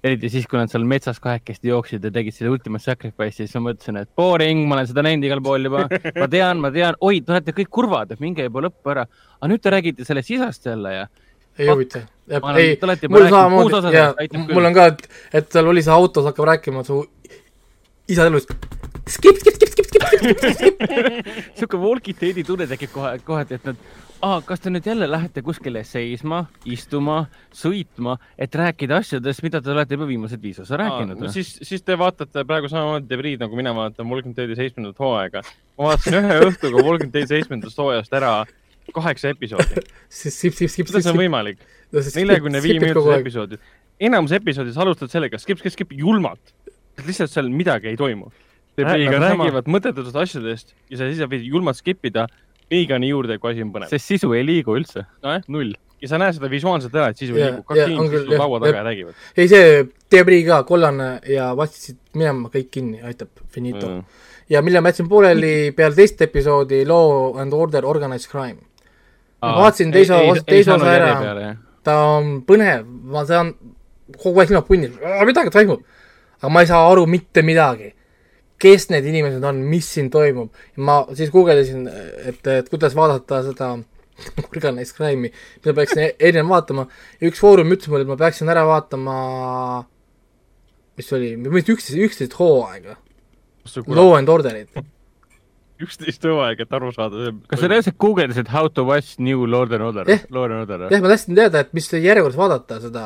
eriti siis, kui nad seal metsas kahekesti jooksid ja tegid selle ultimate sacrifice'i, siis ma mõtlesin, et boring, ma olen seda näinud igal pool juba. ma tean, ma tean, oi, te olete kõik kurvad, et minge juba lõppu ära. aga nüüd te räägite sellest isast jälle ja ei huvita. Ei mul samamoodi osa ja sellest, aitab küll. mul on ka, et, et seal oli see autos hakkab rääkima su isa elust. skip, skip, skip, skip, skip, skip, skip, skip. sihuke walkie-talkie tunne tekib kohe, kohati, et nad, aa, kas te nüüd jälle lähete kuskile seisma, istuma, sõitma, et rääkida asjadest, mida te olete juba viimased viis osa rääkinud siis, siis te vaatate praegu samamoodi Debris nagu mina vaatan Walking Deadi seitsmendat hooaega. ma vaatasin ühe õhtuga Dead seitsmendast hooajast ära kaheksa episoodi. kuidas see on võimalik? neljakümne viie minutise episoodid. enamus episoodis alustad sellega skip, skip, skip julmalt. lihtsalt seal midagi ei toimu. Nad räägivad mõttetutest asjadest ja sa siis võid julmalt skip ida liigani juurde, kui asi on põnev. sest sisu ei liigu üldse. nojah, null. ja sa näed seda visuaalselt ära, et siis Jaa, liigub kaks inimest küll, istuvad laua taga ja räägivad. ei, see Debris ka, kollane ja vastisid minema kõik kinni, aitab, finito mm.. ja mille ma jätsin pooleli peale teist episoodi Law and Order Organized Crime. ma vaatasin teise osa, teise osa ära, ta on põnev, ma saan kogu aeg silmad punni, midagi toimub. aga ma ei saa aru mitte midagi. Kes need inimesed on, mis siin toimub. ma siis guugeldasin, et, et kuidas vaadata seda Organized Crime'i, mida peaksin e- enne vaatama ja üks foorum ütles mulle, et ma peaksin ära vaatama mis see oli, mitte üksteist, üksteist hooaega, Law and Orderit. üksteist hooaega, et aru saada. kas sa reaalselt guugeldasid How to watch new Lord and Order Jah., Lord and Order? jah, ma tahtsin teada, et mis järjekorras vaadata seda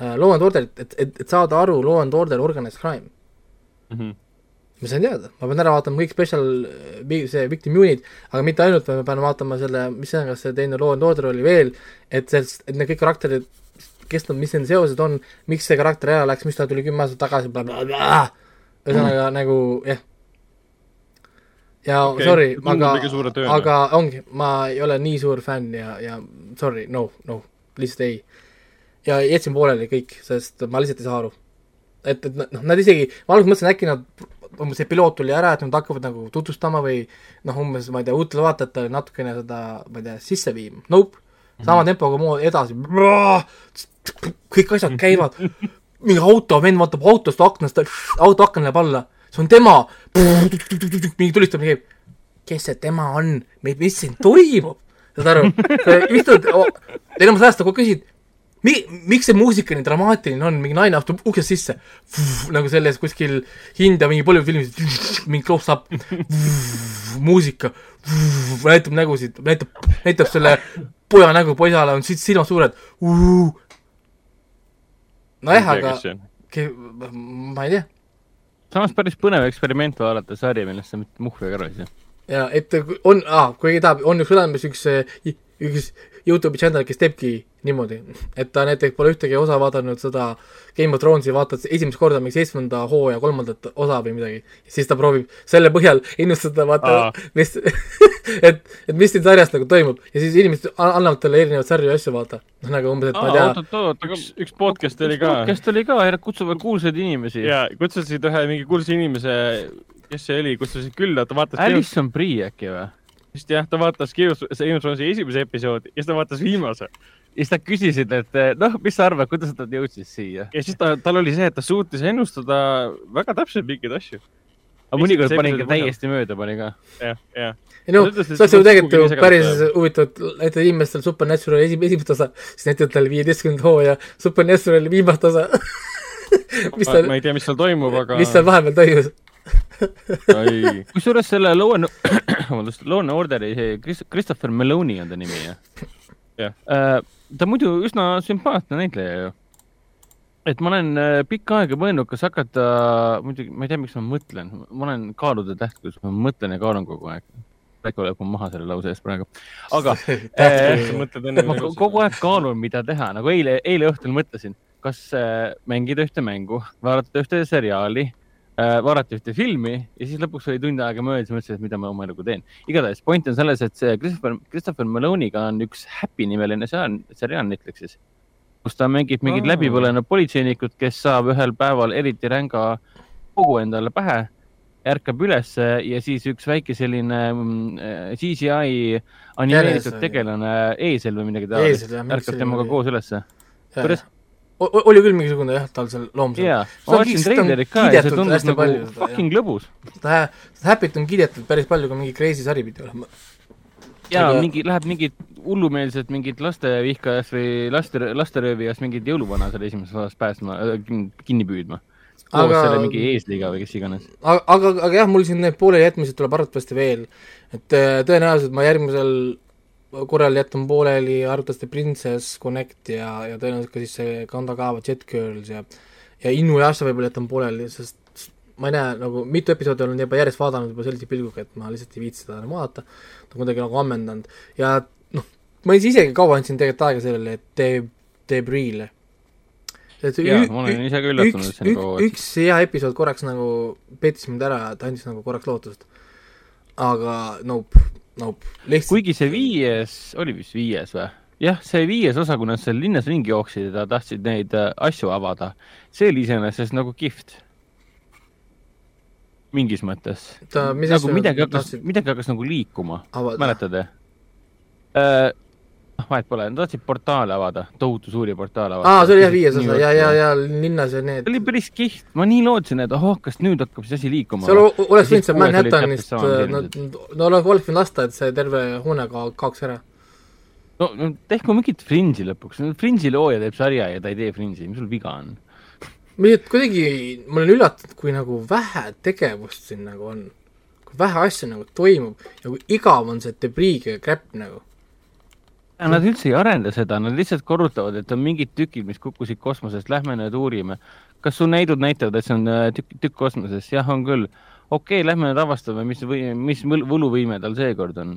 äh, Law and Orderit, et, et, et saada aru Law and Order Organized Crime. Mhm. Ma sain teada, ma pean ära vaatama kõik special, see victim unit, aga mitte ainult, ma pean vaatama selle, mis see on, kas see teine Law and Order oli veel, et sellest, et need kõik karakterid, kes nad, mis nende seosed on, miks see karakter ära läks, miks ta tuli kümme aastat tagasi ühesõnaga mm. nagu jah. ja okay, sorry, aga tööna. aga ongi, ma ei ole nii suur fänn ja, ja sorry, no, no, lihtsalt ei. ja jätsin pooleli kõik, sest ma lihtsalt ei saa aru et, et noh, nad isegi, ma alguses mõtlesin, äkki nad umbes see piloot tuli ära, et nad hakkavad nagu tutvustama või noh, umbes ma ei tea, uutele vaatajatele natukene seda, ma ei tea, sisse viima, nope, sama tempoga mood edasi, kõik asjad käivad, mingi auto, vend vaatab autost aknast, auto aken läheb alla, see on tema, mingi tulistamine käib, kes see tema on, mis siin toimub, saad aru, istud, enamus ajast nagu küsid, mi-, miks see muusika nii dramaatiline on, mingi naine astub uksest sisse, nagu selles kuskil India mingi Bollywoodi filmis, mingi close-up, muusika, näitab nägusid, näitab, näitab selle poja nägu, poisale on sil- silmad suured, nojah, aga ma ei tea, samas päris põnev eksperiment vaadata sari, millest sa mitte muhvi ka aru ei saa. ja et on ah,, kui keegi tahab, on üks olemas üks, üks Youtube'i channel, kes teebki niimoodi, et ta näiteks pole ühtegi osa vaadanud seda Game of Thronesi, vaatad esimest korda mingi seitsmenda hooaja kolmandat osa või midagi, siis ta proovib selle põhjal ennustada, vaata Aa., mis, et, et mis siin sarjas nagu toimub ja siis inimesed an- annavad talle erinevaid sarju ja asju vaata, noh nagu umbes, et ma ei tea, oot-oot-oot, üks, üks podcast oli ka podcast oli ka, kutsuvad kuulsaid inimesi. ja kutsusid ühe mingi kuulsa inimese, kes see oli, kutsusid külla, ta vaatas Alison Brie äkki või? Just jah, ta vaatas Game of Thronesi esimese episoodi ja siis ta vaatas viimase ja siis nad küsisid, et noh, mis sa arvad, kuidas nad jõudsid siia? ja siis ta, tal oli see, et ta suutis ennustada väga täpselt mingeid asju. aga mõnikord panin ka täiesti mööda, pani ka. jah, jah. ei no see oleks et ju tegelikult ju päris huvitav, et näitad inimestel Supernatural esi-, esimest osa, siis näitad talle viieteistkümnenda hooaja Supernatural viimast osa. mis ma, seal ma, ei tea, mis seal toimub, aga. mis seal vahepeal toimus? kusjuures selle Law and, vabandust, and Orderi see Chris- Christopher Meloni on ta nimi jah Jah. äh,. ta muidu üsna sümpaatne näitleja ju. et ma olen äh, pikka aega mõelnud, kas hakata, muidugi ma ei tea, miks ma mõtlen, ma olen kaalude tähtkus, ma mõtlen ja kaalun kogu aeg. äkki oleb mul maha selle lause eest praegu, aga enne ma ko- kogu aeg kaalun, mida teha, nagu eile, eile õhtul mõtlesin, kas mängida ühte mängu, vaadata ühte seriaali äh,, vaadata ühte filmi ja siis lõpuks oli tund aega möödas mõtlesin, et mida ma oma eluga teen. igatahes point on selles, et see Christopher, Christopher Maloney'ga on üks Happy nimeline seriaal, seriaal Netflixis, kus ta mängib mingit Aa. läbipõlenud politseinikut, kes saab ühel päeval eriti ränga kogu endale pähe, ärkab ülesse ja siis üks väike selline mm, äh, CGI animeeritud tegelane, eesel või midagi taolist, ärkab temaga koos ülesse. kuidas? Oli küll mingisugune jah, tal seal loom seal. jaa, Seda ma vaatasin treilerit ka ja see tundus nagu palju seda, fucking lõbus. seda, seda Happy't on kiidetud päris palju, kui mingi Crazy sari pidi olema. ja Aga- mingi, läheb mingit hullumeelset mingit lastevihkajast või laste, lasteröövijast mingit jõuluvana seal esimeses osas päästma, kinni püüdma. koos Aga- selle mingi eesliga või kes iganes. aga, aga, aga jah, mul siin need poolelijätmised tuleb arvatavasti veel, et äh, tõenäoliselt ma järgmisel korral jätan pooleli arvatavasti Princess Connect ja, ja tõenäoliselt ka siis see Kandagawa Jet Girls ja ja Inuyasha võib-olla jätan pooleli, sest ma ei näe nagu mitu episoodi olen juba järjest vaadanud juba sellise pilguga, et ma lihtsalt ei viitsi seda enam vaadata, ta on kuidagi nagu ammendanud ja noh, ma isegi kaua andsin tegelikult aega sellele, et tee, Debris'le. jaa, ma olen ise ka üllatunud, et üks, see nii üks üks hea episood korraks nagu pettis mind ära, ta andis nagu korraks lootust. aga nope, nope, lihtsalt kuigi see viies, oli vist viies või? jah, see viies osa, kui nad seal linnas ringi jooksid ja tahtsid neid äh, asju avada, see oli iseenesest nagu kihvt. mingis mõttes. nagu midagi hakkas, tahtsid midagi hakkas nagu liikuma, mäletad vahet pole, nad tahtsid portaale avada, tohutu suuri portaale avada. aa, see oli jah viies osa ja, ja, ja linnas ja need see. oli päris kihvt, ma nii lootsin, et oh, kas nüüd hakkab see asi liikuma. seal oleks võinud olid Manhattanist samad no, no oleks võinud lasta, et see terve hoone ka kaoks ära. no, no tehku mingit Fringe'i lõpuks, Fringe'i looja teeb sarja ja ta ei tee Fringe'i, mis sul viga on? lihtsalt kuidagi, ma olen üllatunud, kui nagu vähe tegevust siin nagu on. kui vähe asju nagu toimub ja kui igav on see Debriga käpp nagu. Nad üldse ei arenda seda, nad lihtsalt korrutavad, et on mingid tükid, mis kukkusid kosmosest, lähme nüüd uurime. kas su näidud näitavad, et see on äh, tükk, tükk kosmosest? jah, on küll. okei okay,, lähme nüüd avastame, mis või, mis võl- võluvõime tal seekord on.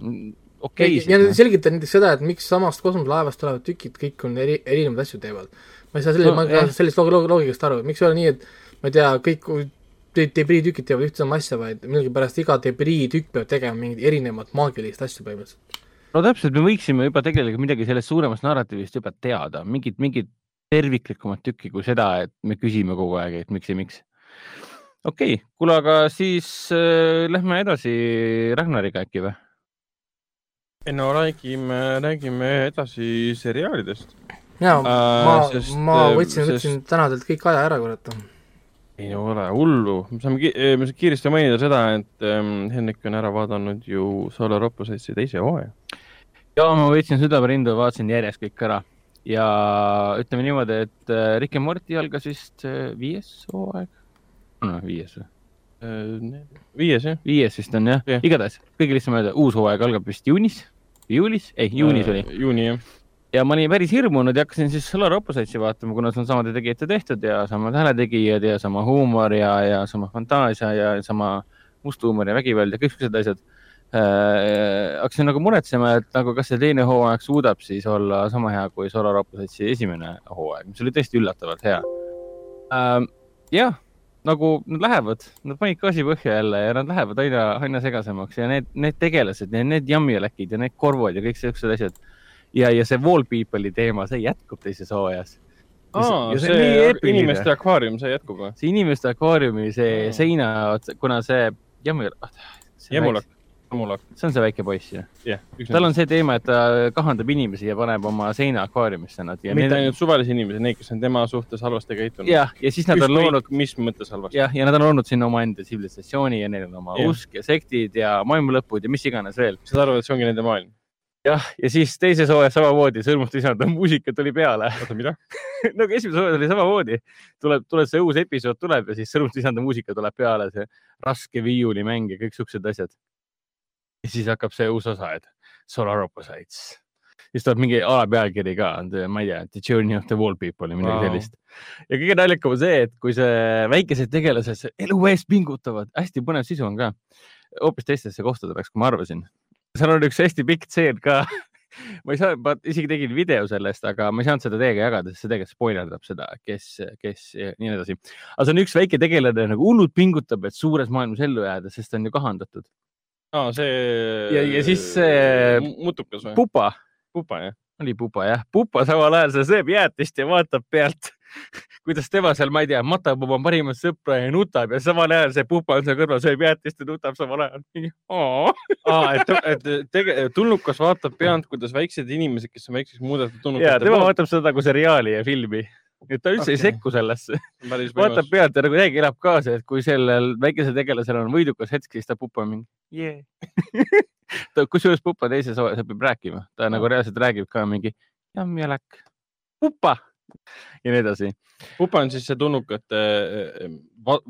okei ja, ja okay,, selgitan näiteks seda, et miks samast kosmoselaevast tulevad tükid kõik on eri, erinevaid asju teevad. ma ei saa selle No, ma ei saa sellest loog- loog- loogikast aru, miks ei ole nii, et ma ei tea, kõik de- debris tükid teevad ühte sama asja, vaid millegipärast iga debris tükk peab tegema mingit erinevat maagilist asja põhimõtteliselt. No täpselt, me võiksime juba tegelikult midagi sellest suuremast narratiivist juba teada, mingit, mingit terviklikumat tükki kui seda, et me küsime kogu aeg, et miks ja miks. okei okay., kuule, aga siis äh, lähme edasi Ragnariga äkki või? ei no räägime, räägime edasi seriaalidest. jaa, Äh, ma ma äh, võtsin, sest- võtsin täna teilt kõik aja ära, kurat. Ei ole hullu, me saame ki-, me saame kiiresti mainida seda, et ähm, Hendrik on ära vaadanud ju Solar Opposite'i teise hooaja. ja ma võtsin südamerindu, vaatasin järjest kõik ära ja ütleme niimoodi, et äh, Rick ja Morty algas vist äh, viies hooaeg. no viies või? viies jah? viies vist on jah yeah., igatahes kõige lihtsam öelda, uus hooaeg algab vist juunis, juulis, ei juunis oli. juuni jah. Ja ma olin päris hirmunud ja hakkasin siis Solar Opposite'i vaatama, kuna see on samade tegijate tehtud ja samad hääletegijad ja sama huumor ja, ja sama fantaasia ja sama must huumor ja vägivald ja kõik siuksed asjad äh,. hakkasin nagu muretsema, et nagu kas see teine hooaeg suudab siis olla sama hea kui Solar Opposite'i esimene hooaeg, mis oli tõesti üllatavalt hea äh,. jah, nagu nad lähevad, nad panid gaasi põhja jälle ja nad lähevad aina, aina segasemaks ja need, need tegelased, need jammiolekid ja need korvad ja kõik siuksed asjad ja, ja see Wallpeople'i teema, see jätkub teises hooajas. aa, see see, inimeste akvaarium, see jätkub või? see inimeste akvaariumi, see seina, kuna see jammi, Jemulak, Jemulak, see on see väike poiss ju. jah. tal on see teema, et ta kahandab inimesi ja paneb oma seina akvaariumisse nad ja mitte need, ainult suvalisi inimesi, neid, kes on tema suhtes halvasti käitunud. jah, ja siis nad on loonud, mis mõttes halvasti. jah, ja nad on loonud sinna omaenda tsivilisatsiooni ja neil on oma Jah. usk ja sektid ja maailmalõpud ja mis iganes veel. saad aru, et see ongi nende maailm? jah, ja siis teises hooajas samamoodi sõrmuste isanda muusika tuli peale. oota, mida? nagu esimeses hooajas oli samamoodi, tuleb, tuleb see uus episood tuleb ja siis sõrmuste isanda muusika tuleb peale, see raske viiulimäng ja kõik siuksed asjad. ja siis hakkab see uus osa, et Solar Opposites. siis tuleb mingi alapealkiri ka, ma ei tea, The Journey of the Wall People või midagi wow. sellist. ja kõige naljakam on see, et kui see väikesed tegelased elu eest pingutavad, hästi põnev sisu on ka. hoopis teistesse kohtadesse, kui ma arvasin. Seal on üks hästi pikk tseen ka ma ei saa, ma isegi tegin video sellest, aga ma ei saanud seda teiega jagada, sest see tegelikult spoilerdab seda, kes, kes ja nii edasi. aga see on üks väike tegelane nagu hullult pingutab, et suures maailmas ellu jääda, sest ta on ju kahandatud. aa, see. Ja- ja siis see- mutukas või? pupa, pupa jah? oli pupa jah, pupa samal ajal see sööb jäätist ja vaatab pealt, kuidas tema seal, ma ei tea, matab oma parimat sõpra ja nutab ja samal ajal see pupa on seal kõrval, sööb jäätist ja nutab samal ajal. aa, et, et tege-, tulnukas vaatab pealt, kuidas väiksed inimesed, kes on väikseks muudetud ja tulnukate tema vaatab seda kui seriaali ja filmi. et ta üldse okay. ei sekku sellesse. vaatab pealt ja nagu täiega elab kaasa, et kui sellel väikesel tegelasel on võidukas hetk, siis ta pupa mingi yeah. ta kusjuures pupa teises hooajas õpib rääkima, ta nagu reaalselt räägib ka mingi jamm ja läkk, pupa ja nii edasi. pupa on siis see tulnukate eh, va-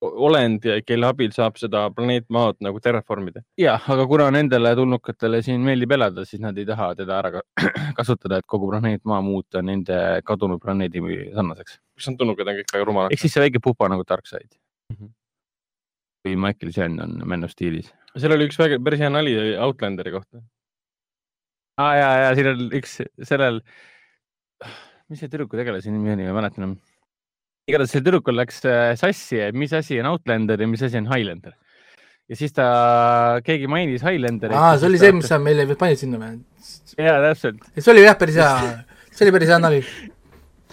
olend, kelle abil saab seda planeet Maad nagu terraformida. ja, aga kuna nendele tulnukatele siin meeldib elada, siis nad ei taha teda ära ka- kasutada, et kogu planeet Maa muuta nende kadunud planeedi sarnaseks. kas need tulnukad on kõik väga rumalad ehk? siis see väike pupa nagu Darkseid mm. Mhm. -hmm. või Michael Chen on Man of Steelis. seal oli üks väga päris hea nali Outlanderi kohta. aa ah, ja, ja siin on üks sellel, mis see tüdruku tegelase nimi oli, ma ei mäleta enam. igatahes see tüdrukul läks äh, sassi, et mis asi on Outlander ja mis asi on Highlander. ja siis ta, keegi mainis Highlanderit. aa, see oli see, mis sa meile panid sinna või? ja täpselt, see oli jah, päris hea, see oli päris hea nali.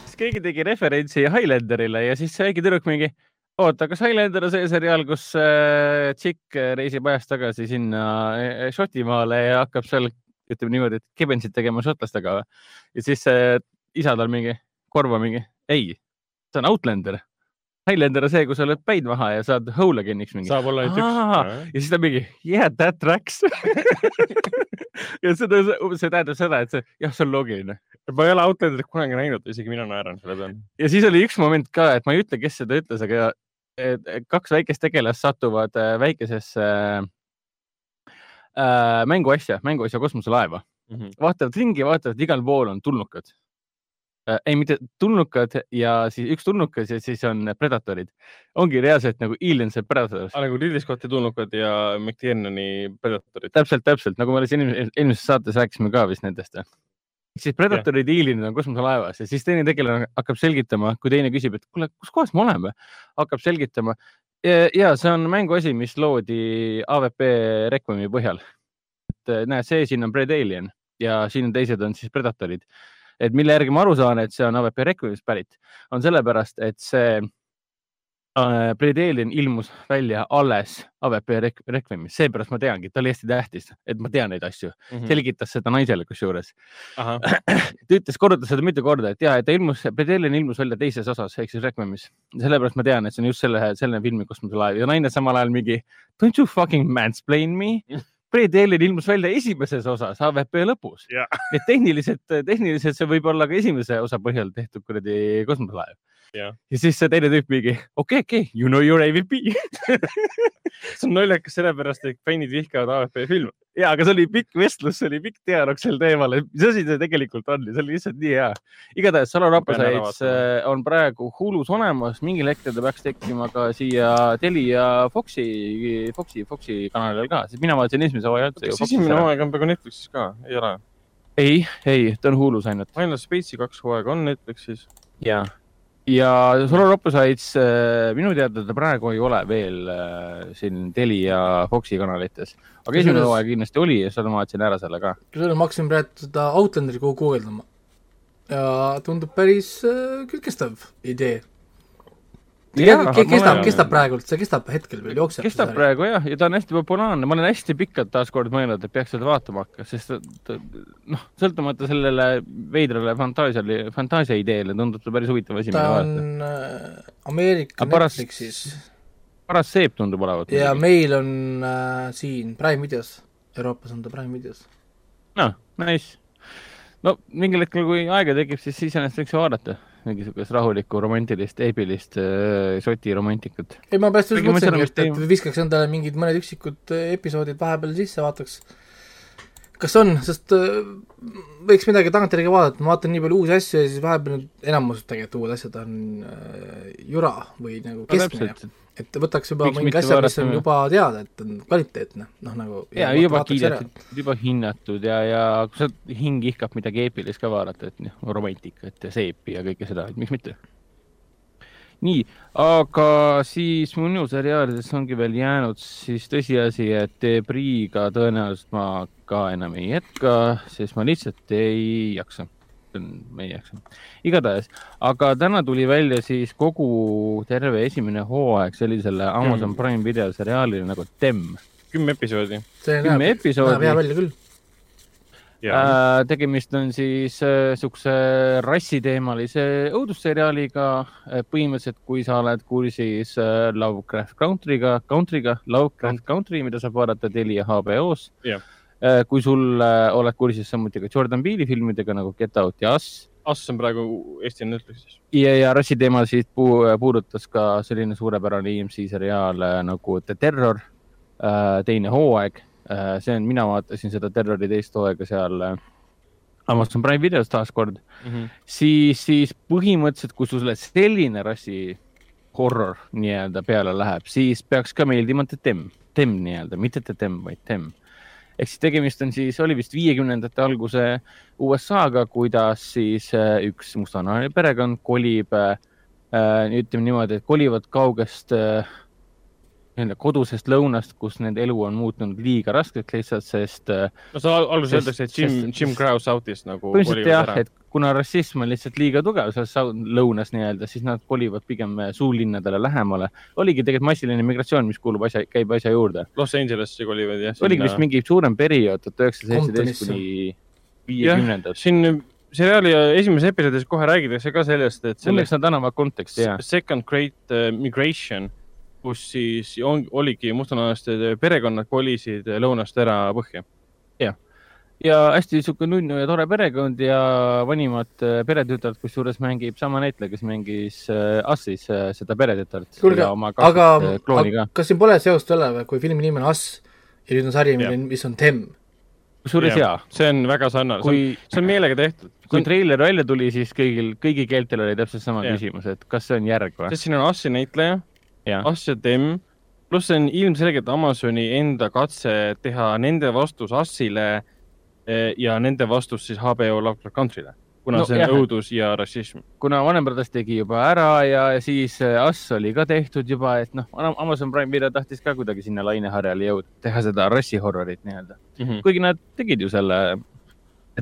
siis keegi tegi referentsi Highlanderile ja siis väike tüdruk mingi, oota, kas Highlander on see seriaal, kus äh, tšikk reisib ajas tagasi sinna äh, Šotimaale ja hakkab seal, ütleme niimoodi, et kebensit tegema šotlastega või? ja siis see isa tal mingi, korva mingi, ei, see on Outlander. Highlander on see, kus sa lööd päid maha ja saad Hooliganiks mingi. saab olla ainult üks. ja siis ta mingi yeah that tracks ja seda, see tähendab seda, et see jah, see on loogiline. ma ei ole Outlanderit kunagi näinud, isegi mina naeran selle peale. ja siis oli üks moment ka, et ma ei ütle, kes seda ütles, aga kaks väikest tegelast satuvad äh, väikesesse äh, mänguasja, mänguasja kosmoselaeva, vaatavad ringi, vaatavad, igal pool on tulnukad. ei, mitte tulnukad ja siis üks tulnukas ja siis on predatorid. ongi reaalselt nagu Aliens and Predators. nagu Ridley Scotti tulnukad ja McTiernani Predatorid. täpselt, täpselt nagu me alles eelmises saates rääkisime ka vist nendest. siis Predatorid ja Alienid on kosmoselaevas ja siis teine tegelane hakkab selgitama, kui teine küsib, et kuule, kus kohas me oleme, hakkab selgitama. ja see on mänguasi, mis loodi AVP Requiemi põhjal. et näed, see siin on Predalien ja siin on teised on siis Predatorid. Et mille järgi ma aru saan, et see on AVP Requiemist pärit, on sellepärast, et see äh, Predalien ilmus välja alles Rek- Requiem'is, seepärast ma teangi, ta oli hästi tähtis, et ma tean neid asju mm. -hmm. selgitas seda naisele kusjuures. ta ütles, korrutas seda mitu korda, et ja, et ta ilmus, Predalien ilmus välja teises osas ehk siis Requiem'is. sellepärast ma tean, et see on just selle, selle filmi kosmoselaev ja naine samal ajal mingi don't you fucking mansplain me. Predalien ilmus välja esimeses osas AVP lõpus. Jaa. et tehniliselt, tehniliselt see võib olla ka esimese osa põhjal tehtud kuradi kosmoselaev. Jaa. ja siis see teine tüüp mingi okei, okei, you know your AVP. see on naljakas sellepärast, et fännid vihkavad AFP filme. ja, aga see oli pikk vestlus, see oli pikk dialoog sel teemal, et mis asi see tegelikult on ja see oli lihtsalt nii hea. igatahes Salo Rapasaits äh, on praegu Hulus olemas, mingil hetkel ta peaks tekkima ka siia Telia Foxi, Foxi, Foxi kanalil ka, sest mina vaatasin esimese hooaja üldse kas esimene. hooaeg on praegu Netflixis ka? ei ole. ei, ei, ta on Hulus ainult Final Space'i kaks hooaega on Netflixis. ja, ja Solo Rapasaits äh, minu teada ta praegu ei ole veel äh, siin Telia Foxi kanalites, aga esimene hooaeg kindlasti oli ja seal ma vaatasin ära selle ka. kusjuures ma hakkasin praegu seda Outlanderi kogu guugeldama ja tundub päris äh, külgestav idee. Jaa, kestab kestab praegult, see kestab hetkel veel, jookseb. kestab. praegu jah, ja ta on hästi populaarne, ma olen hästi pikalt taaskord mõelnud, et peaks seda vaatama hakka, sest noh, sõltumata sellele veidrale fantaasiale, fantaasia ideele tundub ta päris huvitav asi, ta on vaadata. äh, Ameerika pärast- Netflixis paras seep tundub olevat. ja meil on äh, siin Prime videos, Euroopas on ta Prime videos. noh, nice. no mingil hetkel, kui aega tekib, siis iseenesest võiks ju vaadata mingisugust rahulikku romantilist, eepilist äh, Šoti romantikat. ei, ma pärast just mõtlesingi, et, et viskaks endale mingid mõned üksikud äh, episoodid vahepeal sisse, vaataks, kas on, sest äh, võiks midagi tagantjärgi vaadata, ma vaatan nii palju uusi asju ja siis vahepeal enamus tegelikult uued asjad on äh, jura või nagu keskmine. Et võtaks juba Miks mingi mitte asja, mis on juba teada, et on kvaliteetne, noh nagu ja juba kiidetud, juba hinnatud ja, ja kui sa hing ihkab midagi eepilist ka vaadata, et noh, romantikat ja seepi ja kõike seda, et miks mitte. nii, aga siis minu seriaalides ongi veel jäänud siis tõsiasi, et Debriga tõenäoliselt ma ka enam ei jätka, sest ma lihtsalt ei jaksa. Ma ei jaksa. igatahes, aga täna tuli välja siis kogu terve esimene hooaeg sellisele Amazon Prime video seriaalile nagu Dem kümme episoodi. see kümme näeb, episoodi näeb hea välja küll. ja Äh, tegemist on siis äh, siukse rassiteemalise õudusseriaaliga äh,. põhimõtteliselt, kui sa oled kursis äh, Lovecraft Country'ga, Country'ga, Lovecraft Country, mida saab vaadata Telia HBO-s Jah. äh,. kui sul äh, oled kursis samuti ka Jordan Peele'i filmidega nagu Get Out ja Us Us on praegu Eesti Netflixis. ja, ja rassiteema siis puu, puudutas ka selline suurepärane EMC seriaal äh, nagu The Terror äh,, teine hooaeg see on, mina vaatasin seda Terrori teist hooaega seal Amazon Prime videos taaskord, siis, siis põhimõtteliselt, kui sulle selline rassi horror nii-öelda peale läheb, siis peaks ka meeldima The Tem, Tem nii-öelda, mitte The Tem, vaid Tem ehk siis tegemist on siis, oli vist viiekümnendate alguse USA-ga, kuidas siis äh, üks mustanahaline perekond kolib äh,, ütleme niimoodi, et kolivad kaugest äh, nii-öelda kodusest lõunast, kus nende elu on muutunud liiga raskeks lihtsalt, sest äh, no al- alguses öeldakse, et Jim Jim Crow Southist nagu põhimõtteliselt jah, et kuna rassism on lihtsalt liiga tugev seal lõunas nii-öelda, siis nad kolivad pigem äh, suurlinnadele lähemale. oligi tegelikult massiline migratsioon, mis kuulub asja, käib asja juurde. Los Angelesse kolivad jah. oligi vist mingi suurem periood, tuhat üheksasada seitseteist kuni viiekümnendad. siin seriaali esimeses episoodis kohe räägitakse ka sellest, et õnneks nad annavad konteksti ja. Second Great äh, Migration, kus siis on, oligi mustanahalised perekonnad kolisid lõunast ära põhja. ja hästi sihuke nunnu ja tore perekond ja vanimad äh, peretütard, kusjuures mängib sama näitleja, kes mängis äh, Assis äh, seda peretütart. kuulge, oma aga ka. kas siin pole seost jälle või, kui filmi nimi on Us ja nüüd on sari, Jah. mis on Them, kusjuures jaa, see on väga sarnane, see on, kui, see on meelega tehtud. kui treiler välja tuli, siis kõigil, kõigi keeltel oli täpselt sama Jah. küsimus, et kas see on järg või? sest siin on Assi näitleja, jah, Ass ja Dem, pluss see on ilmselgelt Amazoni enda katse teha nende vastus Assile eh, ja nende vastus siis HBO Lovecraft Country'le, kuna No see on jah. õudus ja rassism. kuna Vanem Brothers tegi juba ära ja siis äh, Us oli ka tehtud juba, et noh, Amazon Prime Video tahtis ka kuidagi sinna laineharjale jõuda, teha seda rassihorrorit nii-öelda. Mhm. kuigi nad tegid ju selle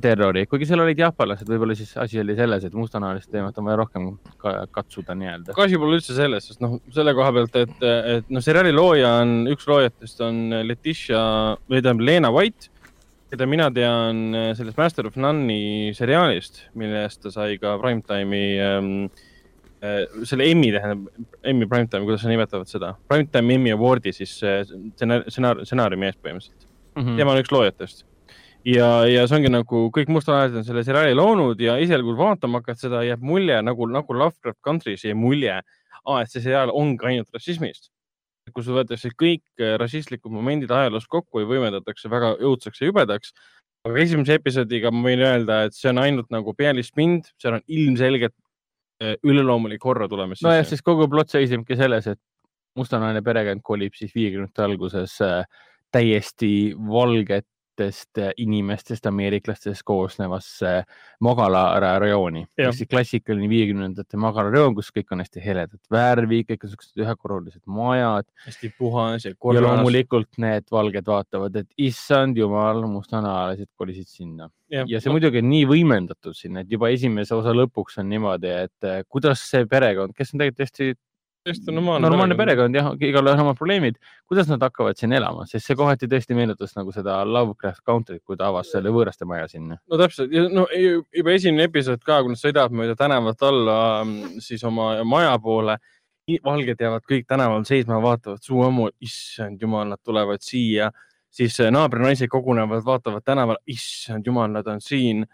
terrori, kuigi seal olid jaapanlased, võib-olla siis asi oli selles, et mustanahalist teemat on vaja rohkem ka katsuda nii-öelda. asi pole üldse selles, sest noh, selle koha pealt, et, et noh, seriaali looja on, üks loojatest on Letitia või tähendab Lena White, keda mina tean sellest Master of None'i seriaalist, mille eest ta sai ka Primetime'i ähm,, selle Emmy tähendab, Emmy Primetime, kuidas nad nimetavad seda, Primetime Emmy Awardi siis äh, stsenaar- stsenaariumi eest põhimõtteliselt. Mhm. tema on üks loojatest. ja, ja see ongi nagu kõik mustanahalised on selle seriaali loonud ja esialgu vaatama hakkad seda, jääb mulje nagu, nagu Lovecraft Country's jäi mulje, et see seriaal ongi ainult rassismist. kus võetakse kõik äh, rassistlikud momendid ajaloost kokku ja võimendatakse väga õudseks ja jubedaks. aga esimese episoodiga ma võin öelda, et see on ainult nagu pealispind, seal on ilmselgelt äh, üleloomulik horror tulemas nojah, siis kogu plott seisnebki selles, et mustanahaline perekond kolib siis viiekümnendate alguses äh, täiesti valgetest äh, inimestest, ameeriklastest koosnevasse magala rajooni. Jah. ehk siis klassikaline viiekümnendate magalarajoon, kus kõik on hästi heledat värvi, kõik on siuksed ühekorrulised majad hästi puhas ja ja korras. loomulikult need valged vaatavad, et issand jumal, mustanahalised kolisid sinna ja, ja see muidugi on nii võimendatud siin, et juba esimese osa lõpuks on niimoodi, et äh, kuidas see perekond, kes on tegelikult hästi täiesti normaalne, normaalne perekond. jah, igalühel on omad probleemid, kuidas nad hakkavad siin elama, sest see kohati tõesti meenutas nagu seda Lovecraft Country't, kui ta avas selle võõraste maja sinna. no täpselt. Ja no ju- juba esimene episood ka, kui nad sõidavad mööda tänavat alla mm, siis oma maja poole. valged jäävad kõik tänaval seisma, vaatavad suu ammu, issand jumal, nad tulevad siia, siis äh, naabrinaised kogunevad, vaatavad tänaval, issand jumal, nad on siin.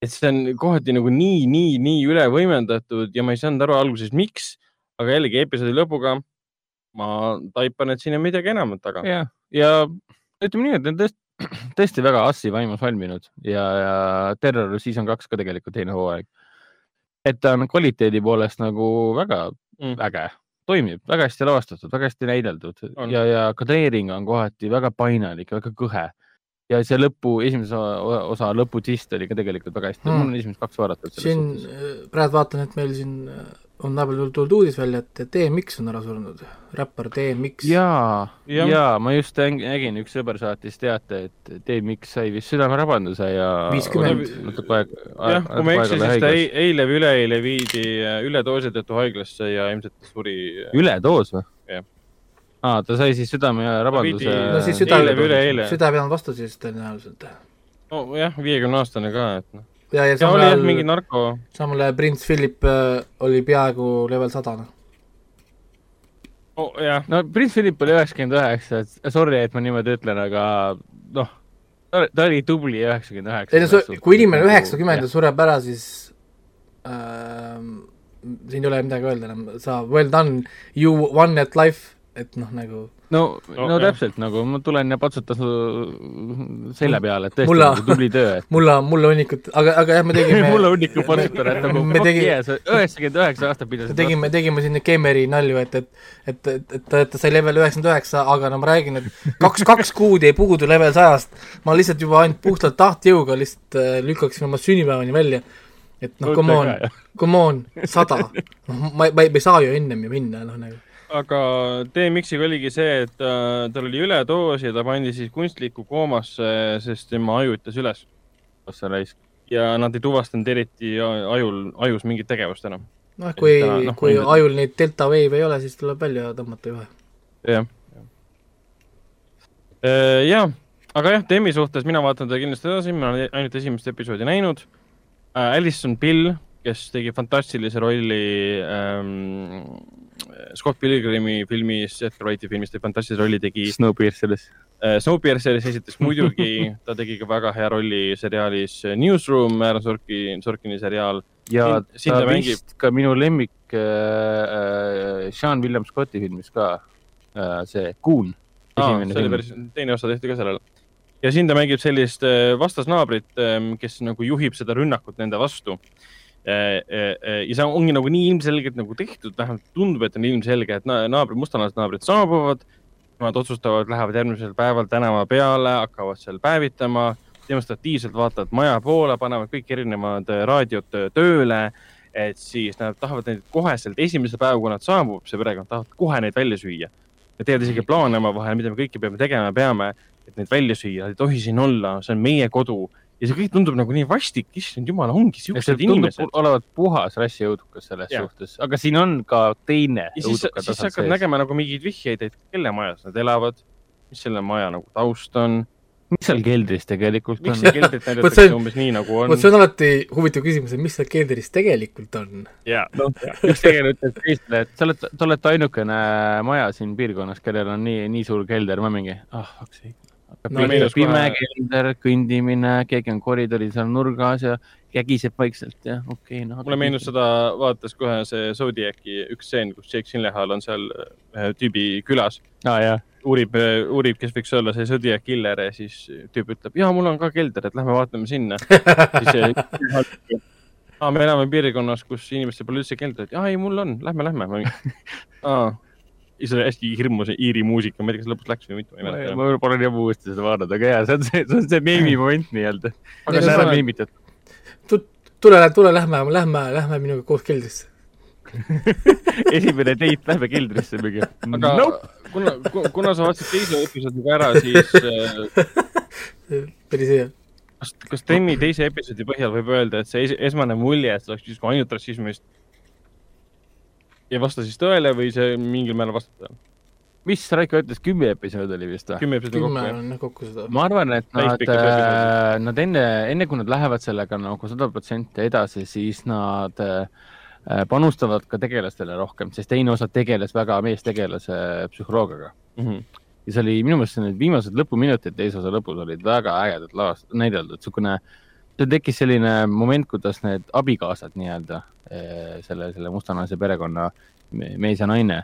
et see on kohati nagu nii, nii, nii üle võimendatud ja ma ei saanud aru alguses, miks, aga jällegi episoodi lõpuga ma taipan, et siin on midagi enamat taga. ja, ja ütleme nii, et ta on tõesti, tõesti väga assi vaimus valminud ja, ja Terror season kaks ka tegelikult teine hooaeg. et ta on kvaliteedi poolest nagu väga Mm. äge, toimib väga hästi lavastatud, väga hästi näideldud On. ja, ja kadreering on kohati väga painalik, väga kõhe. ja see lõpu, esimese osa, osa lõpu twist oli ka tegelikult väga hästi Mm. mm., mul on esimesed kaks vaadatud. siin äh, praegu vaatan, et meil siin äh, on vahepeal tulnud uudis välja, et DMX on ära surnud, räppar DMX. ja, Jah. ja ma just näg- nägin, üks sõber saatis teate, et DMX sai vist südamerabanduse ja. 50. natuke aega. jah, kui ma ei eksi, siis ta ei- eile või üleeile viidi äh, üledoosi tõttu haiglasse ja ilmselt suri. üledoos või? Jah. aa, ta sai siis südamerabanduse no siis süda eile või üleeile. süda ei pidanud vastu siis tõenäoliselt. nojah, viiekümne aastane ka, et noh. ja, ja ja samal oli jah ajal mingi, narko, samal ajal prints Philip äh, oli peaaegu level sada, noh. oh, jah, no Prince Philip oli üheksakümmend üheksa, et sorry, et ma niimoodi ütlen, aga noh, ta oli tubli üheksakümmend üheksa. ei no kui inimene üheksakümmend ja sureb ära, siis äh, siin ei ole midagi öelda enam, sa well done, you won at life, et noh, nagu no, No, no täpselt nagu ma tulen ja patsutan su selja peale, et tõesti Mulla- nagu tubli töö, et mulle, mulle hunnikut, aga, aga jah, me tegime mulle hunniku patsutan, et nagu me tegime- üheksakümmend üheksa aastat pidasid tegime, tegime siin Keemeri nalju, et, et et, et, et ta, ta sai level üheksakümmend üheksa, aga no ma räägin, et kaks, kaks kuud jäi puudu level sajast. ma lihtsalt juba ainult puhtalt tahtjõuga lihtsalt äh, lükkaksin oma sünnipäevani välja. et noh, come on, come on, sada. noh, ma, ma ei, ma ei saa ju ennem ju minna, noh nagu. Aga DMX-iga oligi see, et äh, tal oli üledoos ja ta pandi siis kunstlikku koomasse, sest tema aju ütles üles sa raisk. ja nad ei tuvastanud eriti ajul, ajus mingit tegevust enam. noh, kui noh, kui ilmselt- ajul neid delta wave ei ole, siis tuleb välja tõmmata juhe. jah, jah. ja, aga jah, Demi suhtes mina vaatan teda kindlasti edasi, ma olen ainult esimest episoodi näinud äh,. Alison Pill, kes tegi fantastilise rolli ähm, Scott Pilgrimi filmis, Edgar Wrighti filmis tegi fantastilise rolli, tegi Snowpierceris. äh, Snowpierceris esiteks muidugi, ta tegi ka väga hea rolli seriaalis Newsroom, Aaron Sorkin, Sorkini seriaal. ja Siin- siin ta ta mängib- vist ka minu lemmik äh, äh, Sean William Scotti filmis ka äh,, see Goon. aa, see oli päris, teine osa tehti ka sellele. ja siin ta mängib sellist äh, vastasnaabrit, kes nagu juhib seda rünnakut nende vastu. Ja see ongi nagu nii ilmselgelt nagu tehtud, vähemalt tundub, et on ilmselge, et na- naabrid, mustanahalised naabrid saabuvad. Nad otsustavad, lähevad järgmisel päeval tänava peale, hakkavad seal päevitama, demonstratiivselt vaatavad maja poole, panevad kõik erinevad äh, raadiod äh, tööle. et siis nad tahavad neid koheselt esimesel päeval, kui nad saabub, see perekond tahavad kohe neid välja süüa ja teevad isegi plaane omavahel, mida me kõike peame tegema peame, et neid välja süüa, ei tohi siin olla, see on meie kodu ja see kõik tundub nagu nii vastik, issand jumal, ongi siuksed tundub inimesed. olevat puhas rassiõudukas selles Jah. suhtes, aga siin on ka teine ja siis, siis sa hakkad sees. nägema nagu mingeid vihjeid, et kelle majas nad elavad, mis selle maja nagu taust on, mis seal keldris tegelikult miks on see? keldrit Vot see näidatakse on- umbes nii nagu on vot. see on alati huvitav küsimus, et mis seal keldris tegelikult on. jaa, üks tegelane ütles teistele, et sa oled, te olete ainukene maja siin piirkonnas, kellel on nii, nii suur kelder, ma mingi, ah, okei. No no, pime kohe- kelder, kõndimine, keegi on koridoris seal nurgas ja kägiseb vaikselt ja okei okay,, noh. mulle meenus seda, vaatas kohe see Zodiaci üks stseen, kus Jake Gyllenhaal on seal ühe tüübi külas, jaa, uurib, uurib, kes võiks olla see Zodiac killer ja siis tüüp ütleb, ja mul on ka kelder, et lähme vaatame sinna. siis see aa, me elame piirkonnas, kus inimestel pole üldse keldrit, aa ei, mul on, lähme, lähme. aa, see oli hästi hirmus Iiri muusika, ma ei tea, kas lõpuks läks või mitte, ma ei ma mäleta enam. võib-olla pole nii ammu uuesti seda vaadata, aga jaa, see on see, see on see meemi moment nii-öelda. aga see ära meemitatud. tule, tule, lähme, lähme, lähme minuga koos keldrisse. esimene date, lähme keldrisse mingi. aga Nope. kuna, kuna sa vaatasid teise episoodi ka ära, siis äh, päris hea. kas, kas Tenni teise episoodi põhjal võib öelda, et see es esmane mulje, et see oleks justkui ainult rassismist ei vasta siis tõele või see mingil määral vastab tõele? mis Raiko ütles, kümme episoodi oli vist või? kümme episoodi kokku kümme jah? kokku seda. ma arvan, et nad episoodid., nad enne, enne kui nad lähevad sellega nagu sada protsenti edasi, siis nad äh, panustavad ka tegelastele rohkem, sest teine osa tegeles väga meestegelase psühholoogiaga. Mhm. ja see oli minu meelest need viimased lõpuminutid teise osa lõpus olid väga ägedad laast-, näideldud, niisugune, seal tekkis selline moment, kuidas need abikaasad nii-öelda eh, selle, selle mustanahalise perekonna me- mees ja naine,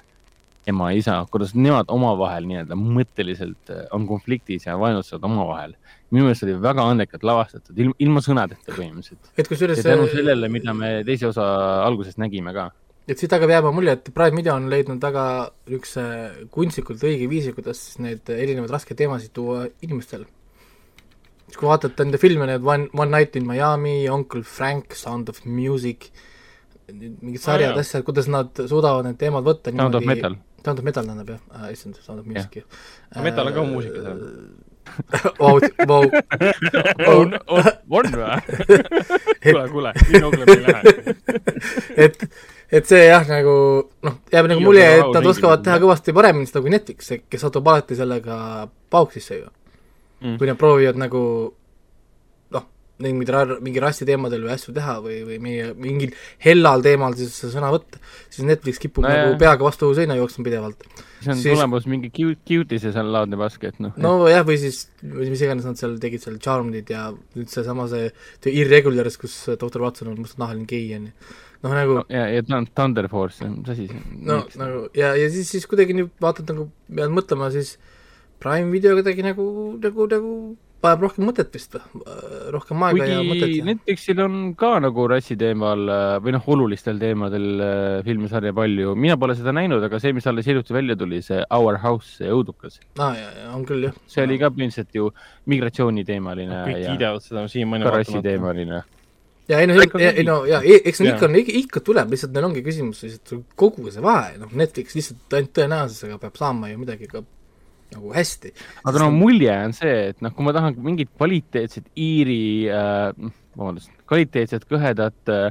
ema ja isa, kuidas nemad omavahel nii-öelda mõtteliselt eh, on konfliktis ja vaenutsevad omavahel. minu meelest oli väga andekalt lavastatud, ilma, ilma sõnadeta põhimõtteliselt. et kusjuures tänu sellele, mida me teise osa alguses nägime ka. et siit hakkab jääma mulje, et Prime Video on leidnud väga niisuguse kunstlikult õige viisi, kuidas neid erinevaid raskeid teemasid tuua inimestele. Siis kui vaatad nende filme, need One, One Night in Miami, Uncle Frank, Sound of Music, mingid sarjad, jaa. asjad, kuidas nad suudavad need teemad võtta Sound of Metal. Sound of Metal tähendab jah äh,, issand, Sound of Music jah. Metal on ka muusika seal.. Vau, vau, on, on, või? kuule, kuule, nii kaugele me ei lähe. et, et see jah, nagu noh, jääb nagu mulje, et nad oskavad teha kõvasti paremini seda kui Netflix, kes satub alati sellega pauksisse ju Mm. kui nad proovivad nagu noh, mingi ra-, mingi rassi teemadel või asju teha või, või mingi, mingil hellal teemal siis sõna võtta, siis Netflix kipub No no, nagu jah. peaga vastu seina jooksma pidevalt. see on Siis- tulemus mingi cute, cute'is ja seal laadne pask, et noh. nojah, või siis või mis iganes nad seal tegid seal Charmed'id ja nüüd seesama see The Irregulars, kus doktor Watson on mustanahaline gei on ju. noh, nagu ja, ja Thun- Thunder Force, mis asi see on? no nagu ja, ja siis, siis kuidagi nüüd vaatad nagu, pead mõtlema siis Prime video kuidagi nagu, nagu, nagu vajab rohkem mõtet vist või, rohkem aega ja mõtet kuigi ja Netflixil on ka nagu rassi teemal äh, või noh, olulistel teemadel äh, filmisarja palju, mina pole seda näinud, aga see, mis alles hiljuti välja tuli, see Our House, see õudukas, ah,, ja, ja on küll jah. see oli ka põhimõtteliselt ju migratsiooniteemaline kõik ja kiidavad seda siiamaani ka rassiteemaline. ja ei no, Ikka ei no ja eks neil ikka on, ikka tuleb, lihtsalt neil ongi küsimus lihtsalt kogu see vahe, noh Netflix lihtsalt ainult tõenäosusega peab saama ju midagi ka nagu hästi. aga no mulje on see, et noh, kui ma tahan mingit kvaliteetset Iiri äh,, vabandust, kvaliteetset kõhedat äh,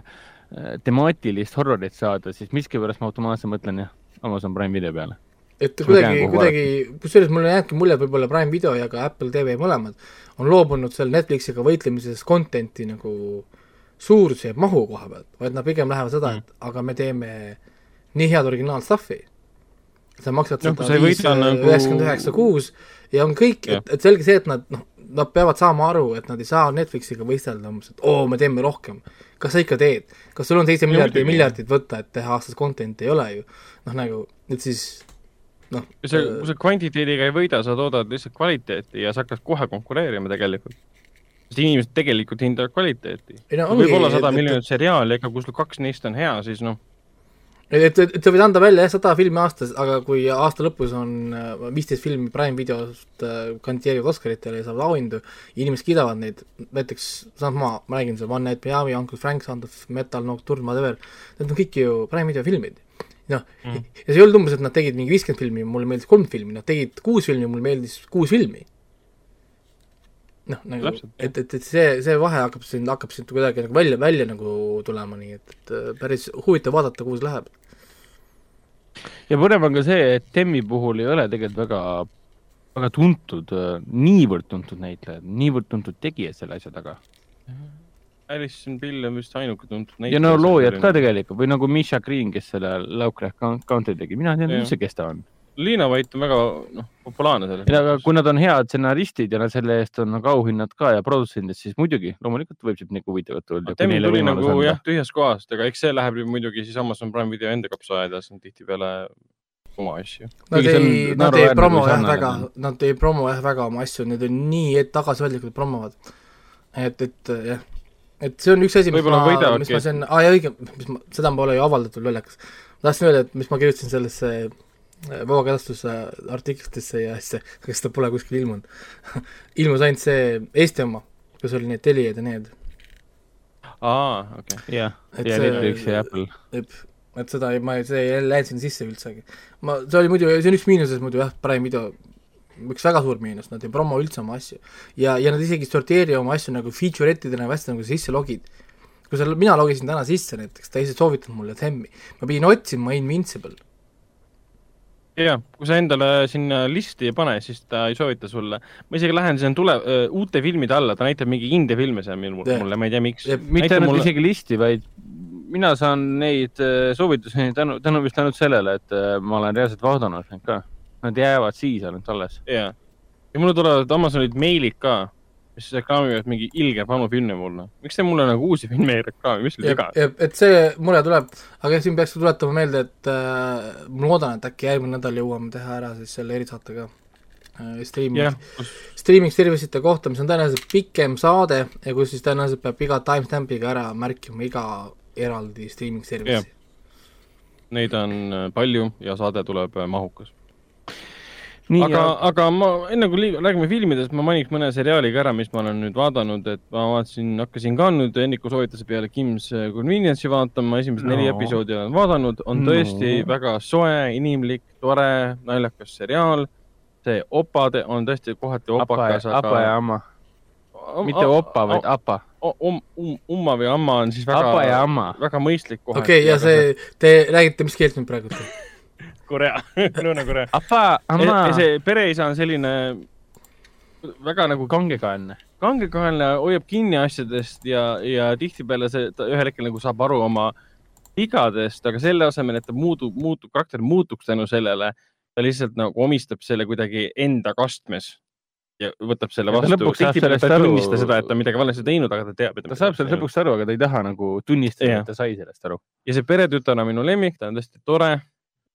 temaatilist horrorit saada, siis miskipärast ma automaatselt mõtlen jah, Amazon Prime video peale. et kuidagi kuidagi, kusjuures mulle jääbki mulje, et võib-olla Prime video ja ka Apple TV mõlemad on loobunud seal Netflixiga võitlemises content'i nagu suuruse ja mahu koha pealt, vaid nad pigem lähevad seda, et aga me teeme nii head originaal stuff'i. Sa maksad kui seda viis nagu- üheksakümmend üheksa kuus ja on kõik, et, et selge see, et nad noh, nad peavad saama aru, et nad ei saa Netflixiga võistelda umbes, et oo, me teeme rohkem. kas sa ikka teed? kas sul on seitse No miljardit, muidugi. miljardit võtta, et teha aastas content'i, ei ole ju. noh, nagu, et siis noh, kui sa, kui sa kvantiteediga ei võida, sa toodad lihtsalt kvaliteeti ja sa hakkad kohe konkureerima tegelikult. sest inimesed tegelikult hindavad kvaliteeti. no võib olla et- sada miljonit seriaali, aga kui sul kaks neist on hea, siis noh, et, et, et sa võid anda välja jah, sada filmi aastas, aga kui aasta lõpus on äh, viisteist filmi Prime videost äh, kandideerivad Oscaritele ja saavad auhindu, inimesed kiidavad neid, näiteks sama, ma räägin seal One Night Miami, Uncle Frank, Sound of Metal, Nocturne, whatever, need on kõik ju Prime video filmid. noh mm., ja see ei olnud umbes, et nad tegid mingi viiskümmend filmi, mulle meeldis kolm filmi, nad tegid kuus filmi, mulle meeldis kuus filmi. noh, nagu, et, et, et see, see vahe hakkab siin, hakkab siit kuidagi nagu välja, välja nagu tulema, nii et, et äh, päris huvitav vaadata, kuhu see läheb. Ja põnev on ka see, et Temmi puhul ei ole tegelikult väga, väga tuntud, niivõrd tuntud näitlejad, niivõrd tuntud tegijad selle asja taga. Alison Pill on vist ainuke tuntud ja no loojad ka. tegelikult või nagu Misha Green, kes selle Lovecraft Count- County tegi, mina tean Jah. üldse, kes ta on. Liina Vait on väga, noh, populaarne selles. aga kui nad on head stsenaristid ja selle eest on nagu auhinnad ka ja produtsendid, siis muidugi, loomulikult võib siit nagu huvitavat tulla. Temmi tuli nagu jah, tühjast kohast, aga eks see läheb ju muidugi siis Amazon Prime video enda kapsa ajada, see on tihtipeale oma asju. Nad Kuigi see on ei, nad ei promo jah väga on., nad ei promo jah väga oma asju, need on nii et- tagasihoidlikult promovad. et, et jah, et see on üks asi, mis ma, mis ma siin, aa jaa õige, mis ma, seda pole ju avaldatud lollakas. ma tahtsin öelda, et mis ma kirjutasin sellesse vabakajastuse artiklitesse ja see, kas ta pole kuskil ilmunud ilmus ainult see Eesti oma, kus oli need Teliad ja need. aa, okei. jah, ja Netflix ja Apple. et, seda ei, ma ei, see ei läinud sinna sisse üldsegi. ma, see oli muidu, see on üks miinuses muidu jah, Prime video, üks väga suur miinus, nad ei promo üldse oma asju. ja, ja nad isegi ei sorteeri oma asju nagu feature'itidena või hästi nagu sisse logid. kui sa, mina logisin täna sisse näiteks, ta ei soovitanud mulle Themmi, ma pidin otsima Invincible. ja, kui sa endale sinna listi ei pane, siis ta ei soovita sulle. ma isegi lähen sinna tule, uute filmide alla, ta näitab mingi indie filme seal Jah. mulle, ma ei tea, miks. Mitte ainult mulle... isegi listi, vaid mina saan neid soovitusi tänu, tänu vist ainult sellele, et ma olen reaalselt vaadanud neid ka. Nad jäävad siis ainult alles. ja, ja mulle tulevad Amazonilt meilid ka, mis reklaamivad mingi ilge vanu filme mulle. miks te mulle nagu uusi filme ei reklaami, mis sul viga on? et see mure tuleb, aga siin peaks tuletama meelde, et äh, ma loodan, et äkki järgmine nädal jõuame teha ära siis selle erisaate ka äh,. Streaming jah, streaming service'ite kohta, mis on tõenäoliselt pikem saade ja kus siis tõenäoliselt peab iga timestamp'iga ära märkima iga eraldi streaming service'i. neid on äh, palju ja saade tuleb äh, mahukas. nii, aga, aga ma enne kui liig- räägime filmidest, ma mainiks mõne seriaali ka ära, mis ma olen nüüd vaadanud, et ma vaatasin, hakkasin ka nüüd Enniku soovituse peale Kim's Convenience'i vaatama, esimesed neli No. episoodi olen vaadanud, on No. tõesti väga soe, inimlik, tore, naljakas seriaal. see opade on tõesti kohati opakas, ja, apa ja amma, mitte opa, vaid apa. um, um,. umma või amma on siis väga apa ja, amma. väga mõistlik kohati. okei, ja see, te räägite, mis keelt nüüd praegu? Korea, Lõuna-Korea. apa, amma, see pereisa on selline väga nagu kangekaelne. kangekaelne, hoiab kinni asjadest ja, ja tihtipeale see, ta ühel hetkel nagu saab aru oma vigadest, aga selle asemel, et ta muutub, muutub, karakter muutuks tänu sellele, ta lihtsalt nagu omistab selle kuidagi enda kastmes ja võtab selle Ja ta vastu. lõpuks saab tihtipeale sellest ta ei aru- tunnista seda, et ta midagi valesti teinud, aga ta teab, et ta saab sellest lõpuks aru, aga ta ei taha nagu tunnistada et ta sai sellest aru. ja see peretütar on minu lemmik, ta on tõesti tore.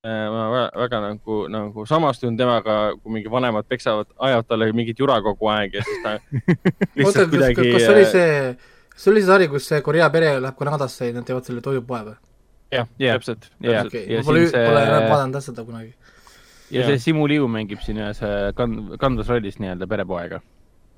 Ma väga, väga nagu, nagu samastun temaga, kui mingi vanemad peksavad, ajavad talle mingit jura kogu aeg ja siis ta oota, lihtsalt kas, kuidagi. äh, kas see oli see, kas see oli see sari, kus see Korea pere läheb Kanadasse ja nad teevad selle toidupoe või? jah, täpselt, ma pole, pole enam vaadanud seda kunagi. ja see Simu Liu mängib siin ühes äh, kand-, kandvas rollis nii-öelda perepoega.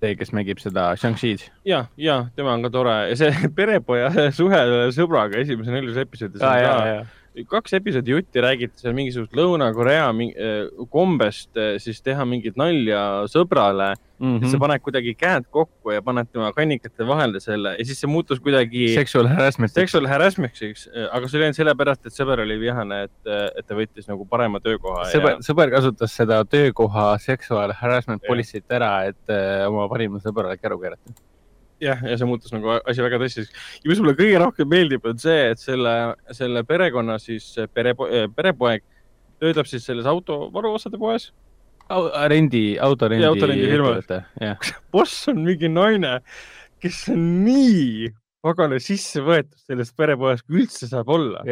see, kes mängib seda Shang-Chi'd. ja, ja tema on ka tore ja see perepoja suhe sõbraga esimese neljas episoodis on ka kaks episoodi jutti räägiti seal mingisugust Lõuna-Korea äh, kombest äh, siis teha mingit nalja sõbrale mm, -hmm. sa paned kuidagi käed kokku ja paned tema kannikate vahele selle ja siis see muutus kuidagi Sexual harassment. sexual harassment'iks, aga see oli ainult sellepärast, et sõber oli vihane, et, et ta võttis nagu parema töökoha sõber, sõber kasutas seda töökoha sexual harassment politseid ära, et äh, oma parimale sõbrale käru keerata. ja, ja see muutus nagu asi väga tõsiseks. ja mis mulle kõige rohkem meeldib, on see, et selle, selle perekonna siis perepo-, perepoeg töötab siis selles auto varuosade poes. rendi, autorendi. Jaa, autorendifirma. jah, boss on mingi naine, kes on nii pagana sisse võetud sellest perepoest, kui üldse saab olla.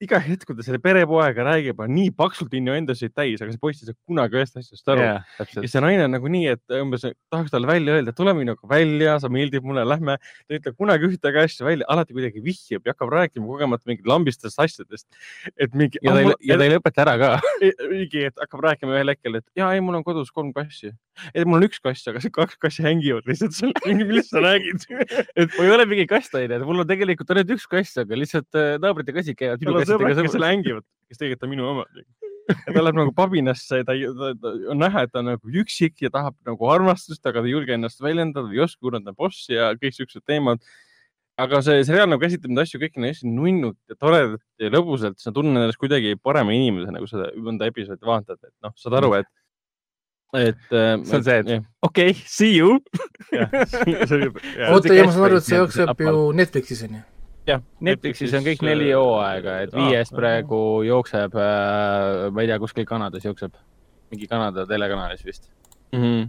Iga hetk, kui ta selle perepoega räägib, on nii paksult innuendosid täis, aga see poiss ei saa kunagi ühest asjast aru. ja ja see naine on nagu nii, et umbes tahaks talle välja öelda, tule minuga välja, sa meeldid mulle, lähme. ta ei ütle kunagi ühtegi asja välja, alati kuidagi vihjab ja hakkab rääkima kogemata mingit lambistest asjadest. et mingi. ja ta ei lõpeta ära ka. mingi, et hakkab rääkima ühel hetkel, et ja ei, mul on kodus kolm kassi. Et mul on üks kass, aga see kaks kassi hängivad lihtsalt seal, millest sa räägid? et ma ei ole mingi kast onju, et mul on tegelikult ainult üks kass, aga lihtsalt äh, naabrite kassid käivad minu mul on sõbrad, kassidega kes seal hängivad, kes tegelikult on minu omad. ta läheb nagu pabinasse, ta, ta, ta on näha, et ta on nagu üksik ja tahab nagu armastust, aga ta ei julge ennast väljendada, ei oska, kuna ta on boss ja kõik siuksed teemad. aga see seriaal nagu käsitleb neid asju kõiki hästi nunnult ja toredalt ja lõbusalt, sa tunned ennast kuidagi parema inimesena, kui sa mõnda episoodi vaatad, et noh, saad aru, et, et. See on see, et- okei, see you. oota, ja ma saan aru, et see jookseb ju Netflixis onju. jah, Netflixis on kõik neli hooaega, et viies praegu jookseb, ma ei tea, kuskil Kanadas jookseb, mingi Kanada telekanalis vist. -hmm.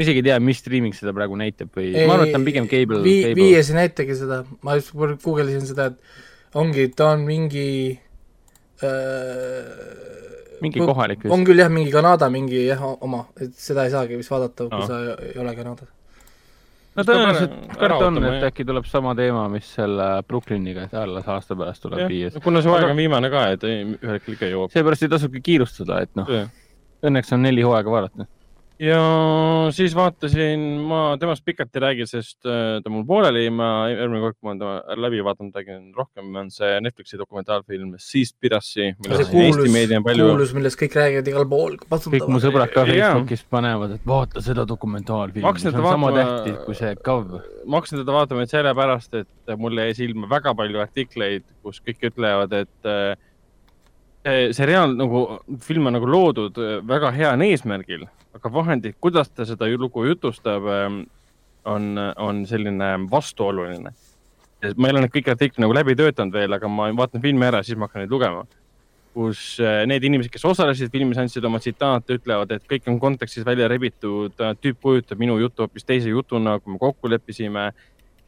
isegi ei tea, mis streaming seda praegu näitab või, ma arvan, et ta on pigem cable, Vii-, cable. viies ei näitagi seda, ma just guugeldasin seda, et ongi, ta on mingi äh, mingi kohalik vist on. küll jah, mingi Kanada mingi jah, oma, et seda ei saagi vist vaadata, kui Aa. sa ei ole Kanadas. no tõenäoliselt karta on, et äkki tuleb sama teema, mis selle Brooklyniga, et alles aasta pärast tuleb viies. kuna see Aga- on viimane ka, et ühel hetkel ikka jõuab. seepärast ei tasubki kiirustada, et noh, õnneks on neli hooaega vaadata. Ja siis vaatasin, ma temast pikalt ei räägi, sest äh, ta mul pooleli, ma järgmine kord, kui ma olen ta läbi vaadanud, räägin rohkem, on see Netflixi dokumentaalfilm Seaspiracy, see millest Eesti kuulus meedia on, palju. kuulus, millest kõik räägivad igal pool. kõik mu sõbrad ka. Facebookis panevad, et vaata seda dokumentaalfilmi, see on seda sama vaatama- tähtis kui see Gov. ma hakkasin teda vaatama nüüd sellepärast, et mulle jäi silma väga palju artikleid, kus kõik ütlevad, et äh, see seriaal nagu, film on nagu loodud väga heal eesmärgil, aga vahendid, kuidas ta seda lugu jutustab, on, on selline vastuoluline. ma ei ole neid kõiki artikleid nagu läbi töötanud veel, aga ma vaatan filmi ära, siis ma hakkan neid lugema. kus äh, need inimesed, kes osalesid filmis, andsid oma tsitaate, ütlevad, et kõik on kontekstis välja rebitud, tüüp kujutab minu juttu hoopis teise jutuna, kui me kokku leppisime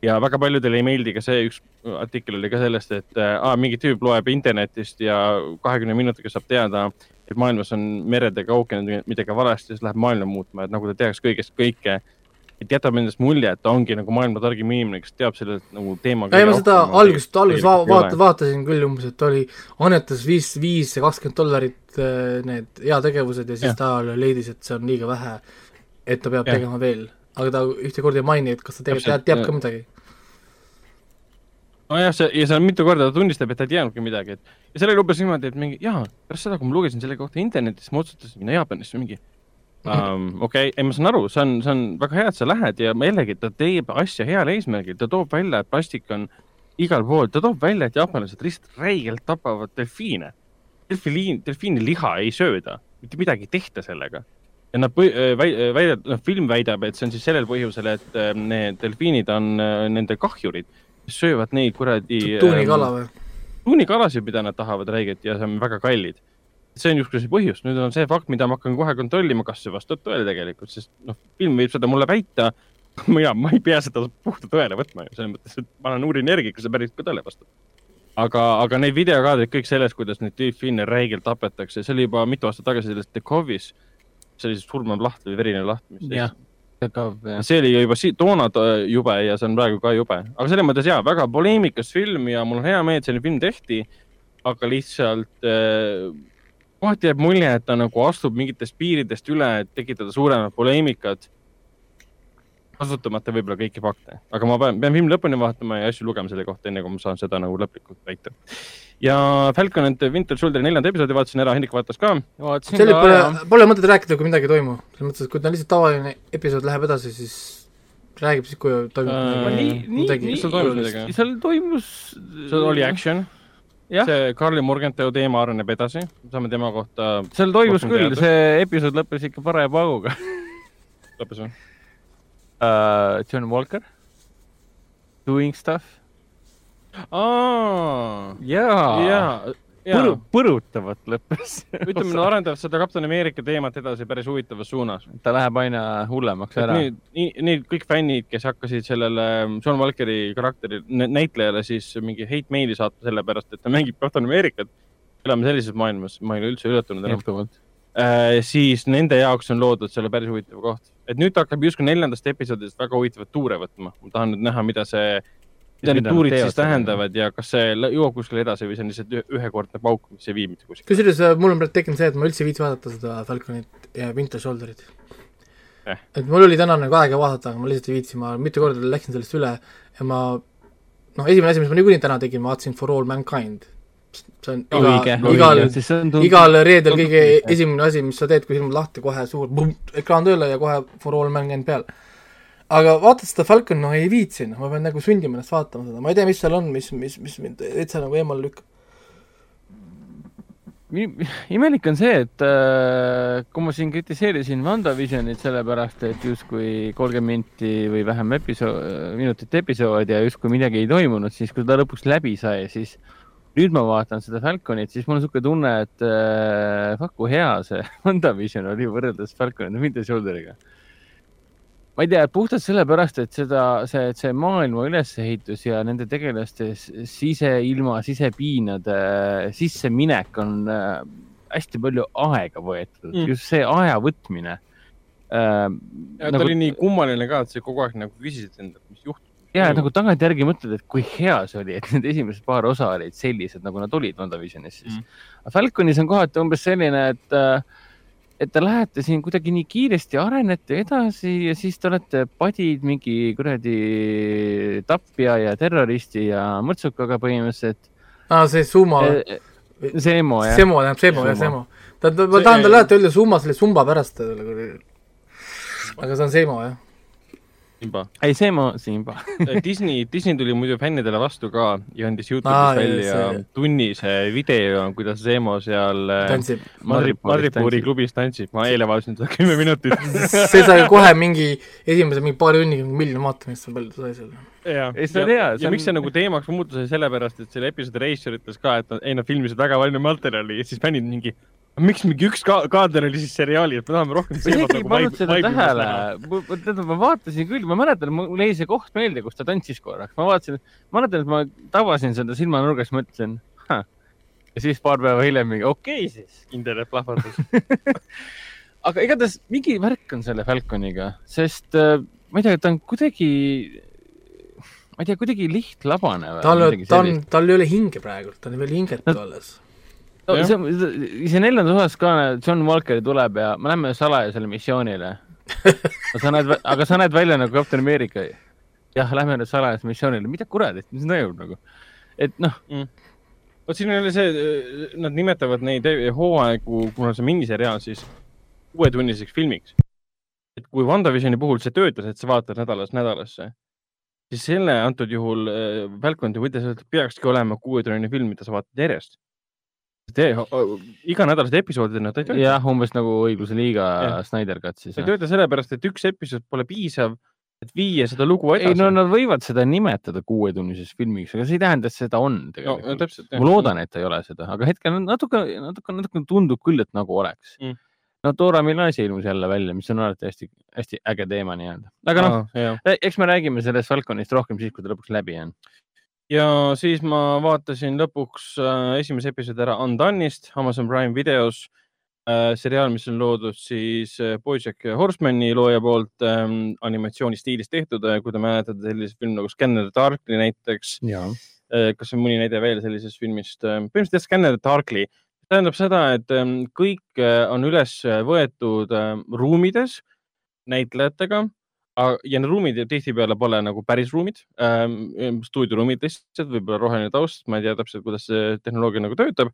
ja väga paljudele ei meeldi ka see, üks artikkel oli ka sellest, et äh, mingi tüüp loeb internetist ja kahekümne minutiga saab teada, et maailmas on meredega ookeanidega midagi valesti, siis läheb maailma muutma, et nagu ta teaks kõigest kõike. et jätab endast mulje, et ta ongi nagu maailma targim inimene, kes teab selle nagu teema. ei, ma seda algust, algust va- vaata, vaatasin küll umbes, et oli, annetas viis, viis ja kakskümmend dollarit äh, need heategevused ja siis Jah. ta leidis, et see on liiga vähe, et ta peab Jah. tegema veel. aga ta ühte korda ei maini, et kas ta tegelikult teab, teab ka midagi. nojah, see ja seal mitu korda ta tunnistab, et ta ei teadnudki midagi, et ja seal oli umbes niimoodi, et mingi jaa, pärast seda, kui ma lugesin selle kohta internetis, ma otsustasin minna Jaapanisse mingi um,. okei okay., ei ma saan aru, see on, see on väga hea, et sa lähed ja jällegi, ta teeb asja heal eesmärgil, ta toob välja, et plastik on igal pool, ta toob välja, et jaapanlased lihtsalt räigelt tapavad delfiine. delfiin, delfiini liha ei sööda, mitte midagi ei tehta sellega. ja nad äh, äh, väidavad, noh, film väidab, et see on siis sellel põhjusel, et äh, need delfiinid on nende kahjurid, söövad neid kuradi. tuunikala või? tuunikalasid, mida nad tahavad räigelt ja see on väga kallid. see on justkui see põhjus, nüüd on see fakt, mida ma hakkan kohe kontrollima, kas see vastab tõele tegelikult, sest noh, film võib seda mulle väita. mina, ma ei pea seda puhta tõele võtma ju, selles mõttes, et ma annan uurin järgi, kas see päris ka tõele vastab. aga, aga need videokaadrid kõik sellest, kuidas neid delfiine räigelt tapetakse, see oli juba mitu aastat tagasi selles The Covis. see oli siis surmav laht või verine laht, mis. See oli juba si- toona jube ja see on praegu ka jube, aga selles mõttes jaa, väga poleemikas film ja mul on hea meel, et selline film tehti. aga lihtsalt äh, kohati jääb mulje, et ta nagu astub mingitest piiridest üle, et tekitada suuremat poleemikat. Kasutamata võib-olla kõiki fakte, aga ma pean, pean filmi lõpuni vaatama ja asju lugema selle kohta, enne kui ma saan seda nagu lõplikult väita. ja Falcon and the Winter Soldieri neljanda episoodi vaatasin ära, Hendrik vaatas ka. ka, pole pole mõtet rääkida, kui midagi ei toimu. selles mõttes, et kui ta on lihtsalt tavaline episood läheb edasi, siis räägib siis, kui toimub nii, midagi, seal toimus midagi?, seal toimus. see oli. action, jah, see Carly Morgenthau teema areneb edasi, saame tema kohta, seal toimus küll, see episood lõppes ikka paraja pauguga lõppes või? uh,. John Walker, Doing stuff aa, jaa ja, ja Põru,, põrutavalt lõppes. ütleme, nad arendavad seda Kapten Ameerika teemat edasi päris huvitavas suunas. ta läheb aina hullemaks ära. Need, need kõik fännid, kes hakkasid sellele John Walkeri karakteri, näitlejale siis mingi hate meili saata sellepärast, et ta mängib Kapten Ameerikat. elame sellises maailmas, ma ei ole üldse üllatunud enam. Äh, siis nende jaoks on loodud selle päris huvitav koht, et nüüd ta hakkab justkui neljandast episoodist väga huvitavat tuure võtma. ma tahan nüüd näha, mida see, mida need tuurid siis tähendavad ja kas see jõuab kuskile edasi või see on lihtsalt ühe- ühekordne pauk, mis ei vii mitte kuskile. kusjuures äh, mul on praegu tekkinud see, et ma üldse ei viitsi vaadata seda Falconit ja Winter Soldierit Eh. et mul oli täna nagu aega vaadata, aga ma lihtsalt ei viitsi, ma mitu korda läksin sellest üle ja ma noh, esimene asi, mis ma niikuinii täna tegin, ma vaatasin For All Mankind, see on iga, igal, igal reedel kõige õige. esimene asi, mis sa teed, kui silmad lahti, kohe suur pumm, ekraan tööle ja kohe For All Mankind peal. aga vaata seda Falcon, no ei viitsi, noh, ma pean nagu sundima ennast vaatama seda, ma ei tea, mis seal on, mis, mis, mis mind täitsa nagu eemale lükkab. Imelik on see, et äh, kui ma siin kritiseerisin WandaVisionit sellepärast, et justkui kolmkümmend minti või vähem episood, minutit episood ja justkui midagi ei toimunud, siis kui ta lõpuks läbi sai, siis nüüd ma vaatan seda Falconit, siis mul on niisugune tunne, et äh, fuck kui hea see WandaVision oli võrreldes Falcon and Winter Soldieriga. ma ei tea, puhtalt sellepärast, et seda, see, see maailma ülesehitus ja nende tegelaste siseilma, sisepiinade sisseminek on äh, hästi palju aega võetud Mm. just see aja võtmine äh,. ja ta oli nii kummaline ka, et sa kogu aeg nagu küsisid endalt, mis juhtus. ja nagu tagantjärgi mõtled, et kui hea see oli, et need esimesed paar osa olid sellised, nagu nad olid WandaVisionis siis Mm. mm.. Falconis on kohati umbes selline, et, et te lähete siin kuidagi nii kiiresti, arenete edasi ja siis te olete padid mingi kuradi tapja ja terroristi ja mõrtsukaga põhimõtteliselt. aa, see Suma, Seemo jah. Semo, tähendab Semo, jah, Semo. Semo. ta, ta, ma tahan talle alati öelda Summa selle Sumba pärast, aga see on Semo, jah. Simba. ei, Seemo, Simba. Disney, Disney tuli muidu fännidele vastu ka ja andis Youtube'is Aa, välja see- tunnise video, kuidas Zeemo seal äh, tantsib. Tantsib. klubis tantsib. ma eile vaatasin seda kümme minutit. see sai kohe mingi esimese mingi paari tunniga miljon vaatamist, palju ta sai seal. ja, Ei, see on hea, see ja on- miks see nagu teemaks muutus, oli sellepärast, et selle episoodi reisijal ütles ka, et ei, nad filmisid väga palju materjali ja siis fännid mingi, miks mingi üks ka kaader oli siis seriaali, et me tahame rohkem ma isegi ei pannud seda tähele, tähendab, ma vaatasin küll, ma mäletan, mul jäi see koht meelde, kus ta tantsis korraks, ma vaatasin, ma mäletan, et ma tabasin seda silmanurgas, mõtlesin, ja siis paar päeva hiljem mingi okei okay, siis. internet plahvatas. aga igatahes mingi värk on selle Falconiga, sest äh, ma ei tea, ta on kuidagi, ma ei tea, kuidagi lihtlabane tal, midagi ta on sellist., tal ei ole hinge praegu, ta on veel hingetu No- alles. No, Jah. see, see neljandas osas ka John Walker tuleb ja me lähme salajasele missioonile. sa näed, aga sa näed välja nagu Kapten Ameerika. jah, lähme nüüd salajasele missioonile, mida kuradit, mis toimub nagu, et noh, vot siin oli see, nad nimetavad neid hooaegu, kuna see on miniseriaal, siis kuuetunniseks filmiks. et kui WandaVisioni puhul see töötas, et sa vaatad nädalast nädalasse, siis selle antud juhul äh, Falcon ja Winter Soldier peakski olema kuuetunnine film, mida sa vaatad järjest. Iganädalased episoodid, nad ei tööta. jah, umbes nagu Õigluse liiga Jah. Snyder Cut siis see ei. tööta sellepärast, et üks episood pole piisav, et viia seda lugu ei edasi. no nad võivad seda nimetada kuuetunniseks filmiks, aga see ei tähenda, et seda on no, no tegelikult. täpselt. ma loodan, et ei ole seda, aga hetkel on natuke, natuke, natuke tundub küll, et nagu oleks Mm. no Dora Milaje ilmus jälle välja, mis on alati hästi, hästi äge teema nii-öelda. aga noh, jah. eks me räägime sellest Falconist rohkem siis, kui ta lõpuks läbi on. Ja siis ma vaatasin lõpuks äh, esimese episoodi ära Undone'ist Amazon Prime videos äh,. seriaal, mis on loodud siis äh, Bojack Horsemani looja poolt ähm, animatsioonistiilis tehtud kui te mäletate sellist filmi nagu Scanner Darkly näiteks kas on mõni näide veel sellisest filmist äh,? põhimõtteliselt Scanner Darkly tähendab seda, et ähm, kõik on üles võetud äh, ruumides näitlejatega ja need ruumid ju tihtipeale pole nagu päris ruumid ähm,, stuudioruumid lihtsalt, võib-olla roheline taust, ma ei tea täpselt, kuidas see tehnoloogia nagu töötab.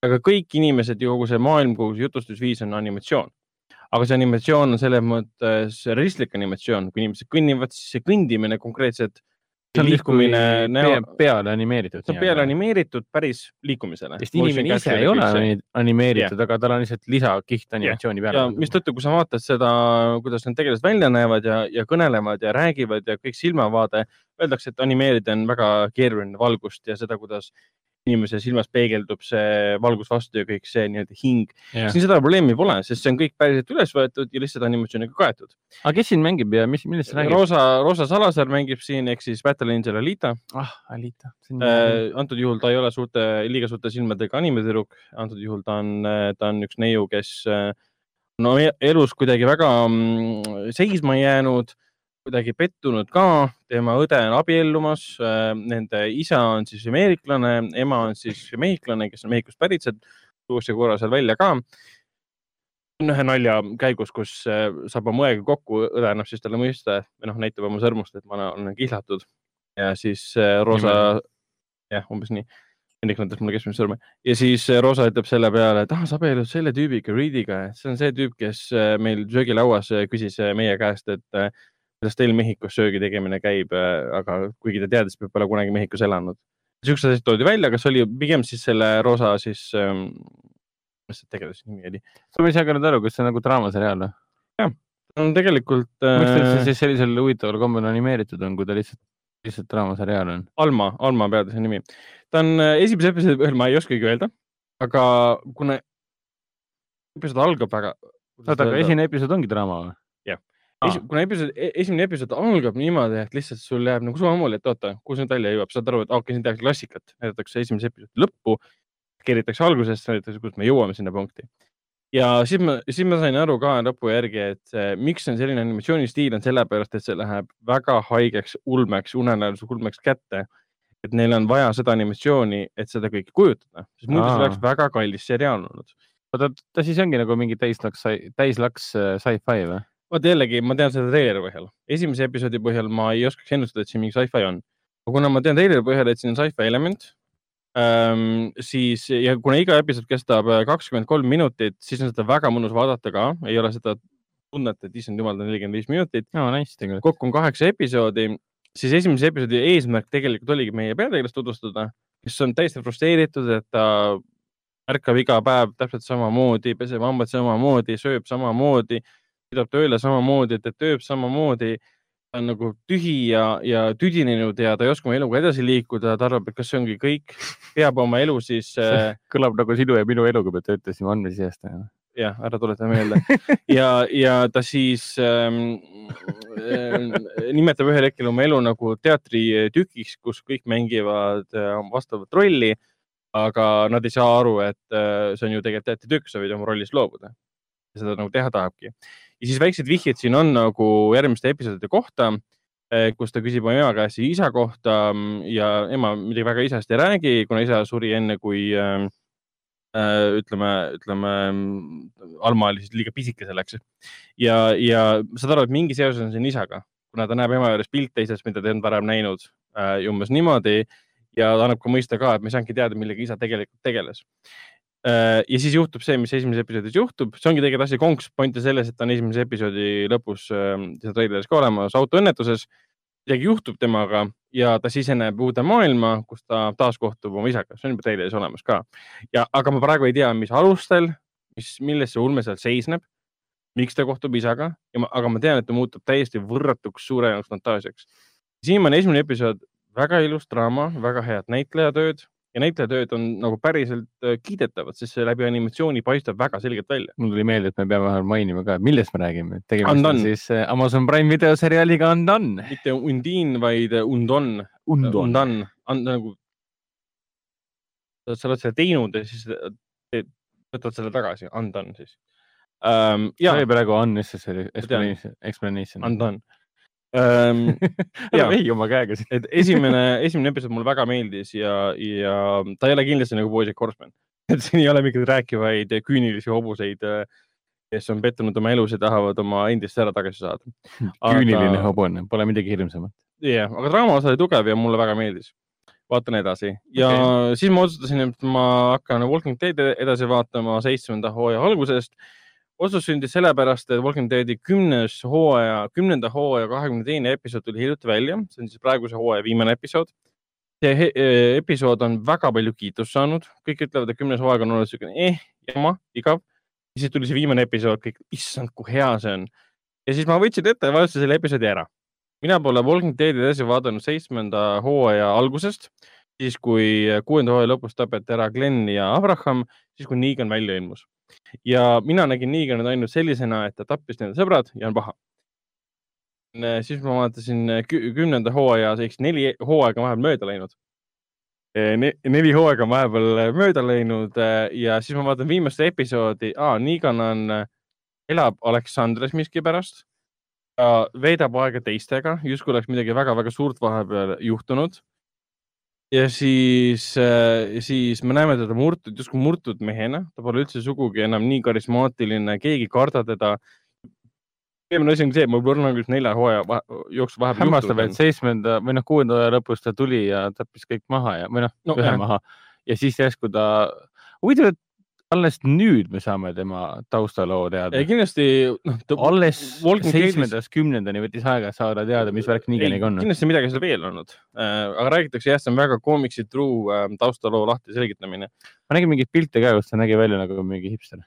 aga kõik inimesed ja kogu see maailm, kogu see jutustusviis on animatsioon. aga see animatsioon on selles mõttes realistlik animatsioon, kui inimesed kõnnivad, siis see kõndimine konkreetselt, see on liikumine näo, pea, peale animeeritud. see on peale. animeeritud päris liikumisele. sest inimene ise ei ole ani- animeeritud, aga tal on lihtsalt lisakiht animatsiooni ja peale. mistõttu, kui sa vaatad seda, kuidas need tegelased välja näevad ja, ja kõnelevad ja räägivad ja kõik silmavaade, öeldakse, et animeerida on väga keeruline valgust ja seda, kuidas inimese silmas peegeldub see valgus vastu ja kõik see nii-öelda hing. siin seda probleemi pole, sest see on kõik päriselt üles võetud ja lihtsalt animatsiooniga kaetud. aga kes siin mängib ja mis, millest sa räägid? Rosa, Rosa Salazar mängib siin ehk siis Battle Angel Alita ah, Alita. äh,. antud juhul ta ei ole suurte, liiga suurte silmadega animetüdruk, antud juhul ta on, ta on üks neiu, kes äh, no elus kuidagi väga mm, seisma jäänud, kuidagi pettunud ka, tema õde on abiellumas, nende isa on siis ameeriklane, ema on siis mehhiklane, kes on Mehhikost pärit, sealt tuuakse korra seal välja ka. ühe nalja käigus, kus äh, saab oma õega kokku, õde annab siis talle mõista või noh, näitab oma sõrmust, et ma olen kihlatud. Ja siis äh, Rosa, jah, umbes nii. Hendrik näitas mulle keskmist sõrme. Ja siis äh, Rosa ütleb selle peale, et ah, sa abiellud selle tüübiga, Reediga, see on see tüüp, kes äh, meil söögilauas äh, küsis äh, meie käest, et äh, kuidas teil Mehhikos söögi tegemine käib, aga kuigi ta teadis, et pole kunagi Mehhikos elanud. siuksed asjad toodi välja, kas oli pigem siis selle Rosa siis ähm,, mis see tegelase nimi oli? ma ei saa ka nüüd aru, kas see on nagu draamaseriaal või? ta on tegelikult miks ta äh, siis sellisel huvitaval kombel animeeritud on, kui ta lihtsalt, lihtsalt draamaseriaal on? Alma, Alma peategelase nimi. ta on äh, esimese episoodi põhjal, ma ei oskagi öelda, aga kuna episood algab väga. oota, aga esimene episood ongi draama või? Esi, kuna episood, esimene episood algab niimoodi, et lihtsalt sul jääb nagu samamoodi, et oota, kuhu see nüüd välja jõuab, saad aru, et okei okay,, siin tehakse klassikat, näidatakse esimese episoodi lõppu, keeritakse algusest, näidatakse, kus me jõuame sinna punkti. ja siis ma, siis ma sain aru ka lõpu järgi, et see, miks on selline animatsioonistiil on sellepärast, et see läheb väga haigeks ulmeks, unenäoliseks ulmeks kätte. et neil on vaja seda animatsiooni, et seda kõike kujutada, sest muidu see oleks väga kallis seriaal olnud. oota, ta siis ongi nagu mingi täislaks, täislaks äh, sci-fi või? Vot jällegi, ma tean seda treileri põhjal, esimese episoodi põhjal ma ei oskaks ennustada, et siin mingi sci-fi on. aga kuna ma tean treileri põhjal, et siin on sci-fi element ähm,, siis ja kuna iga episood kestab äh, kakskümmend kolm minutit, siis on seda väga mõnus vaadata ka, ei ole seda tunnet, et issand jumal, ta on nelikümmend viis minutit. no nice tegelikult. kokku on kaheksa episoodi, siis esimese episoodi eesmärk tegelikult oligi meie peategelast tutvustada, kes on täiesti frustreeritud, et ta ärkab iga päev täpselt samamoodi, peseb hambad samamoodi, sööb samamoodi, sõidab tööle samamoodi, teeb tööd samamoodi. ta on nagu tühi ja, ja tüdinenud ja ta ei oska oma eluga edasi liikuda, ta arvab, et kas see ongi kõik, peab oma elu siis äh, kõlab nagu sinu ja minu elu, kui me töötasime andmesisestajana. jah, ära tuleta meelde ja, ja ta siis ähm, äh, nimetab ühel hetkel oma elu nagu teatritükiks, kus kõik mängivad äh, vastavat rolli. aga nad ei saa aru, et äh, see on ju tegelikult teatritükk, sa võid oma rollist loobuda. seda nagu teha tahabki. Ja siis väiksed vihjed siin on nagu järgmiste episoodide kohta, kus ta küsib oma ema käest isa kohta mm, ja ema midagi väga isast ei räägi, kuna isa suri enne, kui äh, ütleme, ütleme mm, Alma oli siis liiga pisike selleks ja, ja saad aru, et mingi seos on siin isaga, kuna ta näeb ema juures pilte isast, mida ta ei olnud varem näinud äh, ja umbes niimoodi ja ta annab ka mõista ka, et me ei saanudki teada, millega isa tegelikult tegeles. Ja siis juhtub see, mis esimeses episoodis juhtub, see ongi tegelikult asja konks, point on selles, et ta on esimese episoodi lõpus äh,, seal treileris ka olemas autoõnnetuses. midagi juhtub temaga ja ta siseneb uude maailma, kus ta taas kohtub oma isaga, see on juba treileris olemas ka. Ja, aga ma praegu ei tea, mis alustel, mis, milles see ulme seal seisneb, miks ta kohtub isaga, aga ma tean, et ta muutub täiesti võrratuks suuremaks fantaasiaks. viimane esimene episood, väga ilus draama, väga head näitlejatööd ja näitlejatööd on nagu päriselt äh, kiidetavad, sest see läbi animatsiooni paistab väga selgelt välja. mul tuli meelde, et me peame vähemalt mainima ka, millest me räägime. tegemist on siis äh, Amazon Prime videoseriaaliga Undone. mitte Undin, vaid Undon. Undone. Undon, nagu. sa oled selle teinud ja siis teed- võtad selle tagasi, Undone siis um,. see oli, praegu unnecessary tean. explanation, explanation. Undone um,. ära vehi oma käega siin. et esimene, esimene episood mulle väga meeldis ja, ja ta ei ole kindlasti nagu Bojack Horseman, et siin ei ole mingeid rääkivaid küünilisi hobuseid, kes on pettunud oma elus ja tahavad oma endist ära tagasi saada. küüniline hobune, pole midagi hirmsamat. jah yeah,, aga draama osa oli tugev ja mulle väga meeldis. vaatan edasi ja okay. siis ma otsustasin, et ma hakkan Walking Deadi edasi vaatama seitsmenda hooaja algusest. Otsus sündis sellepärast, et Walking Deadi kümnes hooaja, kümnenda hooaja kahekümne teine episood tuli hiljuti välja, see on siis praeguse hooaja viimane episood. see eh, episood on väga palju kiitust saanud, kõik ütlevad, et kümnes hooaeg on olnud siukene eh, jama, igav. ja siis tuli see viimane episood, kõik, issand, kui hea see on. ja siis ma võtsin ette ja vaatasin selle episoodi ära mina pole Walking Deadi edasi vaadanud seitsmenda hooaja algusest, siis kui kuuenda hooaja lõpus tapeti ära Glen ja Abraham, siis kui Negan välja ilmus. ja mina nägin Neganit ainult sellisena, et ta tappis nende sõbrad ja on paha. siis ma vaatasin kü- kümnenda hooaja, siis neli hooaega vahepeal mööda läinud ne,. neli hooaega on vahepeal mööda läinud eh, ja siis ma vaatan viimast episoodi ah,, Negan on, elab Aleksandrias miskipärast veedab aega teistega, justkui oleks midagi väga-väga suurt vahepeal juhtunud. Ja siis, siis me näeme teda murtud, justkui murtud mehena, ta pole üldse sugugi enam nii karismaatiline, keegi ei karda teda. esimene asi on see, et mul Pornograafis nelja hooaja jooksul vahepeal hämmastav, et seitsmenda või noh, kuuenda hooaja lõpus ta tuli ja tappis kõik maha ja, või noh No no,, ühe jah. maha ja siis järsku ta, huvitav, et alles nüüd me saame tema taustaloo teada kindlasti noh, alles seitsmendast kümnendani võttis aega saada teada, mis värk Neganiga on. kindlasti midagi seal veel olnud äh,, aga räägitakse jah, see on väga koomiksi true äh, taustaloo lahti selgitamine ma nägin mingeid pilte ka, kus ta nägi välja nagu mingi hipster.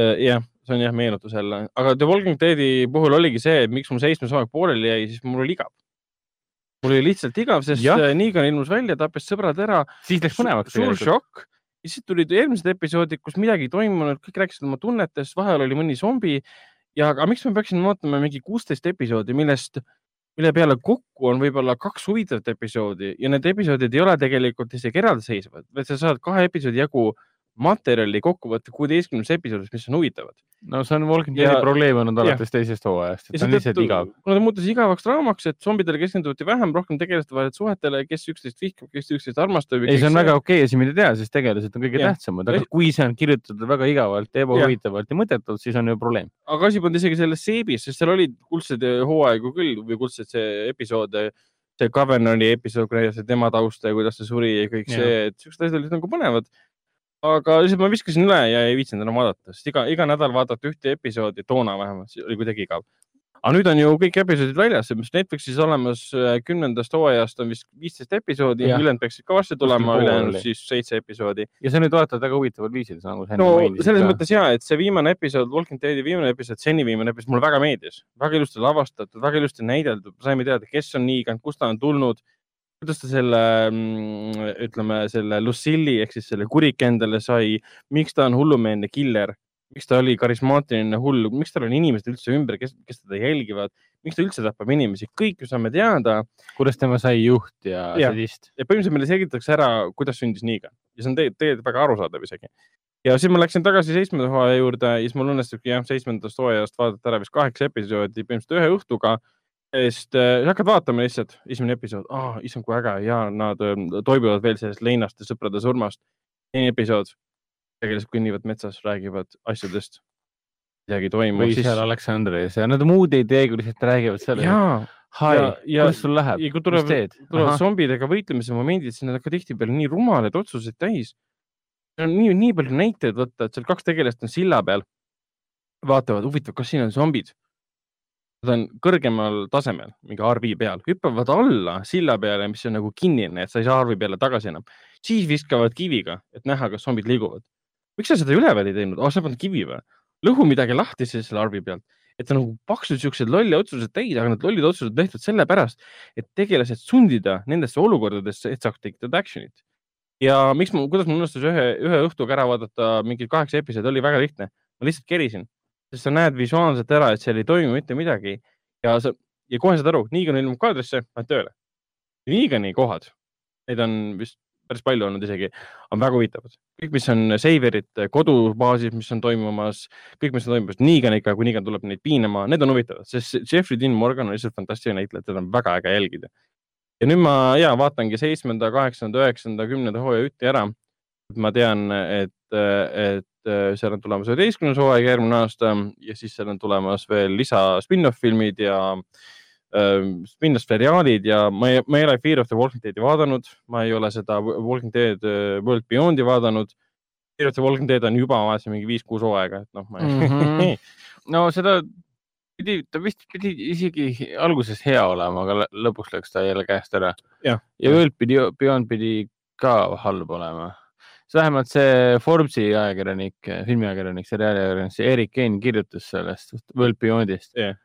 äh,. jah, see on jah meenutus jälle, aga The Walking Deadi puhul oligi see, et miks mul seitsmes hooaeg pooleli jäi, siis mul oli igav. mul oli lihtsalt igav, sest äh, Negan ilmus välja, tappis sõbrad ära, siis läks põnevaks suur šokk ja siis tulid eelmised episoodid, kus midagi ei toimunud, kõik rääkisid oma tunnetest, vahel oli mõni zombi. Ja, aga miks me peaksime vaatama mingi kuusteist episoodi, millest, mille peale kokku on võib-olla kaks huvitavat episoodi ja need episoodid ei ole tegelikult isegi eraldiseisvad, vaid sa saad kahe episoodi jagu materjali kokku võtta kuueteistkümnes episoodis, mis on huvitavad. no see on Walking Ja- Deadi probleem olnud alates teisest hooajast, et ta on lihtsalt igav. kuna ta muutus igavaks draamaks, et zombidele keskenduti vähem, rohkem tegelaste vahel suhetele, kes üksteist vihkab, kes üksteist armastab. ei, see on väga okei asi, mida teha, sest tegelased on kõige Jah. tähtsamad, aga kui see on kirjutatud väga igavalt, ebahuvitavalt ja mõttetult, siis on ju probleem. aga asi polnud isegi selles seebis, sest seal olid kuldsed hooaegu küll või kuldsed see episood, see Covenant'i episood, kui näidati tema tausta ja kuidas ta suri ja kõik Jah. see, et siuksed asjad olid nagu põnevad. Aga lihtsalt ma viskasin üle ja ei viitsinud enam vaadata, sest iga, iga nädal vaadata ühte episoodi, toona vähemalt, see oli kuidagi igav. aga nüüd on ju kõik episoodid väljas, mis Netflixis olemas äh, kümnendast hooajast on vist viisteist episoodi, ülejäänud peaksid ka varsti tulema, ülejäänud siis seitse episoodi. ja sa nüüd vaatad väga huvitaval viisil, nagu sa enne no mainisid selles ka. mõttes ja, et see viimane episood, Walking Deadi viimane episood, seni viimane episood mulle väga meeldis, väga ilusti lavastatud, väga ilusti näideldud, saime teada, kes on Negan, kust ta on tulnud, kuidas ta selle, ütleme selle Lucille'i ehk siis selle kuriku endale sai, miks ta on hullumeelne killer, miks ta oli karismaatiline hull, miks tal on inimesed üldse ümber, kes, kes teda jälgivad, miks ta üldse tapab inimesi, kõike saame teada kuidas tema sai juht ja Jah. sadist. ja põhimõtteliselt meile selgitatakse ära, kuidas sündis Negan ja see on tegelikult tegelikult väga arusaadav isegi. ja siis ma läksin tagasi seitsmenda hooaja juurde ja siis mul õnnestubki jah, seitsmendast hooajast vaadata ära vist kaheksa episoodi põhimõtteliselt ühe õhtuga. Sest äh, sa hakkad vaatama lihtsalt, esimene episood oh,, issand kui äge ja nad äh, toibuvad veel sellest leinast ja sõprade surmast. teine episood, tegelased kõnnivad metsas, räägivad asjadest. midagi toimub või seal Aleksandris ja nad muud ei tee, kui lihtsalt räägivad seal. Hai ja-, ja- kuidas sul läheb? ja kui mis tuleb, teed? tulevad zombidega võitlemise momendid, siis need on ka tihtipeale nii rumalaid otsuseid täis. on nii, nii palju näiteid võtta, et seal kaks tegelast on silla peal. vaatavad, huvitav, kas siin on zombid? Nad on kõrgemal tasemel, mingi arvi peal, hüppavad alla silla peale, mis on nagu kinnine, et sa ei saa arvi peale tagasi enam. siis viskavad kiviga, et näha, kas zombid liiguvad. miks sa seda üleval ei teinud? aa, sa paned kivi või? lõhu midagi lahti siis selle arvi pealt, et on nagu paksud siuksed lolli otsused täis, aga need lollid otsused tehtud sellepärast, et tegelased sundida nendesse olukordadesse, et saaks that action'it. ja miks ma, kuidas mul õnnestus ühe, ühe õhtuga ära vaadata mingid kaheksa episoodi, oli väga lihtne. ma lihtsalt kerisin, sest sa näed visuaalselt ära, et seal ei toimu mitte midagi ja sa ja kohe saad aru, Negan ilmub kaadrisse, lähed tööle. Negani kohad, neid on vist päris palju olnud isegi, on väga huvitavad. kõik, mis on Saverit kodubaasis, mis on toimumas, kõik, mis on toimumas Neganiga, kui Negan tuleb neid piinama, need on huvitavad, sest Jeffrey Dean Morgan on lihtsalt fantastiline näitleja, teda on väga äge jälgida. ja nüüd ma ja vaatangi seitsmenda, kaheksanda, üheksanda, kümnenda hooaja ütti ära. Ma tean, et, et seal on tulemas üheteistkümnes hooaeg järgmine aasta ja siis seal on tulemas veel lisa spin-off filmid ja äh, spin-off seriaalid ja ma ei, ma ei ole Fear of the Walking Deadi vaadanud, ma ei ole seda Walking Dead äh, World Beyond'i vaadanud. Fear of the Walking Dead on juba vaatasin mingi viis-kuus hooaega, et noh, ma ei mm. -hmm. no seda pidi, ta vist pidi isegi alguses hea olema, aga lõ- lõpuks läks ta jälle käest ära. Jah. ja World Beyond pidi ka halb olema. Vähemalt see Forbesi ajakirjanik, filmiajakirjanik, seriaaliajakirjanik, see Erik Kane kirjutas sellest World Beyondist Jah.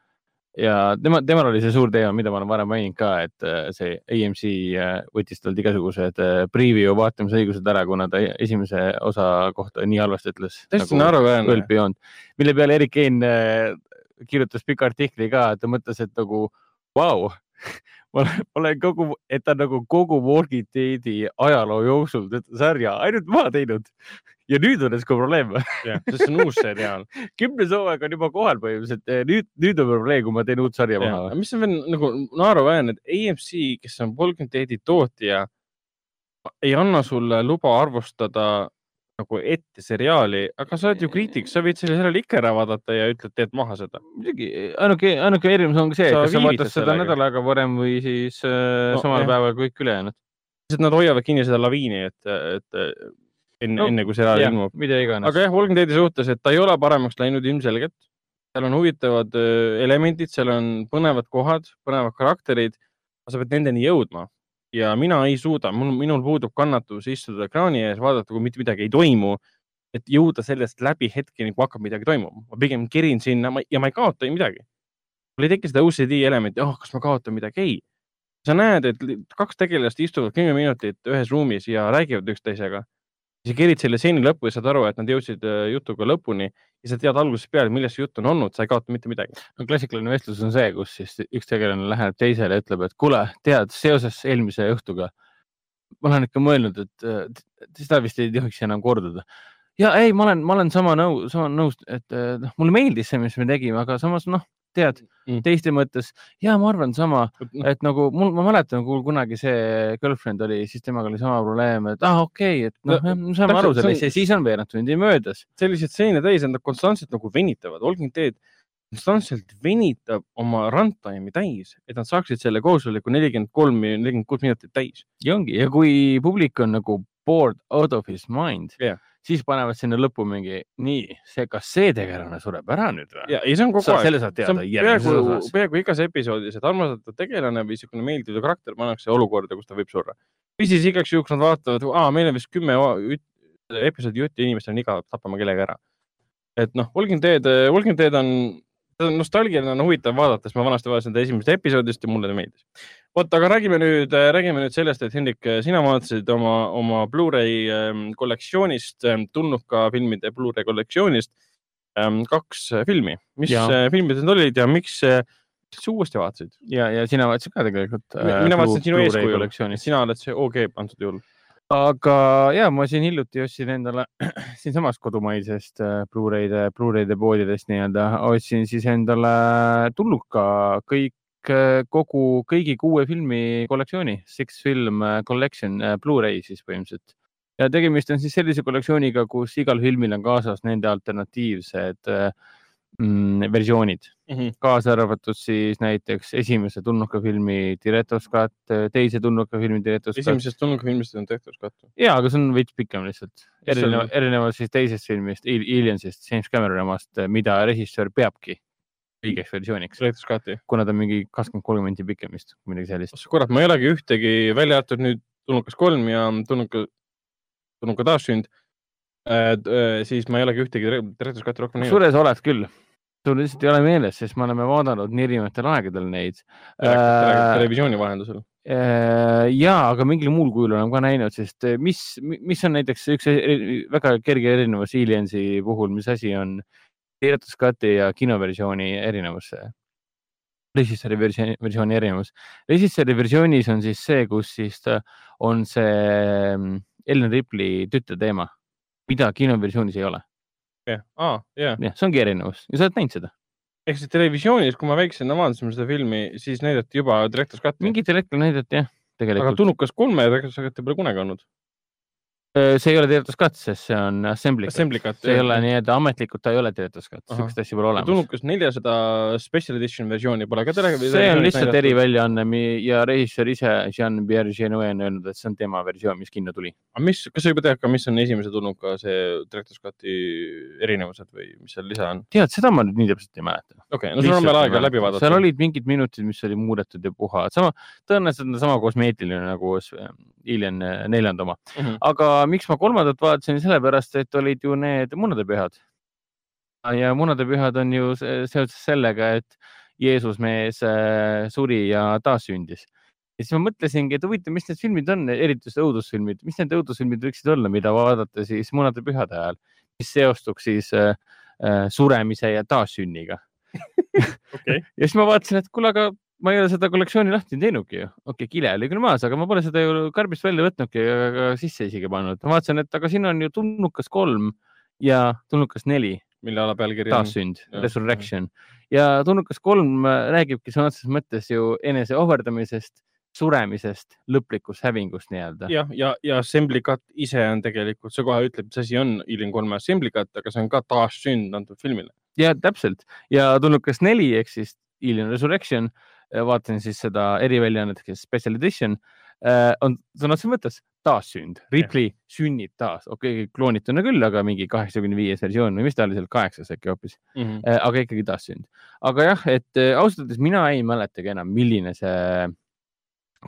ja tema, temal oli see suur teema, mida ma olen varem maininud ka, et äh, see AMC äh, võttis talt igasugused preview vaatamisõigused ära, kuna ta esimese osa kohta nii halvasti ütles. täiesti naeruväärne World. Beyond, mille peale Erik äh, kirjutas pika artikli ka, et ta mõtles, et nagu vau, olen- ma olen kogu, et ta nagu kogu Walking Deadi ajaloo jooksul sarja ainult maha teinud ja nüüd on järsku probleem. jah, sest see on uus seriaal. kümnes hooaeg on juba kohal põhimõtteliselt, nüüd, nüüd on probleem, kui ma teen uut sarja maha mis on veel nagu naeruväärne, et AMC, kes on Walking Deadi tootja, ei anna sulle luba arvustada nagu ette seriaali, aga sa oled ju kriitik, sa võid selle seriaali ikka ära vaadata ja ütled, teed maha seda. muidugi ainuke, ainuke erinevus on see, kas sa vaatad seda nädal aega varem või siis äh, No, samal jah. päeval kõik ülejäänud. sest nad hoiavad kinni seda laviini, et, et enne No, enne kui seriaal ilmub. mida iganes. aga jah, Walking Deadi suhtes, et ta ei ole paremaks läinud ilmselgelt. seal on huvitavad öö, elemendid, seal on põnevad kohad, põnevad karakterid. sa pead nendeni jõudma ja mina ei suuda, mul, minul puudub kannatus istuda ekraani ees, vaadata, kui mitte midagi ei toimu. et jõuda sellest läbi hetkeni, kui hakkab midagi toimuma, ma pigem kerin sinna ma, ja ma ei kaota mitte midagi. mul ei teki seda OCD elementi, oh, kas ma kaotan midagi, ei. sa näed, et kaks tegelast istuvad kümme minutit ühes ruumis ja räägivad üksteisega sa kerid selle stseeni lõppu ja saad aru, et nad jõudsid äh, jutuga lõpuni ja sa tead algusest peale, millest see jutt on olnud, sa ei kaota mitte midagi. no klassikaline vestlus on see, kus siis üks tegelane läheneb teisele ja ütleb, et kuule, tead, seoses eelmise õhtuga ma olen ikka mõelnud, et seda vist ei tohiks enam korduda. ja ei, ma olen, ma olen sama nõu-, sama nõus, et noh, mulle meeldis see, mis me tegime, aga samas noh, tead Mm. teiste mõttes ja ma arvan sama, noh, et nagu mul, ma mäletan, kui kunagi see girlfriend oli, siis temaga oli sama probleem, et ah okei okay,, et noh No, me saame aru see on- sellest ja siis on veerand tundi möödas. selliseid stseene täis, nad konstantselt nagu venitavad, Walking Dead konstantselt venitab oma runtime'i täis, et nad saaksid selle koosoleku nelikümmend kolm, nelikümmend kuus minutit täis. ja ongi ja kui publik on nagu bored out of his mind Jah. Siis panevad sinna lõppu mingi nii, see, kas see tegelane sureb ära nüüd või? ja, ja see on kogu Sa- aeg. selle saad teada järgmises osas., peaaegu igas episoodis, et armastatud tegelane või niisugune meeldiv karakter pannakse olukorda, kus ta võib surra. või siis igaks juhuks nad vaatavad, aa, meil on vist kümme episoodi jutti, inimestel on igav, tapame kellegi ära. et noh, Walking Dead, Walking Dead on nostalgiline, on huvitav vaadata, sest ma vanasti vaatasin seda esimesest episoodist ja mulle ta meeldis. vot, aga räägime nüüd, räägime nüüd sellest, et Hendrik, sina vaatasid oma, oma Blu-ray ähm, kollektsioonist, tulnuka filmide Blu-ray kollektsioonist ähm, kaks äh, filmi. mis äh, filmid need olid ja miks, sa uuesti vaatasid? ja, ja sina vaatasid ka tegelikult. äh, mina vaatasin sinu eeskujul, sina oled see OG antud juhul. Aga ja ma siin hiljuti ostsin endale siinsamas kodumaisest äh, Blu-ray'de, Blu-ray'de poodidest nii-öelda, ostsin siis endale tulnuka kõik, kogu, kõigi kuue filmi kollektsiooni, Six Film äh, Collection äh, Blu-ray siis põhimõtteliselt. ja tegemist on siis sellise kollektsiooniga, kus igal filmil on kaasas nende alternatiivsed äh, mm, versioonid, kaasa arvatud siis näiteks esimese tulnuka filmi Director's Cut, teise tulnuka filmi Director's Cut. esimesest tulnuka filmist on tehtud kattu. ja, aga see on veits pikem lihtsalt, erinevalt erinevalt siis teisest filmist, Aliensist, James Cameroni omast, mida režissöör peabki õigeks versiooniks, Director's Cut'i. kuna ta on mingi kakskümmend kolm minti pikem vist, midagi sellist. kurat, ma ei olegi ühtegi, välja arvatud nüüd tulnukas kolm ja tulnuka, tulnuka taassünd äh,. siis ma ei olegi ühtegi Director's Cut'i rohkem näinud. kusjuures oled küll, sul lihtsalt ei ole meeles, sest me oleme vaadanud nii erinevatel aegadel neid. televisiooni vahendusel. ja, aga mingil muul kujul olen ka näinud, sest äh, mis, mis on näiteks üks eri- väga kerge erinevus Aliensi puhul, mis asi on Cut'i ja kinoversiooni erinevus? režissööri versiooni, versiooni erinevus. režissööri versioonis on siis see, kus siis on see mm, Ellen Ripley tütre teema, mida kinoversioonis ei ole. aa, jaa. jah, see ongi erinevus ja sa oled näinud seda. ehk siis televisioonis, kui ma väiksena vaatasin seda filmi, siis näidati juba Director's Cut'i. mingitel hetkel näidati jah, aga tegelikult. tulnukas kolme Director's Cut'i pole kunagi olnud. See ei ole Cut, sest see on Assembly Cut. See ei ole nii-öelda ametlikult, ta ei ole Ahah. siukest asja pole olemas. tulnukas neljasada special edition versiooni pole ka tele-. see on lihtsalt. eriväljaanne ja režissöör ise, Jean-Pierre Genet on öelnud, et see on tema versioon, mis kinno tuli. aga mis, kas sa juba tead ka, mis on esimese tulnuka see Cut'i erinevused või mis seal lisa on? tead, seda ma nüüd nii täpselt ei mäleta. okei okay,, no sul on veel aega läbi vaadata. seal olid mingid minutid, mis oli muudetud ja puha, sama, tõenäoliselt on ta sama kosmeetiline nagu s- Alien äh, neljanda oma. Mhm. aga miks ma kolmandat vaatasin, sellepärast et olid ju need munadepühad. ja munadepühad on ju se- seoses sellega, et Jeesus mees äh, suri ja taassündis. ja siis ma mõtlesingi, et huvitav, mis need filmid on, eriti just õudusfilmid, mis need õudusfilmid võiksid olla, mida vaadata siis munadepühade ajal, mis seostuks siis äh, äh, suremise ja taassünniga. okei, ja siis ma vaatasin, et kuule, aga ma ei ole seda kollektsiooni lahti teinudki ju. okei okay,, kile oli küll maas, aga ma pole seda ju karbist välja võtnudki ega sisse isegi pannud. ma vaatasin, et aga siin on ju tulnukas kolm ja tulnukas neli, mille ala pealkiri on? taassünd, resurrection ja tulnukas kolm äh, räägibki sõna otseses mõttes ju enese ohverdamisest, suremisest, lõplikust hävingust nii-öelda. jah, ja, ja Assembly Cut ise on tegelikult, see kohe ütleb, mis asi on Alien kolme Assembly Cut, aga see on ka taassünd antud filmile. ja täpselt ja tulnukas neli ehk siis Alien Resurrection, vaatasin siis seda eriväljaannet, kes Special Edition. äh, on sõna otseses mõttes taassünd, Ripley sünnib taas, okei okay,, kloonituna küll, aga mingi kaheksakümne viies versioon või mis ta oli seal, kaheksas äkki hoopis, -hmm. aga ikkagi taassünd. aga jah, et äh, ausalt öeldes mina ei mäletagi enam, milline see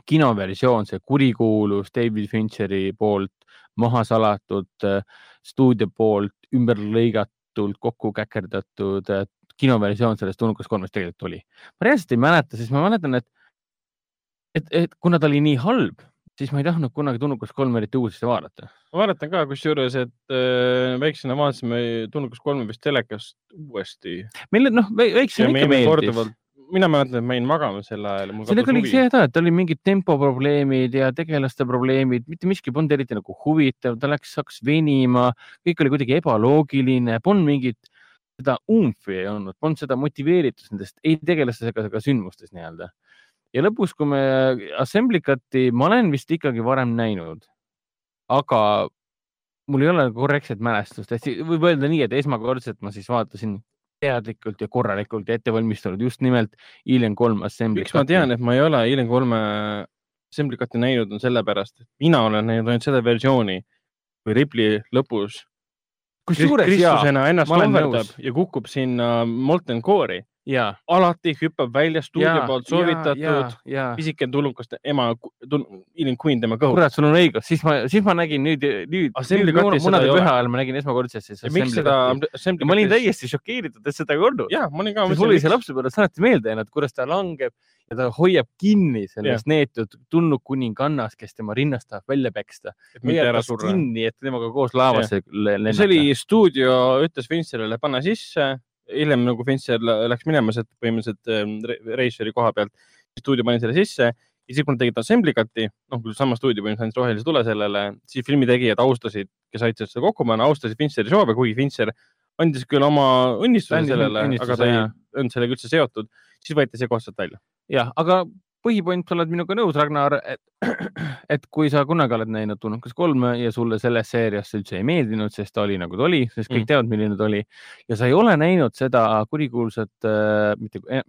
kinoversioon, see kurikuulus David Fincheri poolt maha salatud, stuudio poolt ümber lõigatult kokku käkerdatud kinoversioon sellest tulnukast kolmest tegelikult oli. ma reaalselt ei mäleta, sest ma mäletan, et, et, et kuna ta oli nii halb, siis ma ei tahtnud kunagi tulnukast kolme eriti uuesti vaadata. ma mäletan ka kusjuures, et äh, väiksena vaatasime Tulnukas kolme vist telekast uuesti. meile noh, väiksena ikka meeldis. mina mäletan, et ma jäin magama sel ajal. sellega oligi see häda, et oli mingid tempoprobleemid ja tegelaste probleemid, mitte miski polnud eriti nagu huvitav, ta läks, hakkas venima, kõik oli kuidagi ebaloogiline, polnud mingit seda umfi ei olnud, polnud seda motiveeritust nendest ei tegelastest ega ka sündmustest nii-öelda. ja lõpus, kui me Assembly Cut'i, ma olen vist ikkagi varem näinud, aga mul ei ole korrektset mälestust, si- võib öelda nii, et esmakordselt ma siis vaatasin teadlikult ja korralikult ja ettevalmistunud just nimelt Alien kolm Assembly miks ma tean, et ma ei ole Alien kolme Assembly Cut'i näinud, on sellepärast, et mina olen näinud ainult seda versiooni, kui Ripley lõpus kusjuures jaa, ma olen nõus. ja kukub sinna Molten Core'i. Alati hüppab välja stuudio poolt soovitatud ja, pisike tulnukas ema, Alien Queen tema kõhus. kurat, sul on õigus, siis ma, siis ma nägin nüüd, nüüd, munade püha ajal ma nägin esmakordselt siis miks seda ma olin täiesti šokeeritud, et seda ei olnud. ja ma olin ka. mul oli see lapsepõlves alati meelde jäänud, kuidas ta langeb ja ta hoiab kinni sellest neetud tulnud kuningannast, kes tema rinnast tahab välja peksta. et mitte ära surra. kinni, et temaga koos laevasse lennata. see oli stuudio ütles Fincherile panna sisse, hiljem nagu Fincher lä- läks minema sealt põhimõtteliselt ähm, re- reisijari koha pealt, stuudio pani selle sisse ja siis, kui nad tegid Assembly Cut'i, noh, küll sama stuudio põhimõtteliselt andis rohelise tule sellele, siis filmi tegijad austasid, kes aitasid seda kokku panna, austasid Fincheri soove, kuigi Fincher andis küll oma õnnistuse sellele, aga ta ei olnud sellega üldse seotud, siis võeti see koht sealt välja. jah, aga põhipoint, sa oled minuga nõus, Ragnar, et, et kui sa kunagi oled näinud Tulnukas kolme ja sulle selles seerias see üldse ei meeldinud, sest ta oli nagu ta oli, sest kõik Mm. teavad, milline ta oli ja sa ei ole näinud seda kurikuulsat äh,, mitte äh,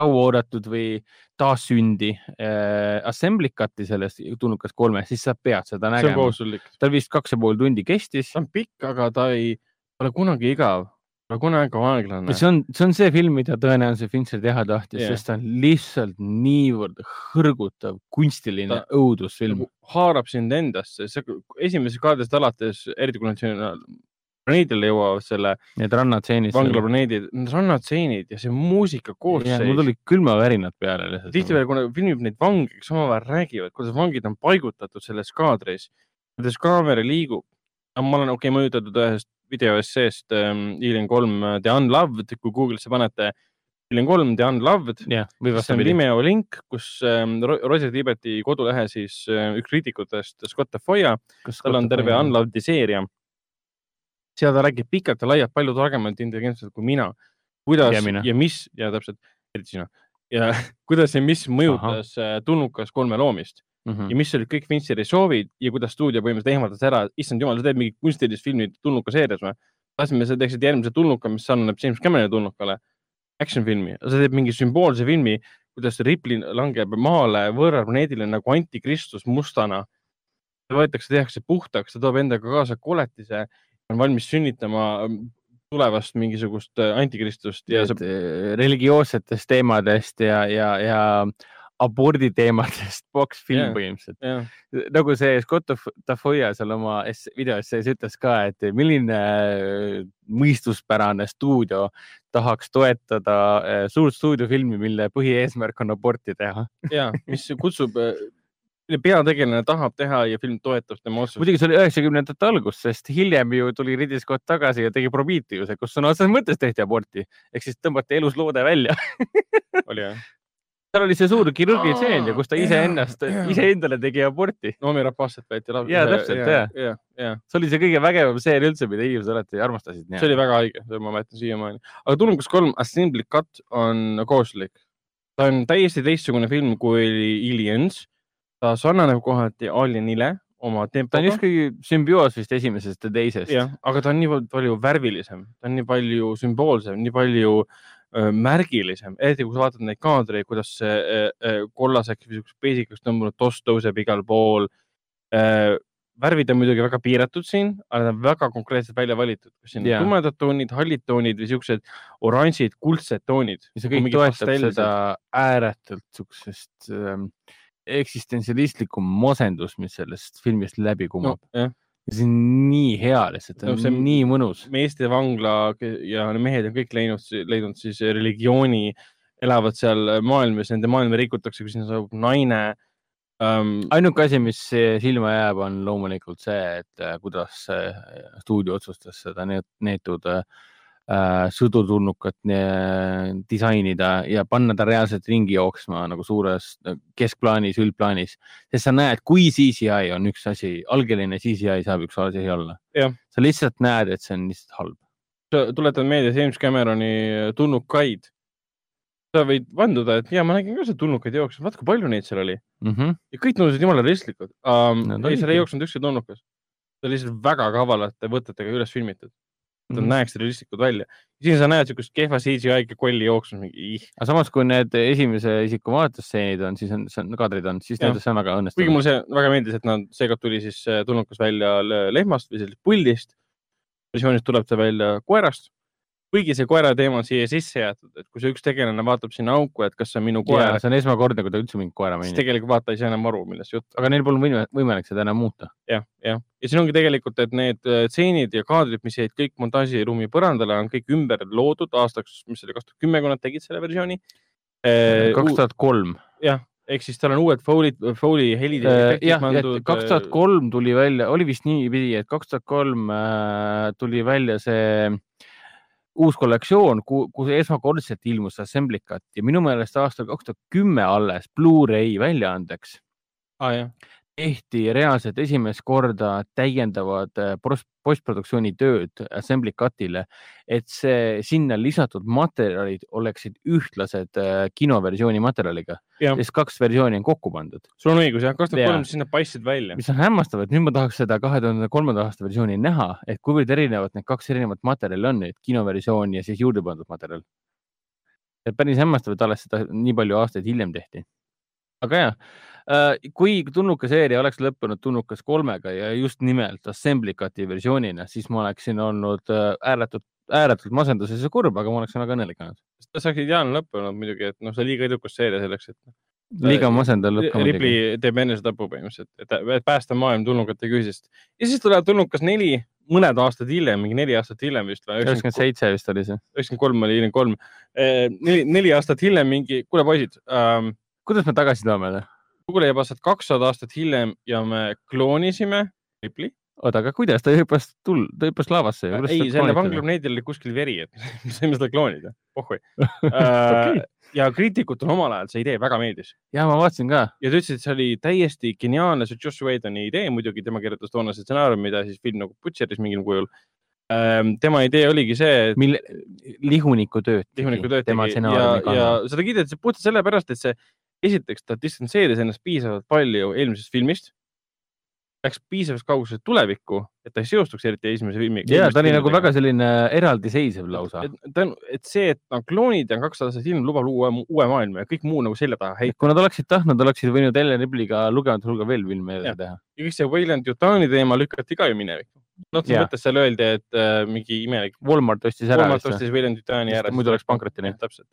kauaoodatud või taassündi äh, Assembly Cut'i sellest Tulnukas kolmest, siis sa pead seda nägema. tal vist kaks ja pool tundi kestis. ta on pikk, aga ta ei ole kunagi igav, aga kunagi aeglane. see on, see on see film, mida tõenäoliselt Fincher teha tahtis yeah., sest ta on lihtsalt niivõrd hõrgutav kunstiline Ta- õudusfilm nagu haarab sind endasse, see esimesest kaardist alates, eriti kui nad sinna planeedile jõuavad, selle Need rannatseenid. vanglaplaneedid, need rannatseenid ja see muusika koosseis. mul tulid külmavärinad peale lihtsalt. tihtipeale, kui nad filmib neid vange, kes omavahel räägivad, kuidas vangid on paigutatud selles kaadris, kuidas kaamera liigub. ma olen okei okay, mõjutatud ühest videoesseest ähm, Alien kolm The Unloved, kui Google'isse panete Alien kolm The Unloved, või see on. Vimeo link, kus ähm, Ro- Roger Tiibeti kodulehe siis äh, üks kriitikutest, Scott Tafoya, tal on terve. Unloved'i seeria. seal ta räägib pikalt ja laialt palju targemalt intelligentselt kui mina, kuidas Ja mina. ja mis ja täpselt, eriti sina ja kuidas ja mis mõjutas äh, tulnukas kolme loomist Mhm. ja mis olid kõik Fincheri soovid ja kuidas stuudio põhimõtteliselt ehmatas ära, issand jumal, sa teed mingit kunstilist filmi tulnuka seerias või? tahtsime, sa teeksid järgmise tulnuka, mis sarnaneb James Cameroni tulnukale, action filmi, sa teed mingi sümboolse filmi, kuidas Ripley langeb maale võõral planeedile nagu antikristus mustana. võetakse, tehakse puhtaks, ta toob endaga kaasa koletise, on valmis sünnitama ähm, tulevast mingisugust äh, antikristust ja äh, religioossetest teemadest ja, ja, ja abordi teemadest boksfilm yeah. põhimõtteliselt. jah, nagu see Scott Taf- Tafoya seal oma videos sees ütles ka, et milline äh, mõistuspärane stuudio tahaks toetada äh, suurt stuudiofilmi, mille põhieesmärk on aborti teha. ja mis kutsub, mille peategelane tahab teha ja film toetab tema otsust. muidugi see oli üheksakümnendate algus, sest hiljem ju tuli Ridley Scott tagasi ja tegi Prometheuse, kus sõna otseses mõttes tehti aborti ehk siis tõmmati elusloode välja. oli jah? Seal oli see suur kirurgitseen ja kus ta iseennast iseendale tegi aborti. Noomi Rapasset võeti lausa. Jaa, täpselt, ja ja, ja see oli see kõige vägevam seeria üldse, mida inimesed alati armastasid. see oli väga haige, seda ma mäletan siiamaani. aga Tulnukas kolm Assembly Cut on kohustuslik. ta on täiesti teistsugune film kui Aliens. ta sarnaneb kohati Alienile oma ta on tempoga. justkui sümbioos vist esimesest ja teisest. jah, aga ta on niivõrd palju värvilisem, ta on nii palju sümboolsem, nii palju äh, märgilisem, eriti kui sa vaatad neid kaadreid, kuidas see äh, äh, kollaseks või siukseks peisikaks tõmbunud toss tõuseb igal pool äh,. värvid on muidugi väga piiratud siin, aga nad on väga konkreetselt välja valitud, kas siin on tumedad toonid, hallid toonid või siuksed oranžid, kuldsed toonid. ja see kõik toetab seda ääretult siuksest ähm, eksistentsialistlikku masendust, mis sellest filmist läbi kumab no.. See on nii hea lihtsalt, No see- on nii mõnus. meeste vangla ja mehed on kõik leidnud, leidnud siis religiooni, elavad seal maailmas, nende maailma rikutakse, kui sinna saabub naine um,. ainuke asi, mis silma jääb, on loomulikult see, et äh, kuidas äh, stuudio otsustas seda neet- neetud äh, sõdutulnukat äh, disainida ja panna ta reaalselt ringi jooksma nagu suures äh, keskplaanis, üldplaanis, sest sa näed, kui CGI on üks asi, algeline CGI saab üks asi olla sa lihtsalt näed, et see on lihtsalt halb. tuletan meelde James Cameroni tulnukaid. sa võid vanduda, et ja ma nägin ka seal tulnukaid jooksmas, vaata kui palju neid seal oli Mm -hmm. ja kõik tundusid jumala realistlikud um,. Nad ei, seal ei jooksnud ükski tulnukas. see oli lihtsalt väga kavalate võtetega üles filmitud, nad Mhm. näeks realistlikud välja. siin sa näed siukest kehva CGI kolli jooksmas, mingi aga samas, kui need esimese isiku vaatustseenid on, siis on, see on kaadrid on, siis need on väga kuigi õnnestunud. mulle see väga meeldis, et nad, seekord tuli siis äh, tulnukas välja le- lehmast või sellest puldist. versioonis tuleb ta välja koerast. Kuigi see koera teema on siia sisse jäetud, et kui see üks tegelane vaatab sinna auku, et kas see on minu koer, see on esmakordne, kui ta üldse mingit koera siis mainib, tegelikult vaata ei saa enam aru, millest jutt. aga neil pole võime- võimalik seda enam muuta. jah, jah, ja siin ongi tegelikult, et need äh, stseenid ja kaadrid, mis jäid kõik montaažiruumi põrandale, on kõik ümber loodud aastaks, mis oli kaks tuhat kümme, kui nad tegid selle versiooni. kaks tuhat kolm. jah, ehk siis tal on uued Foley, Foley helid ja efektid jah, kaks tuhat kolm tuli välja, oli vist niipidi, et kaks tuhat kolm äh, tuli välja see uus kollektsioon, kus esmakordselt ilmus Assembly Cut ja minu meelest aastal kaks tuhat kümme alles Blu-ray väljaandeks ah,. Tehti reaalselt esimest korda täiendavad äh, post- postproduktsiooni tööd Assembly Cutile, et see sinna lisatud materjalid oleksid ühtlased äh, kinoversiooni materjaliga, sest kaks versiooni on kokku pandud. sul on õigus jah, kaks tuhat kolm, siis nad paistsid välja. mis on hämmastav, et nüüd ma tahaks seda kahe tuhande kolmanda aasta versiooni näha, et kuivõrd erinevad need kaks erinevat materjali on nüüd, kinoversioon ja siis juurde pandud materjal. et päris hämmastav, et alles seda nii palju aastaid hiljem tehti. Aga ja, kui tulnuka seeria oleks lõppenud tulnukas kolmega ja just nimelt Assembly Cut'i versioonina, siis ma oleksin olnud äh, ääretult, ääretult masenduses ja kurb, aga ma oleksin väga õnnelik olnud. see oleks ideaalne lõpp olnud muidugi, et noh, see on liiga edukas seeria selleks, et liiga masendav lõpp. Ripley teeb enesetapu põhimõtteliselt, et, et päästa maailm tulnukate küüsist ja siis tuleb tulnukas neli, mõned aastad hiljem, mingi neli aastat hiljem vist või üheksakümmend seitse vist oli see. üheksakümmend kolm oli hiljem kolm, neli, neli aastat hiljem mingi, kuule poisid ähm,, kuidas me tagasi toome? kuule jääb aastat kakssada aastat hiljem ja me kloonisime Ripley. oota, aga kuidas ta hüppas tul-, ta hüppas laavasse ju? ei, selle vanglaplaneedil oli kuskil veri, et me saime seda kloonida, pohhui äh,. ja kriitikutele omal ajal see idee väga meeldis ja ma vaatasin ka, ja ta ütles, et see oli täiesti geniaalne, see Josh Whedoni idee muidugi, tema kirjutas toona see stsenaarium, mida siis film nagu butcheris mingil kujul. tema idee oligi see, et mille, lihuniku tööd. Tihuniku tööd tema tegi ja, stsenaariumi ja seda kiideti puhtalt sellepärast, et see esiteks ta distantseeris ennast piisavalt palju eelmisest filmist. Läks piisavalt kaugusele tulevikku, et ta ei seostuks eriti esimese filmiga. ja ta oli nagu väga selline eraldiseisev lausa. et, ta on, et see, et no, kloonid ja kakssada aastat hiljem lubab luua uue, uue maailma ja kõik muu nagu selja taha heita. kui nad oleksid tahtnud, oleksid võinud Ellen Ripley'ga lugematu hulga veel filme edasi teha. ja kõik see Wayland Yutani teema lükati ka ju minevikku. selles Jah. mõttes seal öeldi, et äh, mingi imelik. Walmart ostis ära Walmart ostis Wayland Yutani ära. muidu oleks pankrotini. täpselt.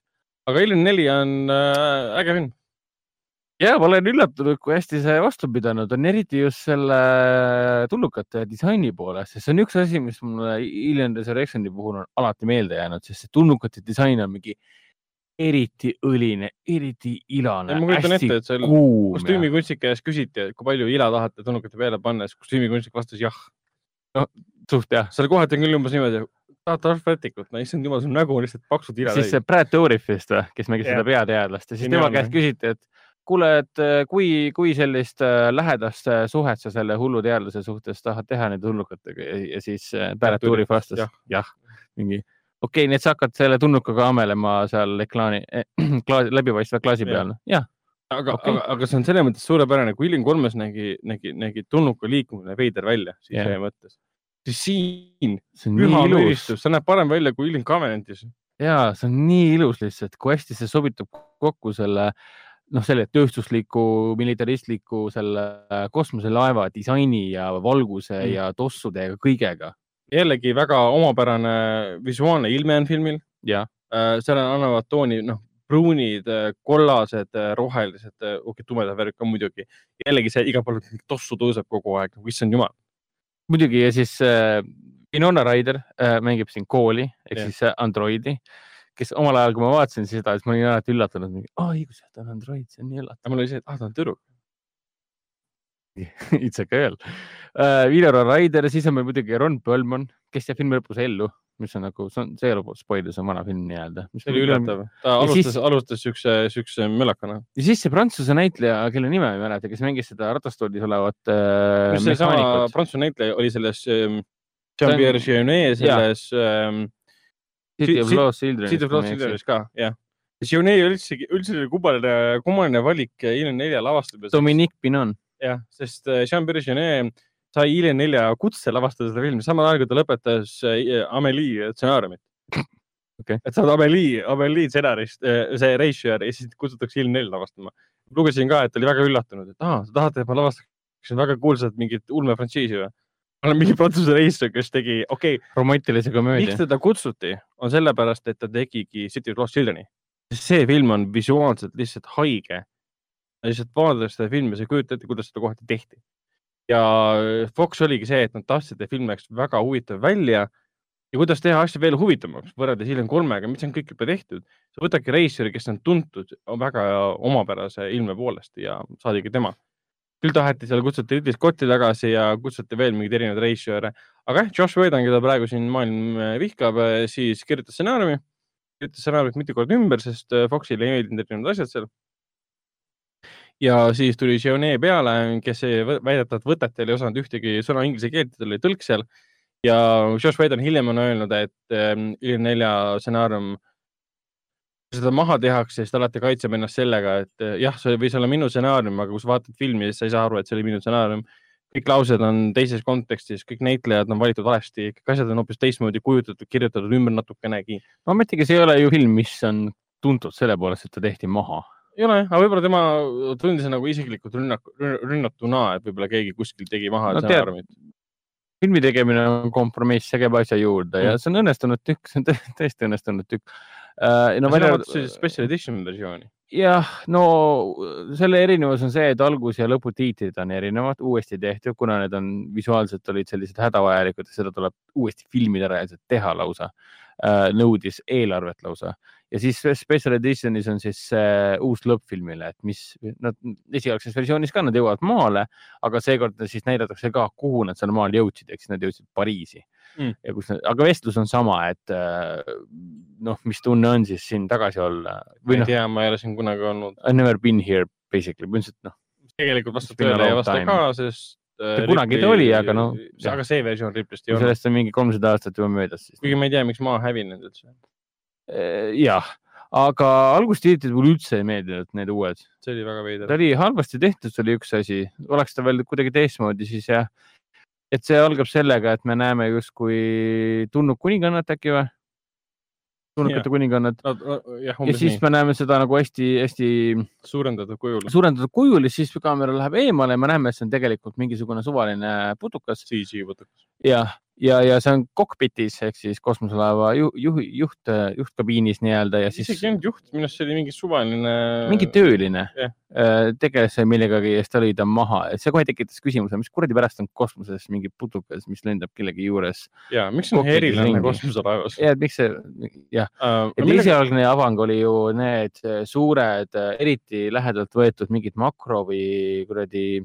aga Alien neli on äh, äge film. Ja ma olen üllatunud, kui hästi see vastu pidanud on, eriti just selle tulnukate disaini poolest, sest see on üks asi, mis mulle Alien Resurrectioni puhul on alati meelde jäänud, sest see tulnukate disain on mingi eriti õline, eriti ilane, ma kujutan ette, et seal kuum. kostüümikunstniku käest küsiti, et kui palju ila tahate tulnukate peale panna, siis kostüümikunstnik vastas jah. suht jah. seal kohati on küll umbes niimoodi, tahate Arf Vertikut, no issand jumal, su nägu on lihtsalt paksud ila siis see Brad Dourif vist või, kes mängis Jah. seda peateadlast ja siis tema käest küsiti, et kuule, et äh, kui, kui sellist äh, lähedast äh, suhet sa selle hullu teadlase suhtes tahad teha nende tulnukatega ja, ja siis äh, Brad Dourif vastas jah. ja., mingi okei okay,, nii et sa hakkad selle tulnukaga amelema seal ekraani eh, klaasi, läbipaistva klaasi peal, jah. aga okay., aga, aga see on selles mõttes suurepärane, kui Alien kolmes nägi, nägi, nägi tulnuka liikumine veider välja, siis Jah. yeah. mõttes. siis siin püha müristus, see näeb parem välja kui Alien Covenantis. ja see on nii ilus lihtsalt, kui hästi see sobitub kokku selle noh, selle tööstusliku, militaristliku selle äh, kosmoselaeva disaini ja valguse Mm. ja tossudega, kõigega. jällegi väga omapärane visuaalne ilme on filmil. ja, seal on- annavad tooni, noh, pruunid, kollased, rohelised, okei okay,, tumedad värvid ka muidugi. jällegi see igal pool tossu tõuseb kogu aeg, issand jumal. muidugi ja siis äh, Winona Ryder äh, mängib siin kooli ehk Jah. siis äh, androidi, kes omal ajal, kui ma vaatasin seda, siis ma olin alati üllatunud, aa õigus, ta on android, see on nii üllatav. mul oli see, et ah, ta on tüdruk. It's a girl uh,. Winona Ryder, siis on meil muidugi Ron Perlman, kes jääb filmi lõpus ellu, mis on nagu, see on, see ei ole spoiler, see on vana film nii-öelda. see oli üllatav. ta Ja alustas alustas siukse, siukse mölakana. ja siis see prantsuse näitleja, kelle nime ma ei mäleta, kes mängis seda ratastoolis olevat äh, prantsuse näitleja oli selles ähm, Jean-Pierre Jeunet selles ähm, City of Lost Children. City of Lost Children'is ka, jah. Üldsegi, üldse oli kummaline, kummaline valik Ilm nelja lavastamiseks. Dominique Pinon. jah, sest äh, Jean-Pierre Jeunet sai Ilm nelja kutse lavastada seda filmi samal ajal, kui ta lõpetas äh, Amelie stsenaariumit Okei. et sa oled Amelie, Amelie stsenarist, see reisijär ja siis kutsutakse Ilm nelja lavastama. lugesin ka, et oli väga üllatunud, et aa, te tahate, et ma lavastaksin väga kuulsat mingit ulmefrantsiisi või? Ma olen mingi prantsuse reisijär, kes tegi, okei okay,, romantilise komöödia miks. teda kutsuti, on sellepärast, et ta tegigi City of Lost Children'i. see film on visuaalselt lihtsalt haige. lihtsalt vaadates seda filmi, sa ei kujuta ette, kuidas seda kohati tehti. ja Fox oligi see, et nad tahtsid, et film näeks väga huvitav välja ja kuidas teha asja veel huvitavamaks võrreldes hiljem kolmega, mis on kõik juba tehtud. sa võtadki reisijari, kes on tuntud väga omapärase ilme poolest ja saadigi tema. Küll taheti seal kutsuti Ridley Scotti tagasi ja kutsuti veel mingeid erinevaid reisijare, aga jah, Josh Whedon, keda praegu siin maailm äh, vihkab, siis kirjutas stsenaariumi, kirjutas stsenaariumit mitu korda ümber, sest äh, Foxile ei meeldinud erinevad asjad seal. ja siis tuli Gionee peale, kes väidetavalt võtetel ei osanud ühtegi sõna inglise keelt, tal oli tõlk seal. ja Josh Whedon hiljem on öelnud, et ähm, Ilm nelja stsenaarium, kui seda maha tehakse, siis ta alati kaitseb ennast sellega, et äh, jah, see võis olla minu stsenaarium, aga kui sa vaatad filmi, siis sa ei saa aru, et see oli minu stsenaarium kõik laused on teises kontekstis, kõik näitlejad on valitud valesti, kõik asjad on hoopis teistmoodi kujutatud, kirjutatud ümber natukenegi. ometigi see ei ole ju film, mis on tuntud selle poolest, et ta tehti maha. ei ole, aga võib-olla tema tundis nagu isiklikult rünnak, rünnatuna, et võib-olla keegi kuskil tegi maha No no, stsenaariumit. filmi tegemine on kompromiss, see käib asja juurde ja Mm. see on õnnestunud tükk, see on tõ- tõesti õnnestunud tükk. No no välja välja arvatud sellist special edition versiooni. jah, no selle erinevus on see, et algus ja lõputiitrid on erinevad, uuesti tehtud, kuna need on visuaalselt olid sellised hädavajalikud ja seda tuleb uuesti filmida reaalselt teha lausa. nõudis eelarvet lausa ja siis special edition'is on siis see uus lõpp filmile, et mis nad esialgses versioonis ka nad jõuavad maale, aga seekord siis näidatakse ka, kuhu nad seal maal jõudsid, siis nad jõudsid Pariisi Mm. ja kus, aga vestlus on sama, et äh, noh, mis tunne on siis siin tagasi olla ma ei noh, tea, ma ei ole siin kunagi olnud. I never been here basically, põhimõtteliselt noh, tegelikult vastab tõele ja vastab ka, sest. Ta kunagi ta oli, aga noh, aga see versioon Ripley'st ei olnud, sellest on mingi kolmsada aastat juba möödas, siis kuigi ma ei tea, miks maa hävinenud üldse. Eh, jah, aga algustiitrid mulle üldse ei meeldinud, need uued. see oli väga ta veider. oli halvasti tehtud, see oli üks asi, oleks ta veel kuidagi teistmoodi, siis jah. et see algab sellega, et me näeme justkui tulnud kuningannat äkki või? tulnukate kuningannat jah, ja siis nii, me näeme seda nagu hästi-hästi suurendatud kujul. suurendatud kujul ja siis kaamera läheb eemale ja me näeme, et see on tegelikult mingisugune suvaline putukas CG võtab. ja, ja, ja see on kokpitis ehk siis kosmoselaeva ju, juhi, juht, juhtkabiinis nii-öelda ja siis isegi ei olnud juht, minu arust see oli mingi suvaline. mingi tööline Jah. äh, tegeles millegagi ja siis ta lõi ta maha, et see kohe tekitas küsimuse, mis kuradi pärast on kosmoses mingi putukas, mis lendab kellegi juures ja miks on ringi. kosmoselaevas? ja et miks see, jah, et millega, esialgne avang oli ju need suured, eriti lähedalt võetud mingid makro või kuradi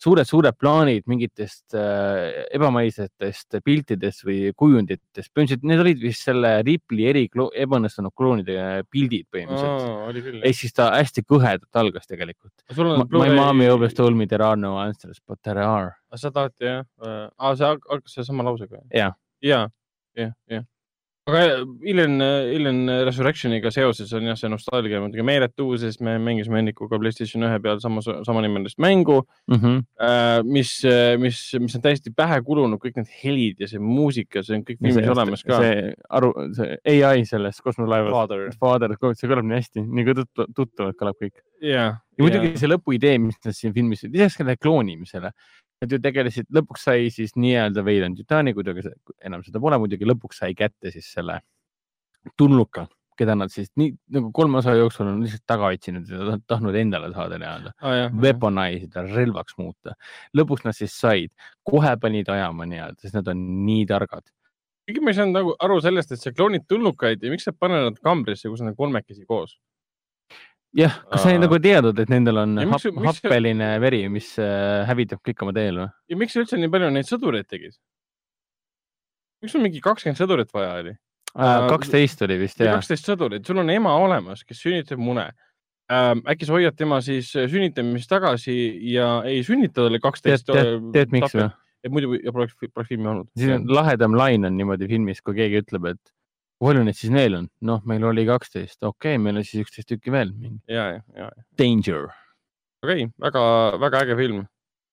suured-suured plaanid mingitest äh, ebamaisetest piltidest või kujunditest, põhimõtteliselt need olid vist selle Ripley eri ebaõnnestunud kloonide pildid põhimõtteliselt. ehk siis ta hästi kõhedalt algas tegelikult. My mommy always told me there are no answers but there are. sa tahad jah? aa, see algas selle sama lausega? Jah. ja, jah, jah. Aga Alien, Alien Resurrectioniga seoses on jah, see nostalgia muidugi meeletu, sest me mängisime Hennikuga Playstation ühe peal samas, samanimelist mängu mm. -hmm. mis, mis, mis on täiesti pähe kulunud, kõik need helid ja see muusika, see on kõik filmis olemas ka. see aru, see ai selles kosmolaevas. Father, Father, see kõlab nii hästi, nii kui tuttavalt kõlab kõik. jah. ja muidugi see lõpuidee, mis nad siin filmis, lisaks sellele kloonimisele, nad ju tegelesid, lõpuks sai siis nii-öelda Weyland Yutani, kuidagi see- enam seda pole muidugi, lõpuks sai kätte siis selle tulnuka, keda nad siis nii nagu kolme osa jooksul on lihtsalt taga otsinud ja tahtnud endale saada nii-öelda, Ah, weaponize ida, relvaks muuta. lõpuks nad siis said, kohe panid ajama nii-öelda, sest nad on nii targad. kuigi ma ei saanud nagu aru sellest, et sa kloonid tulnukaid ja miks sa paned nad kambrisse, kus nad on kolmekesi koos? jah, kas sa nagu teadnud, et nendel on Ja miks- hap, miks happeline veri, mis äh, hävitab kõik oma teel või? ja miks üldse nii palju neid sõdureid tegid? miks sul mingi kakskümmend sõdurit vaja oli? Aa, kaksteist oli vist jah. kaksteist sõdurit, sul on ema olemas, kes sünnitab mune ähm,. äkki sa hoiad tema siis äh, sünnitamist tagasi ja ei sünnita talle kaksteist. tead, miks või? et muidu poleks, poleks filmi olnud. siin on lahedam lain on niimoodi filmis, kui keegi ütleb, et kui palju neid siis veel on? noh, meil oli kaksteist, okei okay,, meil on siis üksteist tükki veel. ja, ja, ja, Danger. okei okay,, väga, väga äge film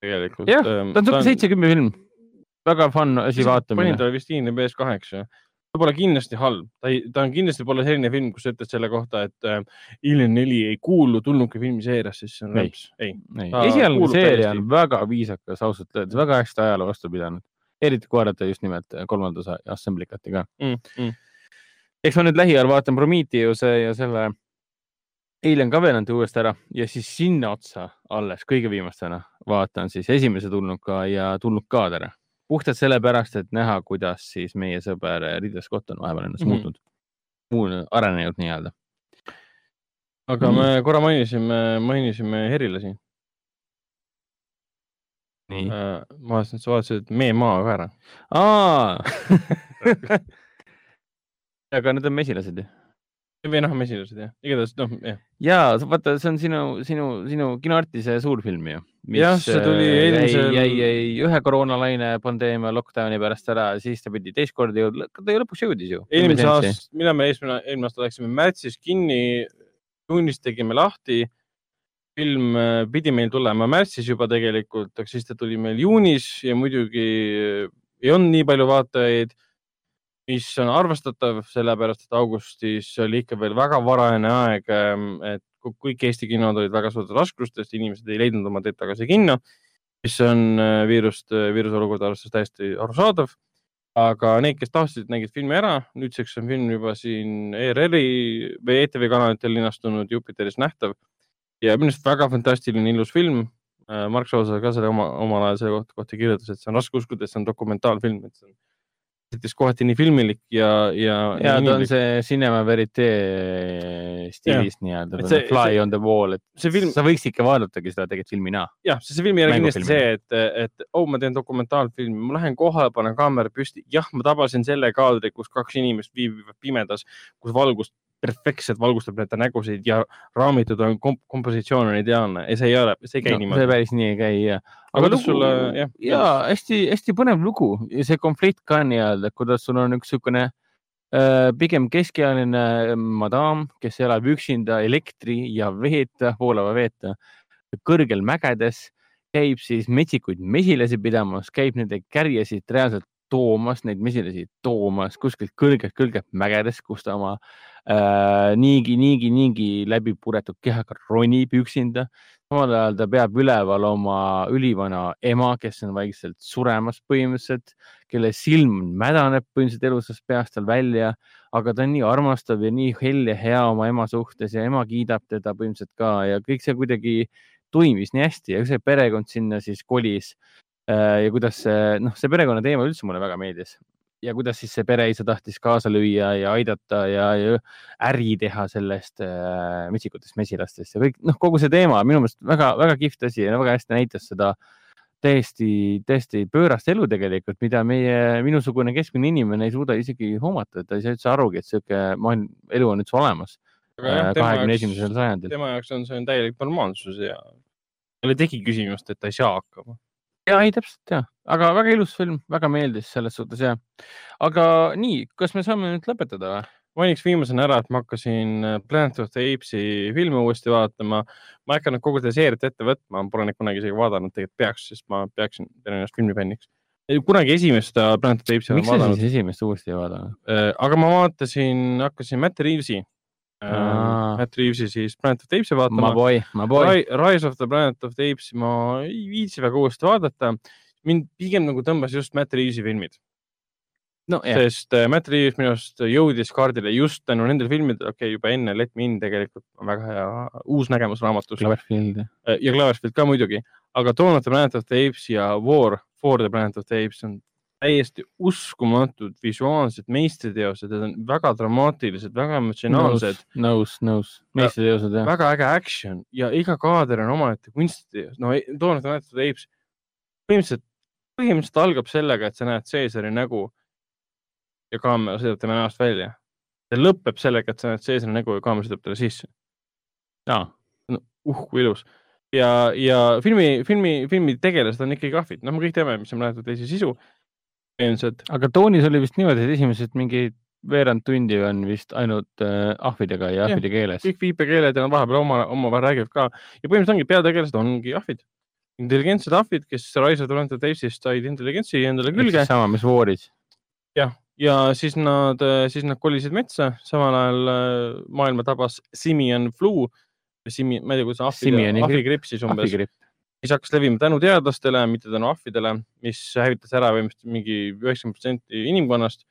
tegelikult. jah, ta on siuke seitsekümmend film. väga fun asi panin vaatamine. talle vist IMDB-s kaheksa. ta pole kindlasti halb, ta ei, ta on kindlasti pole selline film, kus sa ütled selle kohta, et äh, Alien neli ei kuulu tulnuki filmiseeriasse, siis see on Ei. rõõms. ei, Ta esialgne seeria on väga viisakas, ausalt öeldes, väga hästi ajaloo vastu pidanud. eriti kui vaadata just nimelt kolmanda osa Assemblicati ka. mm,. Mm. Eks ma nüüd lähiajal vaatan Prometheuse ja selle Alien Covenanti uuesti ära ja siis sinna otsa alles kõige viimastena vaatan siis esimese tulnuka ja tulnukad ära. puhtalt sellepärast, et näha, kuidas siis meie sõber Ridley Scott on vahepeal ennast mm Mhm. -hmm. muutnud, arenenud nii-öelda. aga Nii. me korra mainisime, mainisime herilasi. nii. ma vaatasin, et sa vaatasid Mee maa ka ära. aa. aga need on mesilased ju või noh, mesilased jah, igatahes noh, jah. ja vaata, see on sinu, sinu, sinu kinoartise suur film ju. Jah, see tuli eelmisel- jäi, jäi ühe koroonalaine pandeemia lockdown'i pärast ära, siis ta pidi teist korda jõudma, ta ju lõpuks jõudis ju. eelmise aasta, millal me esimene, eelmine aasta läksime märtsis kinni, juunis tegime lahti. film äh, pidi meil tulema märtsis juba tegelikult, aga siis ta tuli meil juunis ja muidugi äh, ei olnud nii palju vaatajaid, mis on arvestatav, sellepärast et augustis oli ikka veel väga varajane aeg, et ku- kõik Eesti kinod olid väga suurtes raskustes, inimesed ei leidnud oma teed tagasi kinno, mis on äh, viirust, viiruse olukorda arvestades täiesti arusaadav. Aga need, kes tahtsid, nägid filmi ära, nüüdseks on film juba siin ERR-i või ETV kanalitel linastunud Jupiteris nähtav. Ja minu arust väga fantastiline, ilus film. Mark Soosaar ka selle oma, omal ajal selle kohta, kohta kirjutas, et see on raske uskuda, et see on dokumentaalfilm, et see on näiteks kohati nii filmilik ja, ja. ja ta on see Cinema Verite stiilis nii-öelda fly see- on the wall, et see film, sa võiks ikka vaadatagi seda tegelikult filmina. jah, see film ei ole kindlasti see, et, et oh, ma teen dokumentaalfilmi, ma lähen kohale, panen kaamera püsti, jah, ma tabasin selle kaadri, kus kaks inimest viibivad pimedas, kus valgust perfektselt valgustab nende nägusid ja raamitud on komp kompositsioon on ideaalne ja see ei ole, see ei käi no, see niimoodi. päris nii ei käi ja. Aga kuidas sulle- jah, ja hästi-hästi põnev lugu ja see konflikt ka nii-öelda, kuidas sul on üks niisugune äh, pigem keskealine madam, kes elab üksinda elektri ja veeta, voolava veeta kõrgel mägedes, käib siis metsikuid mesilasi pidamas, käib nende kärjesid reaalselt toomas, neid mesilasi toomas kuskilt kõrgelt-kõrgelt mägedest, kus ta oma äh, niigi, niigi, niigi läbi puretud kehaga ronib üksinda samal ajal ta peab üleval oma ülivana ema, kes on vaikselt suremas põhimõtteliselt, kelle silm mädaneb põhimõtteliselt elusast peast tal välja, aga ta on nii armastav ja nii hell ja hea oma ema suhtes ja ema kiidab teda põhimõtteliselt ka ja kõik see kuidagi toimis nii hästi ja see perekond sinna siis kolis. Ja kuidas see, noh, see perekonna teema üldse mulle väga meeldis ja kuidas siis see pereisa tahtis kaasa lüüa ja aidata ja, ja äri teha sellest äh, metsikutest mesilastest ja kõik, noh, kogu see teema minu meelest väga-väga kihvt asi ja väga hästi näitas seda täiesti, täiesti pöörast elu tegelikult, mida meie, minusugune keskmine inimene ei suuda isegi hoomata, et ta ei saa üldse arugi, et sihuke maailm, elu on üldse olemas äh, kahekümne esimesel sajandil. tema jaoks on see on täielik normaalsus ja tal ei teki küsimust, et ta ei saa hakkama. Ja ei täpselt ja, aga väga ilus film, väga meeldis selles suhtes ja. aga nii, kas me saame nüüd lõpetada või? mainiks viimasena ära, et ma hakkasin äh, Planet of the Apes'i filmi uuesti vaatama. ma ei hakanud kogu seda seeriat ette võtma, ma pole neid kunagi isegi vaadanud, tegelikult peaks, sest ma peaksin, teen ennast filmifänniks. kunagi esimest seda Planet of the Apes'i miks sa siis esimest uuesti ei vaadanud? aga ma vaatasin, hakkasin Matt Reaves'i, Aa. Matt Reaves'i siis Planet of the Apes'i ma vaatama. Rise of the Planet of the Apes'i ma ei viitsi väga uuesti vaadata. mind pigem nagu tõmbas just Matt Reaves'i filmid, no sest äh, Matt Reaves minu arust jõudis kaardile just tänu nendele filmidele, okei okay,, juba enne Let Me In tegelikult on väga hea uus nägemus raamatust Cloverfield. Äh, ja Cloverfield ka muidugi, aga Dawn of the Planet of the Apes ja War for the Planet of the Apes on täiesti uskumatud visuaalsed meistriteosed, need on väga dramaatilised, väga emotsionaalsed, nõus, nõus, meistriteosed jah. väga äge action ja iga kaader on omaette kunstiteos. no Planet of the Apes põhimõtteliselt, põhimõtteliselt algab sellega, et sa näed Caesari nägu ja kaamera sõidab tema näost välja. ja lõpeb sellega, et sa näed Caesari nägu ja kaamera sõidab talle sisse. jaa, uh kui ilus ja, ja filmi, filmi, filmi tegelased on ikkagi ahvid, noh, me kõik teame, mis on the Apes'i sisu. Ilmselt aga toonis oli vist niimoodi, et esimesed mingi veerand tundi on vist ainult äh, ahvidega ja Jah, ahvide keeles. kõik viipekeeled ja nad vahepeal oma, omavahel räägivad ka ja põhimõtteliselt ongi peategelased ongi ahvid. intelligentsed ahvid, kes of the Apes'ist said intelligentsi endale külge sama, mis War'is. ja siis nad, siis nad kolisid metsa, samal ajal äh, maailma tabas simian flu. Simi, ma ei tea, kuidas gripp. ahvigripp siis umbes. Mis hakkas levima tänu teadlastele, mitte tänu ahvidele, mis hävitas ära põhimõtteliselt mingi üheksakümmend protsenti inimkonnast.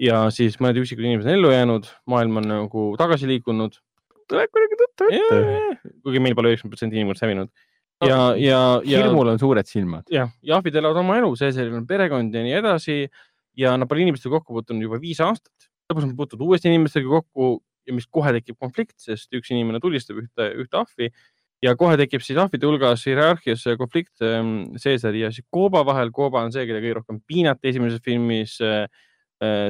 ja siis mõned üksikud inimesed on ellu jäänud, maailm on nagu tagasi liikunud. tuleb kuidagi tuttav ette. kuigi meil pole üheksakümmend protsenti inimkonnast hävinud. ja, ja, ja, hirmul on suured silmad. jah, ja ahvid elavad oma elu, Caesaril on perekond ja nii edasi ja nad pole inimestega kokku puutunud juba viis aastat. lõpus nad puutuvad uuesti inimestega kokku ja mis kohe tekib konflikt, sest üks inimene tulistab ühte, ühte ahvi ja kohe tekib siis ahvide hulgas hierarhias konflikt ähm, Caesari ja siis Kooba vahel. Kooba on see, keda kõige rohkem piinati esimeses filmis äh,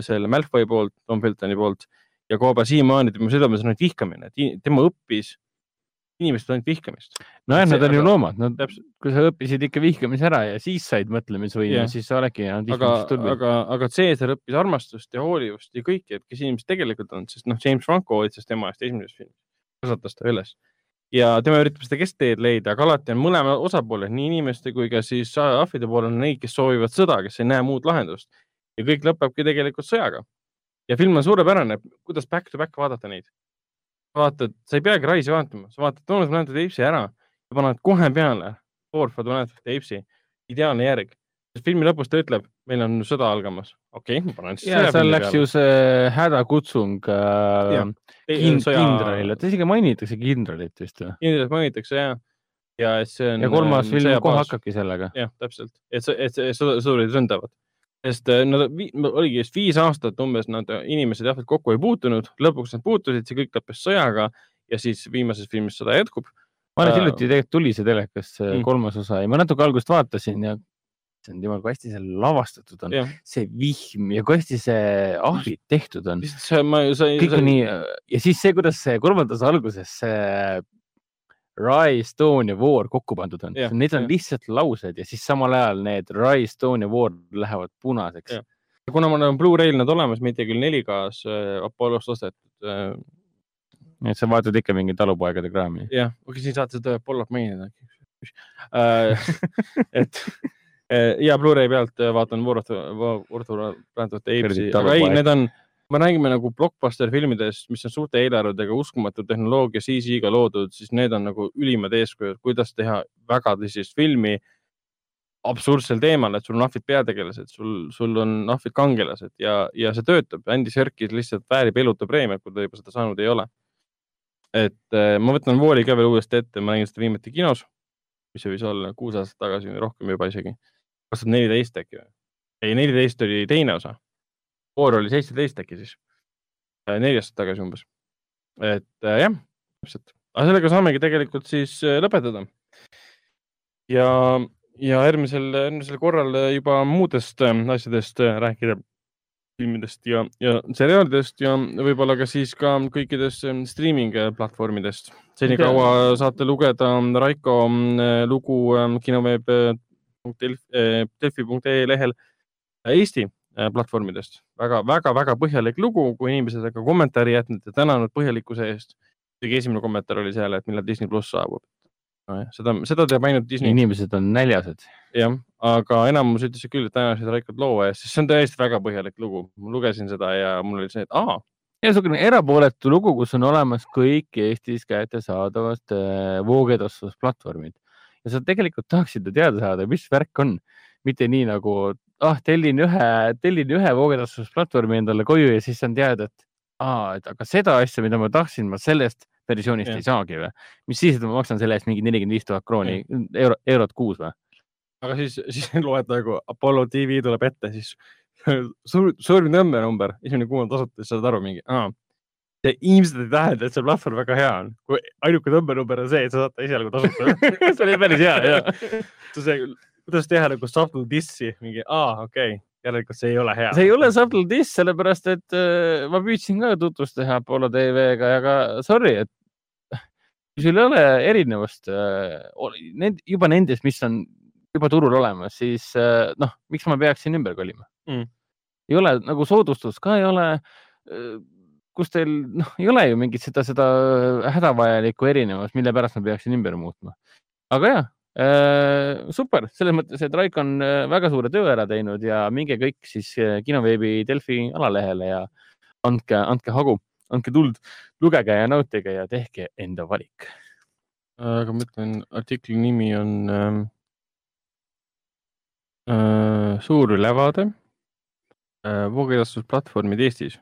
selle Malfoy poolt, Tom Feltoni poolt. Ja Kooba siiamaani tema südames on ainult vihkamine, et tema õppis inimesest ainult vihkamist. nojah, nad on ju loomad, nad, täpselt, kui sa õppisid ikka vihkamise ära ja siis said mõtlemisvõime siis sa oledki aga, vihkamisest tulnud. aga, aga Caesar õppis armastust ja hoolivust ja kõike, et kes inimesed tegelikult on, sest noh, James Franco hoolitses tema eest esimeses filmis, kasvatas ta üles ja tema üritab seda keskteed leida, aga alati on mõlema osapoole, nii inimeste kui ka siis ahvide poolel on neid, kes soovivad sõda, kes ei näe muud lahendust ja kõik lõpebki tegelikult sõjaga. ja film on suurepärane, kuidas back to back vaadata neid. vaatad, sa ei peagi Rise'i vaatama, sa vaatad Donald Planet Apes'i ära ja paned kohe peale War for Planet Apes'i, ideaalne järg. filmi lõpus ta ütleb, meil on sõda algamas. Okei okay,, ma panen siis ja seal läks ju see hädakutsung Jah, äh, kind, kindralile, ta isegi mainitakse kindralit vist või? kindlalt mainitakse ja, ja see on. ja kolmas film kohe. hakkabki sellega. jah, täpselt, et et sõdurid ründavad. sest äh, nad, oligi just viis aastat umbes nad, inimesed jah, kokku ei puutunud, lõpuks nad puutusid, see kõik lõppes sõjaga ja siis viimases filmis sõda jätkub. ma alles Äh, hiljuti tegelikult tuli see telekas, see Mm. kolmas osa ja ma natuke algust vaatasin ja on jumal, kui hästi see lavastatud on, see vihm ja kui hästi see ahvid tehtud on. kõik on nii ja siis see, kuidas see kolmandas alguses see Rise, Stone ja War kokku pandud on need on jah. lihtsalt laused ja siis samal ajal need Rise, Stone ja War lähevad punaseks kuna mul on Blu-ray'l nad olemas, mitte küll 4K-s äh, Apollost ostetud äh,. et sa vaatad ikka mingi talupoegade kraami. jah, okei, siin saate seda Apollot mainida äh. et ja Blu-ray pealt äh, vaatan War of the, War of the Planet of the Apes'i, aga ei, need on, me räägime nagu blockbuster filmidest, mis on suurte eelarvedega, uskumatu tehnoloogia CG-ga loodud, siis need on nagu ülimad eeskujud, kuidas teha väga tõsist filmi absurdsel teemal, et sul on ahvid peategelased, sul, sul on ahvid kangelased ja, ja see töötab. Andy Serkis lihtsalt väärib eluta preemiat, kui ta juba seda saanud ei ole. et äh, ma võtan Vooli ka veel uuesti ette, ma nägin seda viimati kinos, mis see võis olla kuus aastat tagasi või rohkem juba isegi. Kaks tuhat neliteist äkki või? ei, neliteist oli teine osa. Vool oli seitseteist äkki siis. neli aastat tagasi umbes. et äh, jah, täpselt, aga sellega saamegi tegelikult siis äh, lõpetada. ja, ja järgmisel, järgmisel korral äh, juba muudest äh, asjadest äh, rääkida filmidest ja, ja seriaalidest ja võib-olla ka siis ka kõikidest streaming platvormidest. senikaua saate lugeda Raiko lugu kinoveeb äh, delfi.ee lehel Eesti äh, platvormidest väga, väga, väga põhjalik lugu, kui inimesed on ka kommentaari jätnud ja tänanud põhjalikkuse eest. kõige esimene kommentaar oli seal, et millal Disney pluss saabub no,. seda, seda teeb ainult Disney. inimesed on näljased. jah, aga enamus ütles küll, et tänased Raikot loo eest, sest see on tõesti väga põhjalik lugu. ma lugesin seda ja mul oli see, et aa, igasugune erapooletu lugu, kus on olemas kõik Eestis kättesaadavad äh, voogedastusplatvormid ja sa tegelikult tahaksid ju teada saada, mis värk on, mitte nii nagu ah, tellin ühe, tellin ühe voogedastusplatvormi endale koju ja siis saan teada, et aa, et aga seda asja, mida ma tahtsin, ma sellest versioonist Jah. ei saagi või? mis siis, et ma maksan selle eest mingi nelikümmend viis tuhat krooni, euro, eurot kuus või? aga siis, siis loed nagu Apollo tv tuleb ette, siis suur, suurim tõmbenumber, esimene kuu on tasuta, siis saad aru mingi, aa. See ilmselt ei tähenda, et see platvorm väga hea on, kui ainuke tõmbenumber on see, et sa saad ta esialgu tasuta see oli päris hea, jah. see, kuidas teha nagu subtle dissi, mingi aa, okei okay., järelikult see ei ole hea. see ei ole subtle diss, sellepärast et äh, ma püüdsin ka tutvust teha Apollo tv-ga ja ka sorry, et kui sul ei ole erinevust äh, need, juba nendes, mis on juba turul olemas, siis äh, noh, miks ma peaksin ümber kolima Mm. ei ole nagu soodustust ka ei ole äh, kus teil noh, ei ole ju mingit seda, seda hädavajalikku erinevust, mille pärast ma peaksin ümber muutma. aga ja äh,, super, selles mõttes, et Raik on äh, väga suure töö ära teinud ja minge kõik siis äh, kinoveebi Delfi alalehele ja andke, andke hagu, andke tuld, lugege ja nautige ja tehke enda valik. aga ma ütlen, artikli nimi on ähm, äh, suur ülevaade äh, voogedastusplatvormid Eestis.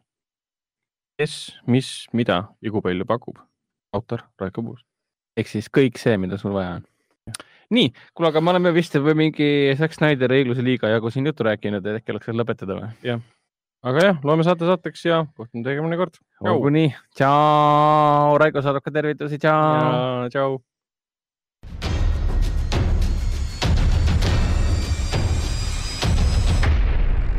kes, mis, mida ja kui palju pakub. autor Raiko Puus. ehk siis kõik see, mida sul vaja on. nii, kuule, aga me oleme vist juba mingi Zack Snyderi õigluse liiga jagu siin juttu rääkinud, et äkki oleks veel lõpetada või? aga jah, loeme saate saateks ja kohtume teiega mõne kord. olgu nii, tšau, Raiko saadab ka tervitusi, tšau. tšau.